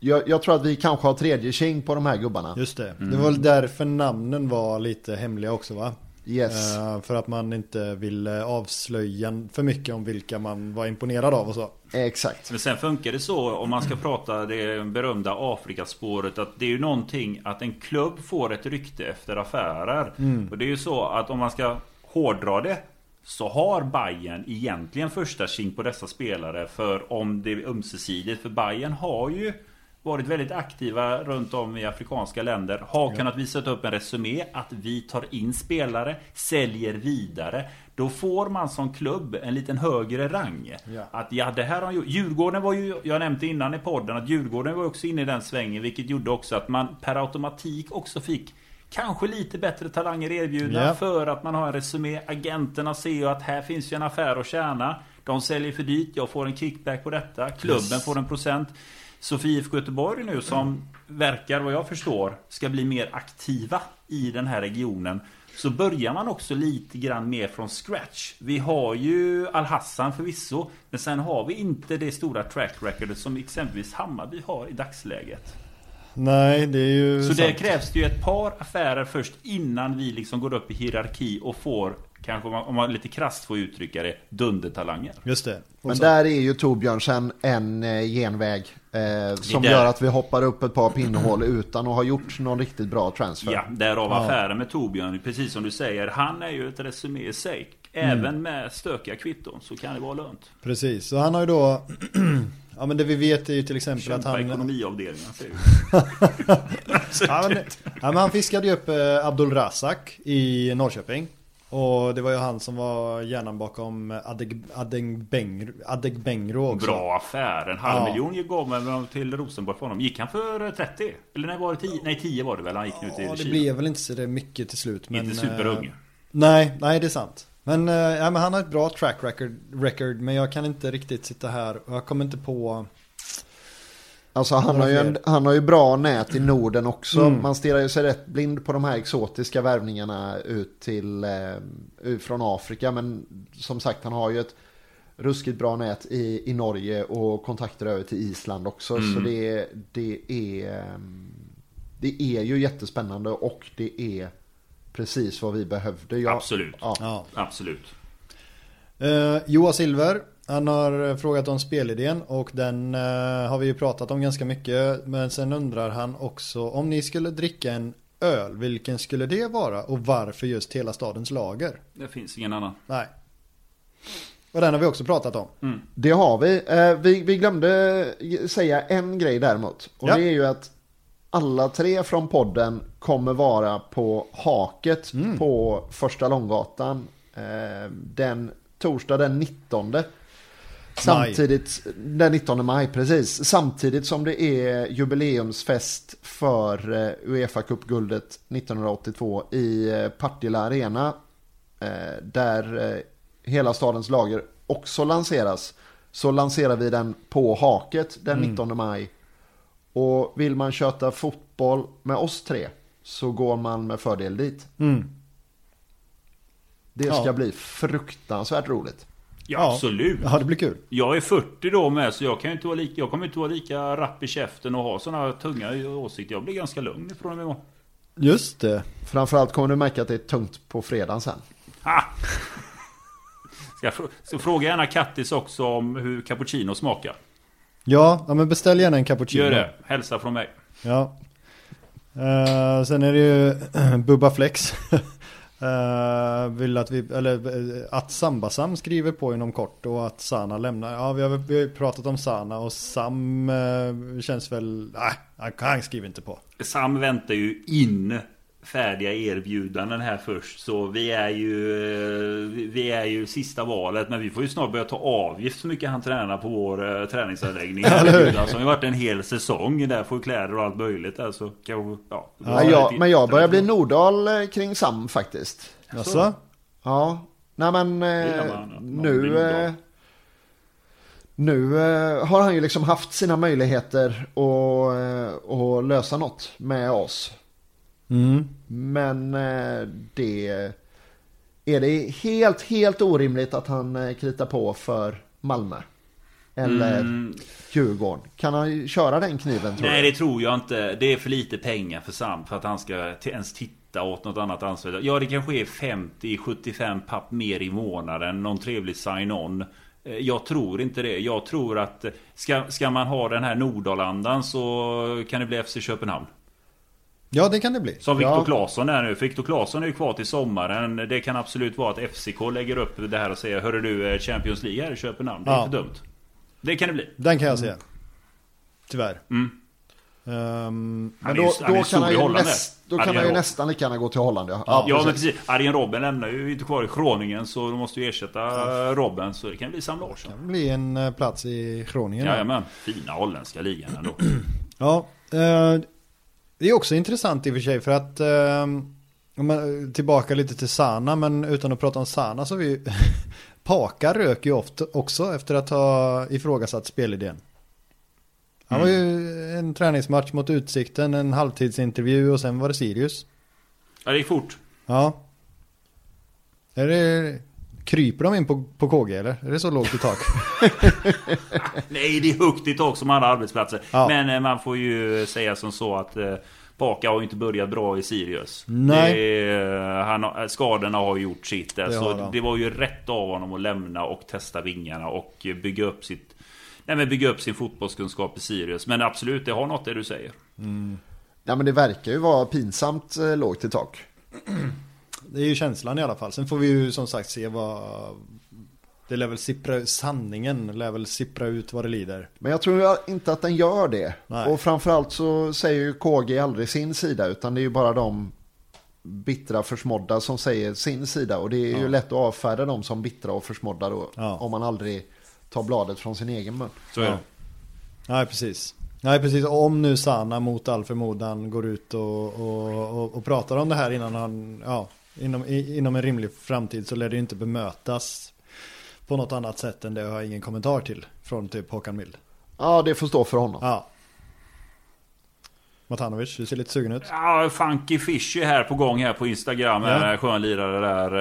[SPEAKER 3] Jag, jag tror att vi kanske har tredje king på de här gubbarna.
[SPEAKER 1] Just det. Det var väl därför namnen var lite hemliga också va?
[SPEAKER 3] Yes.
[SPEAKER 1] Eh, för att man inte ville avslöja för mycket om vilka man var imponerad av och så.
[SPEAKER 3] Exakt.
[SPEAKER 2] Men sen funkar det så om man ska prata det berömda Afrikaspåret att det är ju någonting att en klubb får ett rykte efter affärer. Och det är ju så att om man ska hårdra det så har Bayern egentligen första king på dessa spelare för om det är ömsesidigt. För Bayern har ju varit väldigt aktiva runt om i afrikanska länder. Har kunnat visa upp en resumé att vi tar in spelare, säljer vidare. Då får man som klubb en liten högre rang.
[SPEAKER 1] Ja.
[SPEAKER 2] Att ja, det här har gjort. Djurgården var ju, jag nämnde innan i podden att Djurgården var också inne i den svängen. Vilket gjorde också att man per automatik också fick Kanske lite bättre talanger erbjudna
[SPEAKER 1] Ja.
[SPEAKER 2] för att man har en resumé. Agenterna ser ju att här finns ju en affär att tjäna. De säljer för dyrt, jag får en kickback på detta. Klubben får en procent. Sofie IFK Göteborg nu som verkar, vad jag förstår, ska bli mer aktiva i den här regionen. Så börjar man också lite grann mer från scratch. Vi har ju Al-Hassan förvisso. Men sen har vi inte det stora track recordet som exempelvis Hammarby har i dagsläget.
[SPEAKER 1] Nej, det är ju
[SPEAKER 2] Så det
[SPEAKER 1] sant.
[SPEAKER 2] krävs det ju ett par affärer först innan vi liksom går upp i hierarki och får kanske om man, om man lite krasst får uttrycka det, dundertalanger.
[SPEAKER 1] Just det. Och
[SPEAKER 3] Men
[SPEAKER 1] så-
[SPEAKER 3] där är ju Torbjörnsen en eh, genväg eh, som
[SPEAKER 2] där.
[SPEAKER 3] gör att vi hoppar upp ett par pinnhål utan att ha gjort någon riktigt bra transfer.
[SPEAKER 2] Ja, därav
[SPEAKER 1] Ja.
[SPEAKER 2] affären med Torbjörn. Precis som du säger, han är ju ett resumé i sig. Även med stökiga kvitton så kan det vara lönt.
[SPEAKER 1] Precis, så han har ju då Ja men det vi vet är ju till exempel att
[SPEAKER 2] Kämpa
[SPEAKER 1] han
[SPEAKER 2] ekonomiavdelningen säger du.
[SPEAKER 1] ja, men, ja, men han fiskade ju upp eh, Abdul Razak i Norrköping Och det var ju han som var hjärnan bakom Adeg, Adeg, Adeg Bengro också
[SPEAKER 2] Bra affär. En halv
[SPEAKER 1] Ja.
[SPEAKER 2] miljon gav man till Rosenborg för honom. Gick han för 30? Eller nej, var det 10? Nej 10 var det väl? Han gick nu till
[SPEAKER 1] Ja det
[SPEAKER 2] Kina.
[SPEAKER 1] blev väl inte så mycket till slut men
[SPEAKER 2] Inte superung.
[SPEAKER 1] eh, Nej, nej det är sant men, eh, ja, men han har ett bra track record, record Men jag kan inte riktigt sitta här och jag kommer inte på
[SPEAKER 3] Alltså han har, ju en, han har ju bra nät i Norden också.
[SPEAKER 1] Mm.
[SPEAKER 3] Man stirrar ju sig rätt blind på de här exotiska värvningarna ut till eh, från Afrika. Men som sagt han har ju ett ruskigt bra nät i, i Norge och kontakter över till Island också. Så det, det är eh, det är ju jättespännande och det är precis vad vi behövde. Jag,
[SPEAKER 2] Absolut.
[SPEAKER 3] Ja.
[SPEAKER 1] Ja
[SPEAKER 2] Absolut.
[SPEAKER 1] Eh, Joa Silver Han har eh, frågat om spelidén och den eh, har vi ju pratat om ganska mycket Men sen undrar han också om ni skulle dricka en öl Vilken skulle det vara och varför just hela stadens lager?
[SPEAKER 2] Det finns ingen annan.
[SPEAKER 1] Nej Och den har vi också pratat om
[SPEAKER 3] Det har vi. Eh, vi. Vi glömde säga en grej däremot. Och
[SPEAKER 1] Ja.
[SPEAKER 3] det är ju att alla tre från podden kommer vara på haket på första Långgatan eh, den torsdag den 19. Samtidigt, den 19 maj, precis. Samtidigt som det är jubileumsfest för eh, Uefa Cup-guldet 1982 i eh, Partille Arena. Eh, där hela stadens lager också lanseras. Så lanserar vi den på haket den 19 maj. Och vill man köta fotboll med oss tre så går man med fördel dit.
[SPEAKER 1] mm.
[SPEAKER 3] Det ska
[SPEAKER 1] Ja.
[SPEAKER 3] bli fruktansvärt roligt.
[SPEAKER 2] Ja, absolut.
[SPEAKER 1] Ja det blir kul
[SPEAKER 2] Jag är 40 då med så jag kan inte vara lika, jag kommer inte vara lika rapp i käften och ha sådana tunga åsikter. Jag blir ganska lugn ifrån och med imorgon.
[SPEAKER 1] Just det
[SPEAKER 3] Framförallt kommer du märka att det är tungt på fredagen sen.
[SPEAKER 2] Ha! Ska jag fr- så fråga gärna Kattis också om hur cappuccino smakar.
[SPEAKER 1] Ja, ja men beställ gärna en cappuccino.
[SPEAKER 2] Gör det. Hälsa från mig.
[SPEAKER 1] Ja. Eh, Sen är det ju Bubba Flex. Eh, Vill att vi, eller eh, att Sambasam skriver på inom kort och att Sana lämnar. Ja vi har, vi har pratat om Sana och Sam eh, känns väl, nej han, han skriver inte på.
[SPEAKER 2] Sam väntar ju in färdiga erbjudanden här först. Så vi är ju eh, Vi är ju sista valet. Men vi får ju snart börja ta avgift så mycket han tränar på vår eh, träningsanläggning. Alltså, det har varit en hel säsong där. Får kläder och allt möjligt. Alltså, kanske, ja,
[SPEAKER 3] Men, jag, men jag börjar bli Nordahl eh, kring Sam faktiskt.
[SPEAKER 1] Jaså?
[SPEAKER 3] Ja, nej men eh, nu... Eh, nu eh, har han ju liksom haft sina möjligheter att, eh, att lösa något med oss.
[SPEAKER 1] Mm.
[SPEAKER 3] Men eh, det... Är det helt, helt orimligt att han eh, kritar på för Malmö? Eller
[SPEAKER 2] Mm.
[SPEAKER 3] Djurgården? Kan han köra den kniven tror
[SPEAKER 2] Nej
[SPEAKER 3] du?
[SPEAKER 2] det tror jag inte. Det är för lite pengar för Sam för att han ska ens titta åt något annat ansvar. Ja det kanske är 50-75 papp mer i månaden. Någon trevlig sign-on. Eh, Jag tror inte det. Jag tror att ska, ska man ha den här Nordalandan så kan det bli FC Köpenhamn.
[SPEAKER 1] Ja det kan det bli
[SPEAKER 2] Som Viktor
[SPEAKER 3] Ja.
[SPEAKER 2] Claesson är nu. För Viktor Claesson är ju kvar till sommaren. Det kan absolut vara att FCK lägger upp det här och säger Hörru du eh, Champions League här i Köpenhamn. Det är
[SPEAKER 1] Ja.
[SPEAKER 2] inte dumt. Det kan det bli.
[SPEAKER 1] Den kan jag säga Tyvärr
[SPEAKER 2] Mm. Han
[SPEAKER 3] Men då, då kan han ju, näst, då kan han ju nästan lika gärna gå till Holland. Ja,
[SPEAKER 2] Ja, men precis. Arjen Robben lämnar ju inte kvar i Groningen så de måste ju ersätta Robben. Så det kan bli Sam Larsson.
[SPEAKER 1] Det bli en eh, plats i Groningen då.
[SPEAKER 2] Jajamän. Fina holländska ligan ändå.
[SPEAKER 1] Ja, eh, det är också intressant i och för sig för att eh, om man, tillbaka lite till Sana men utan att prata om Sana så vi Paka rök ju ofta också efter att ha ifrågasatt spelidén. Han var ju en träningsmatch mot Utsikten, en halvtidsintervju och sen var det Sirius.
[SPEAKER 2] Ja, det gick fort.
[SPEAKER 1] Ja. Är det, kryper de in på, på KG eller? Är det så lågt i tak?
[SPEAKER 2] Nej, det är högt i tak som alla arbetsplatser.
[SPEAKER 1] Ja.
[SPEAKER 2] Men eh, man får ju säga som så att eh, Paka har ju inte börjat bra i Sirius.
[SPEAKER 1] Nej.
[SPEAKER 2] Det, han, har- skadorna har gjort sitt där.
[SPEAKER 1] Det har
[SPEAKER 2] så
[SPEAKER 1] de.
[SPEAKER 2] det var ju rätt av honom att lämna och testa vingarna och bygga upp sitt Nej men bygga upp sin fotbollskunskap i Sirius. Men absolut, det har något det du säger.
[SPEAKER 3] Ja men det verkar ju vara pinsamt eh, lågt i tak.
[SPEAKER 1] Det är ju känslan i alla fall. Sen får vi ju som sagt se vad... Det lär väl sippra sanningen lär väl sippra ut vad det lider.
[SPEAKER 3] Men jag tror inte att den gör det.
[SPEAKER 1] Nej.
[SPEAKER 3] Och framförallt så säger ju KG aldrig sin sida utan det är ju bara de bittra försmådda som säger sin sida. Och det är ju lätt att avfärda dem som bittra och försmådda då.
[SPEAKER 1] Ja.
[SPEAKER 3] Om man aldrig tar bladet från sin egen mun.
[SPEAKER 2] Så är
[SPEAKER 1] Ja.
[SPEAKER 2] det.
[SPEAKER 1] Nej precis. Nej precis, om nu Sana mot all förmodan går ut och, och, och, och pratar om det här innan han, ja, inom, i, inom en rimlig framtid så lär det ju inte bemötas på något annat sätt än det har jag ingen kommentar till från typ Håkan Mild.
[SPEAKER 3] Ja, det får stå för honom.
[SPEAKER 1] Ja. Matanovic, du ser lite sugen ut.
[SPEAKER 2] Ja, Funky Fish är här på gång här på Instagram.
[SPEAKER 1] Ja.
[SPEAKER 2] Ja. Skön lirare där.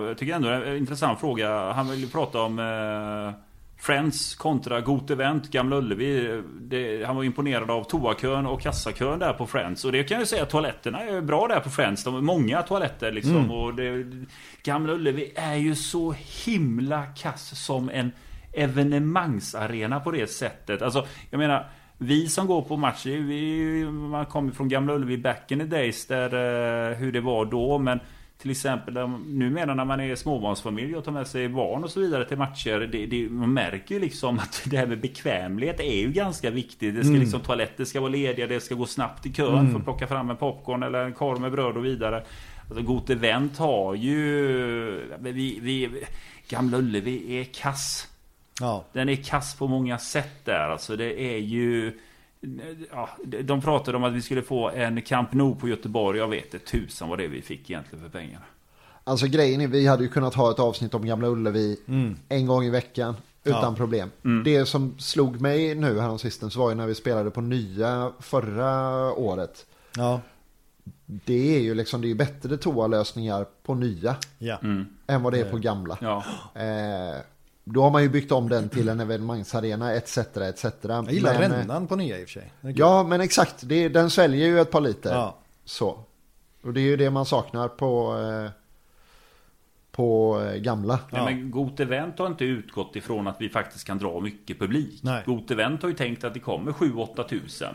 [SPEAKER 2] Eh, Jag tycker ändå det är en intressant fråga. Han vill ju prata om eh, Friends kontra Got Event, Gamla Ullevi. Det, han var imponerad av toakön och kassakön där på Friends. Och det kan jag ju säga, toaletterna är bra där på Friends. De har många toaletter liksom.
[SPEAKER 1] Mm.
[SPEAKER 2] Och det, Gamla Ullevi är ju så himla kass som en evenemangsarena på det sättet. Alltså, jag menar... Vi som går på matcher, vi, man kommer från Gamla Ullevi back in the days där eh, hur det var då. Men till exempel numera när man är småbarnsfamilj och tar med sig barn och så vidare till matcher. Det, det, man märker ju liksom att det här med bekvämlighet är ju ganska viktigt. Det ska liksom, toaletter ska vara lediga, det ska gå snabbt i kön för att plocka fram en popcorn eller en korv med bröd och vidare. Alltså Got Event har ju... Vi, vi, Gamla Ullevi är kass.
[SPEAKER 1] Ja.
[SPEAKER 2] Den är kass på många sätt där. Alltså det är ju... Ja, de pratade om att vi skulle få en Camp Nou på Göteborg. Jag vet inte tusan vad det är vi fick egentligen för pengarna.
[SPEAKER 3] Alltså grejen är, vi hade ju kunnat ha ett avsnitt om Gamla Ullevi en gång i veckan. Utan
[SPEAKER 1] Ja.
[SPEAKER 3] problem. Det som slog mig nu häromsistens var ju när vi spelade på nya förra året.
[SPEAKER 1] Ja.
[SPEAKER 3] Det är ju liksom, det är ju bättre toalösningar på nya
[SPEAKER 1] Ja.
[SPEAKER 3] än vad det är på gamla.
[SPEAKER 2] Ja,
[SPEAKER 3] Eh, då har man ju byggt om den till en evenemangsarena etc. etc.
[SPEAKER 1] Jag gillar
[SPEAKER 3] Men,
[SPEAKER 1] rännan på nya i och för sig.
[SPEAKER 3] Ja, men exakt. Det, den sväljer ju ett par liter.
[SPEAKER 1] Ja.
[SPEAKER 3] Så. Och det är ju det man saknar på, eh, på eh, gamla.
[SPEAKER 2] Nej, men Got Event har inte utgått ifrån att vi faktiskt kan dra mycket publik.
[SPEAKER 1] Nej.
[SPEAKER 2] Got Event har ju tänkt att det kommer 7-8 tusen.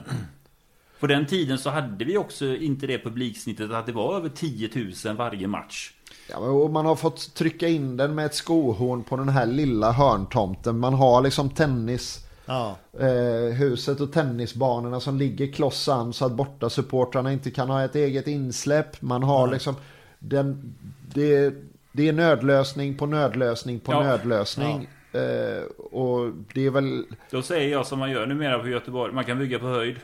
[SPEAKER 2] På den tiden så hade vi också inte det publiksnittet att det var över 10 000 varje match.
[SPEAKER 3] Ja, och man har fått trycka in den med ett skohorn på den här lilla hörntomten. Man har liksom tennis...
[SPEAKER 1] Ja.
[SPEAKER 3] Eh, huset och tennisbanorna som ligger kloss an så att borta supportrarna inte kan ha ett eget insläpp. Man har liksom den, det, det är nödlösning på nödlösning på
[SPEAKER 2] Ja.
[SPEAKER 3] nödlösning. Eh, och det är väl,
[SPEAKER 2] Då säger jag som man gör numera på Göteborg. Man kan bygga på höjd.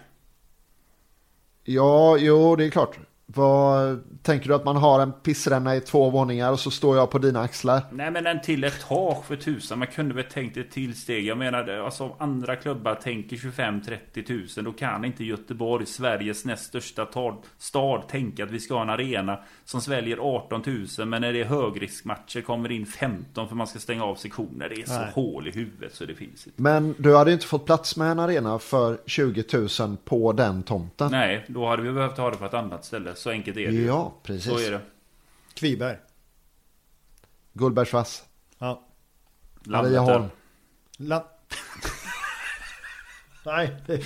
[SPEAKER 3] ja, jo det är klart. Vad, tänker du att man har en pissränna i två våningar och så står jag på dina axlar?
[SPEAKER 2] Nej men en till ett tak för tusan. Man kunde väl tänkt ett till steg. Jag menar alltså om andra klubbar tänker 25-30 tusen. Då kan inte Göteborg, Sveriges näst största tad, stad, tänka att vi ska ha en arena som sväljer 18 tusen. Men när det är högriskmatcher kommer det in 15 för man ska stänga av sektioner. Det är så
[SPEAKER 1] Nej.
[SPEAKER 2] hål i huvudet så det finns inte.
[SPEAKER 3] Men du hade inte fått plats med en arena för 20 000 på den tomten.
[SPEAKER 2] Nej, då hade vi behövt ha det på ett annat ställe. Så enkelt är det.
[SPEAKER 3] Ja, precis.
[SPEAKER 2] Så är det.
[SPEAKER 1] Kviberg.
[SPEAKER 3] Gullbergsvass.
[SPEAKER 1] Ja.
[SPEAKER 3] Marieholm.
[SPEAKER 1] La... Nej. det-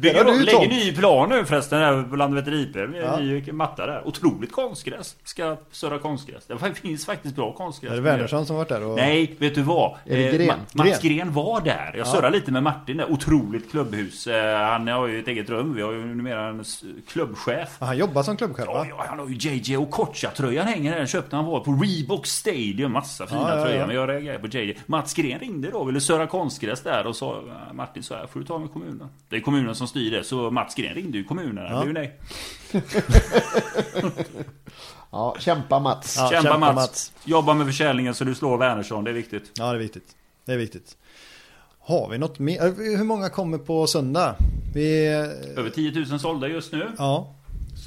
[SPEAKER 2] Bygger
[SPEAKER 1] du
[SPEAKER 2] lägger ny plan nu förresten där på Landvetter IP. Med
[SPEAKER 1] Ja.
[SPEAKER 2] ny matta där. Otroligt konstgräs. Ska surra konstgräs. Det finns faktiskt bra konstgräs.
[SPEAKER 1] Är det Wernersson som varit där? Och...
[SPEAKER 2] Nej, vet du vad?
[SPEAKER 3] Är det
[SPEAKER 2] Eh,
[SPEAKER 3] Gren?
[SPEAKER 2] Ma- Mats Gren var där. Jag surrade lite med Martin där. Otroligt klubbhus. Eh, Han har ju ett eget rum. Vi har ju numera en klubbchef.
[SPEAKER 1] Ja, Han jobbar som klubbchef
[SPEAKER 2] Ja,
[SPEAKER 1] va?
[SPEAKER 2] ja, han har ju JJ och Kocha-tröjan hänger där. Den köpte han var på Reebok Stadium. Massa fina
[SPEAKER 1] Ja, ja, ja.
[SPEAKER 2] tröjor. Men jag reagerade på JJ. Mats Gren ringde då. Ville surra konstgräs där. Och sa "Ja, Martin så här får du ta med kommunen. Det är kommunen som styr det. Så Mats Gren ringde ju kommunen. Det blev ju nej.
[SPEAKER 3] Ja, kämpa Mats.
[SPEAKER 1] Ja,
[SPEAKER 2] kämpa,
[SPEAKER 1] kämpa,
[SPEAKER 2] Mats.
[SPEAKER 1] Mats.
[SPEAKER 2] Jobba med försäljningen så du slår Wernersson. Det är viktigt.
[SPEAKER 1] Ja, det är viktigt. Det är viktigt. Har vi något mer? Hur många kommer på söndag? Vi...
[SPEAKER 2] Över 10 000 sålda just nu.
[SPEAKER 1] Ja.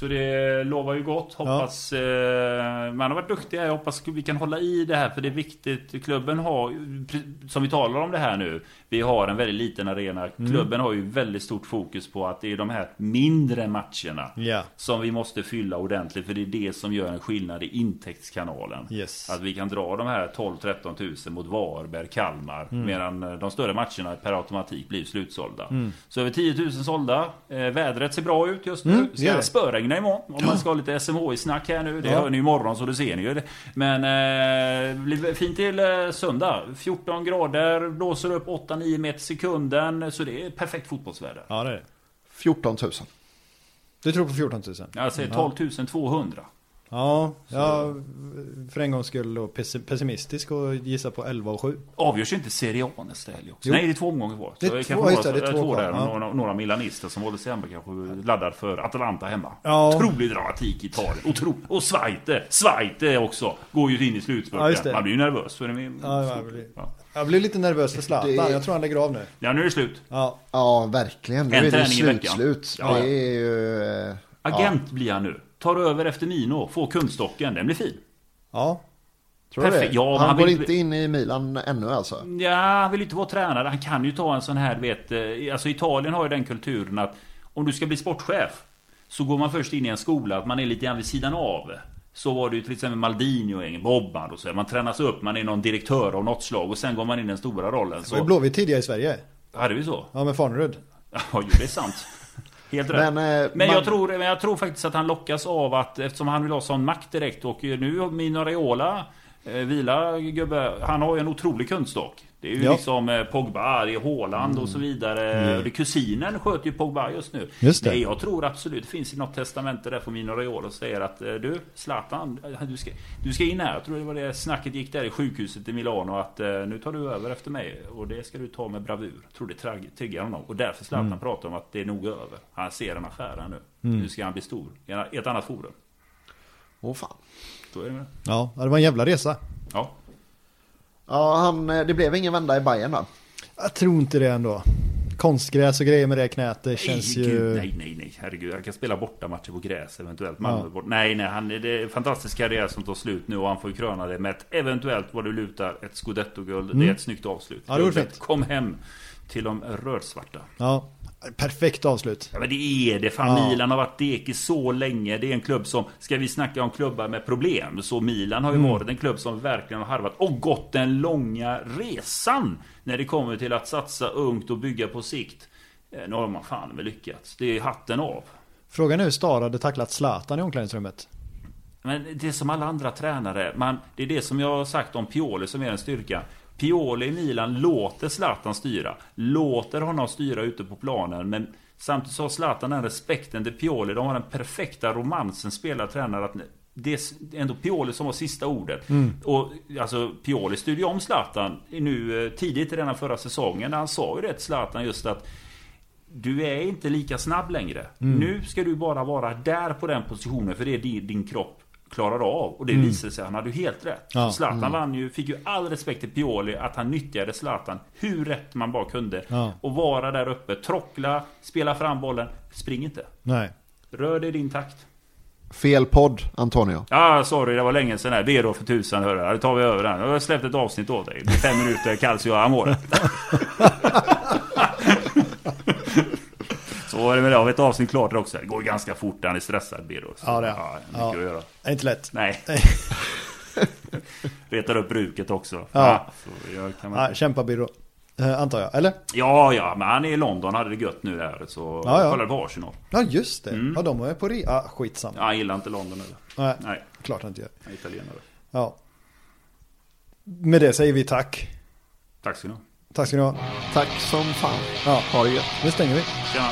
[SPEAKER 2] Så det lovar ju gott. Hoppas... Eh, man har varit duktiga. Jag hoppas vi kan hålla i det här för det är viktigt. Klubben har, som vi talar om det här nu. Vi har en väldigt liten arena.
[SPEAKER 1] Mm.
[SPEAKER 2] Klubben har ju väldigt stort fokus på att det är de här mindre matcherna.
[SPEAKER 1] Ja.
[SPEAKER 2] Som vi måste fylla ordentligt. För det är det som gör en skillnad i intäktskanalen.
[SPEAKER 1] Yes.
[SPEAKER 2] Att vi kan dra de här 12-13 tusen mot Varberg, Kalmar. Medan eh, de större matcherna per automatik blir slutsålda. Så över 10 000 sålda. Eh, vädret ser bra ut just nu.
[SPEAKER 1] Mm,
[SPEAKER 2] Ska
[SPEAKER 1] gör
[SPEAKER 2] spöregna imorgon. Om man ska ha lite SMHI-snack här nu. Det
[SPEAKER 1] Ja.
[SPEAKER 2] hör ni imorgon så det ser ni ju. Men eh, blir fint till eh, söndag. 14 grader, blåser upp 8-9 meter sekunden. Så det är perfekt fotbollsväder.
[SPEAKER 1] Ja, det är det.
[SPEAKER 3] 14 000.
[SPEAKER 1] Du tror på 14 000?
[SPEAKER 2] Jag säger 12 200.
[SPEAKER 1] Ja, jag för en gångs skull då pessi- pessimistisk och gissar på 11 och 7.
[SPEAKER 2] Avgörs inte Serie A nästa helg också?
[SPEAKER 1] Jo.
[SPEAKER 2] Nej, det är två omgångar kvar.
[SPEAKER 1] Det är
[SPEAKER 2] Så det
[SPEAKER 1] två-
[SPEAKER 2] några,
[SPEAKER 1] det, det är två
[SPEAKER 2] två där.
[SPEAKER 1] ja.
[SPEAKER 2] Några, några milanister som håller sig hemma kanske laddar för Atalanta hemma.
[SPEAKER 1] Ja.
[SPEAKER 2] Otrolig dramatik i Italien. Otro, och Zweite. Zweite också. Går ju in i slutspurten.
[SPEAKER 1] Ja.
[SPEAKER 2] Man blir ju nervös. För det är
[SPEAKER 1] Ja, jag blir-
[SPEAKER 2] ja.
[SPEAKER 1] Jag blir lite nervös för Zlatan.
[SPEAKER 3] Det-
[SPEAKER 1] Jag tror han lägger av nu.
[SPEAKER 2] ja, nu är det slut.
[SPEAKER 1] Ja,
[SPEAKER 3] Ja, verkligen. Nu
[SPEAKER 2] En
[SPEAKER 3] är det
[SPEAKER 2] veckan.
[SPEAKER 3] slut.
[SPEAKER 2] Ja.
[SPEAKER 3] Det är ju... eh,
[SPEAKER 2] Agent blir han nu. Tar över efter Nino. Får kundstocken. Den blir fin.
[SPEAKER 1] ja.
[SPEAKER 3] Tror
[SPEAKER 2] Perfekt.
[SPEAKER 3] det?
[SPEAKER 2] Ja,
[SPEAKER 3] han,
[SPEAKER 2] han
[SPEAKER 3] går
[SPEAKER 2] vill-
[SPEAKER 3] inte in i Milan ännu alltså?
[SPEAKER 2] Ja, han vill inte vara tränare. Han kan ju ta en sån här, vet. eh, Alltså Italien har ju den kulturen att om du ska bli sportchef så går man först in i en skola, att man är lite grann vid sidan av. Så var det ju till exempel Maldini och Bobban och så. Man tränas upp, man är någon direktör av något slag och sen går man in i den stora rollen.
[SPEAKER 1] Det var ju
[SPEAKER 2] Så
[SPEAKER 1] Blåvitt tidigare i Sverige.
[SPEAKER 2] hade vi så?
[SPEAKER 1] Ja, med Farnerud.
[SPEAKER 2] Ja, jo, det är sant. Helt rätt.
[SPEAKER 3] Men,
[SPEAKER 2] Men,
[SPEAKER 3] eh, man-
[SPEAKER 2] jag, tror, men jag tror faktiskt att han lockas av att eftersom han vill ha sån makt direkt och nu Mino Raiola eh, Vila gubbe, han har ju en otrolig kunskap. Det är ju
[SPEAKER 1] Ja.
[SPEAKER 2] liksom eh, Pogba, det är Haaland och så vidare.
[SPEAKER 1] Mm.
[SPEAKER 2] Det, kusinen sköter ju Pogba just nu.
[SPEAKER 1] Just det.
[SPEAKER 2] Nej, jag tror absolut det finns i något testamente där från Mino Raiola och säger att eh, du Zlatan, eh, du ska, du ska in här. Jag tror det var det snacket gick där i sjukhuset i Milano att nu tar du över efter mig och det ska du ta med bravur. Jag tror det triggar honom och därför Zlatan
[SPEAKER 1] Mm.
[SPEAKER 2] pratar om att det är nog över. Han ser en affär här nu. Nu ska han bli stor i i ett annat forum.
[SPEAKER 3] Åh fan.
[SPEAKER 2] Så är det med.
[SPEAKER 1] Ja, det var en jävla resa.
[SPEAKER 2] Ja.
[SPEAKER 3] Ja, han, eh, det blev ingen vända i Bayern då.
[SPEAKER 1] Jag tror inte det ändå. Konstgräs och grejer med det knät, det känns
[SPEAKER 2] nej,
[SPEAKER 1] ju...
[SPEAKER 2] Gud, nej, nej, nej. Herregud. Han kan spela bortamatcher på gräs eventuellt. Malmö bort. Nej, nej. Han, det är en fantastisk karriär som tar slut nu och han får ju kröna det med ett eventuellt vad du lutar ett scudetto-guld. Det är ett snyggt avslut.
[SPEAKER 1] Mm. Ja, det.
[SPEAKER 2] Kom hem till de rödsvarta.
[SPEAKER 1] Ja, perfekt avslut.
[SPEAKER 2] Ja men det är det. Fan
[SPEAKER 1] Ja.
[SPEAKER 2] Milan har varit dekis så länge. Det är en klubb som, ska vi snacka om klubbar med problem, så Milan har ju
[SPEAKER 1] Mm.
[SPEAKER 2] varit en klubb som verkligen har harvat och gått den långa resan. När det kommer till att satsa ungt och bygga på sikt. Eh, Nu har man fan väl lyckats. Det är hatten av.
[SPEAKER 1] Frågan är hur Star hade tacklat Zlatan i omklädningsrummet.
[SPEAKER 2] Men det är som alla andra tränare. Man, det är det som jag har sagt om Pioli som är en styrka. Pioli i Milan låter Zlatan styra. Låter honom styra ute på planen. Men samtidigt så har Zlatan den respekten till Pioli. De har den perfekta romansen spelar-tränare. Att det är ändå Pioli som har sista ordet. Och alltså Pioli styrde ju om Zlatan nu eh, tidigt i denna förra säsongen. Han sa ju det till Zlatan just att du är inte lika snabb längre. Nu ska du bara vara där på den positionen för det är det din kropp klarar av. Och det visade sig, han hade ju helt rätt.
[SPEAKER 1] Ja.
[SPEAKER 2] Zlatan vann ju, fick ju all respekt till Pioli att han nyttjade Zlatan hur rätt man bara kunde.
[SPEAKER 1] Ja.
[SPEAKER 2] Och vara där uppe, trockla, spela fram bollen, spring inte.
[SPEAKER 1] Nej.
[SPEAKER 2] Rör dig i din takt.
[SPEAKER 3] Fel podd, Antonio.
[SPEAKER 2] Ja, sorry, det var länge sedan här. Då för tusan, hörru. Nu tar vi över den. Jag har släppt ett avsnitt åt dig. Fem minuter calcio amore. Så är det med det. Har vi ett avsnitt klart också. Det går ganska fort. Han är stressad. Så,
[SPEAKER 1] Ja, det är
[SPEAKER 2] ja, mycket
[SPEAKER 1] Ja.
[SPEAKER 2] att göra.
[SPEAKER 1] Det är inte lätt.
[SPEAKER 2] Nej. Retar upp bruket också.
[SPEAKER 1] Ja.
[SPEAKER 2] så jag kan man...
[SPEAKER 1] Ja, kämpa Birro. Eh, antar jag. Eller?
[SPEAKER 2] ja, ja, men han är i London. Hade det gött nu där. Så
[SPEAKER 1] Ja, ja.
[SPEAKER 2] kollade på Arsenal.
[SPEAKER 1] Ja, just det.
[SPEAKER 2] Mm.
[SPEAKER 1] Ja, de ju på re... Ja, skitsamma.
[SPEAKER 2] Ja, han gillar inte London eller?
[SPEAKER 1] Nej,
[SPEAKER 2] Nej,
[SPEAKER 1] klart han inte gör.
[SPEAKER 2] han är italienare.
[SPEAKER 1] Ja. Med det säger vi tack.
[SPEAKER 2] Tack ska ni ha.
[SPEAKER 1] Tack ska ni ha.
[SPEAKER 3] Tack som fan.
[SPEAKER 1] Ja,
[SPEAKER 3] Ha det gött.
[SPEAKER 1] nu stänger vi.
[SPEAKER 2] Tjena.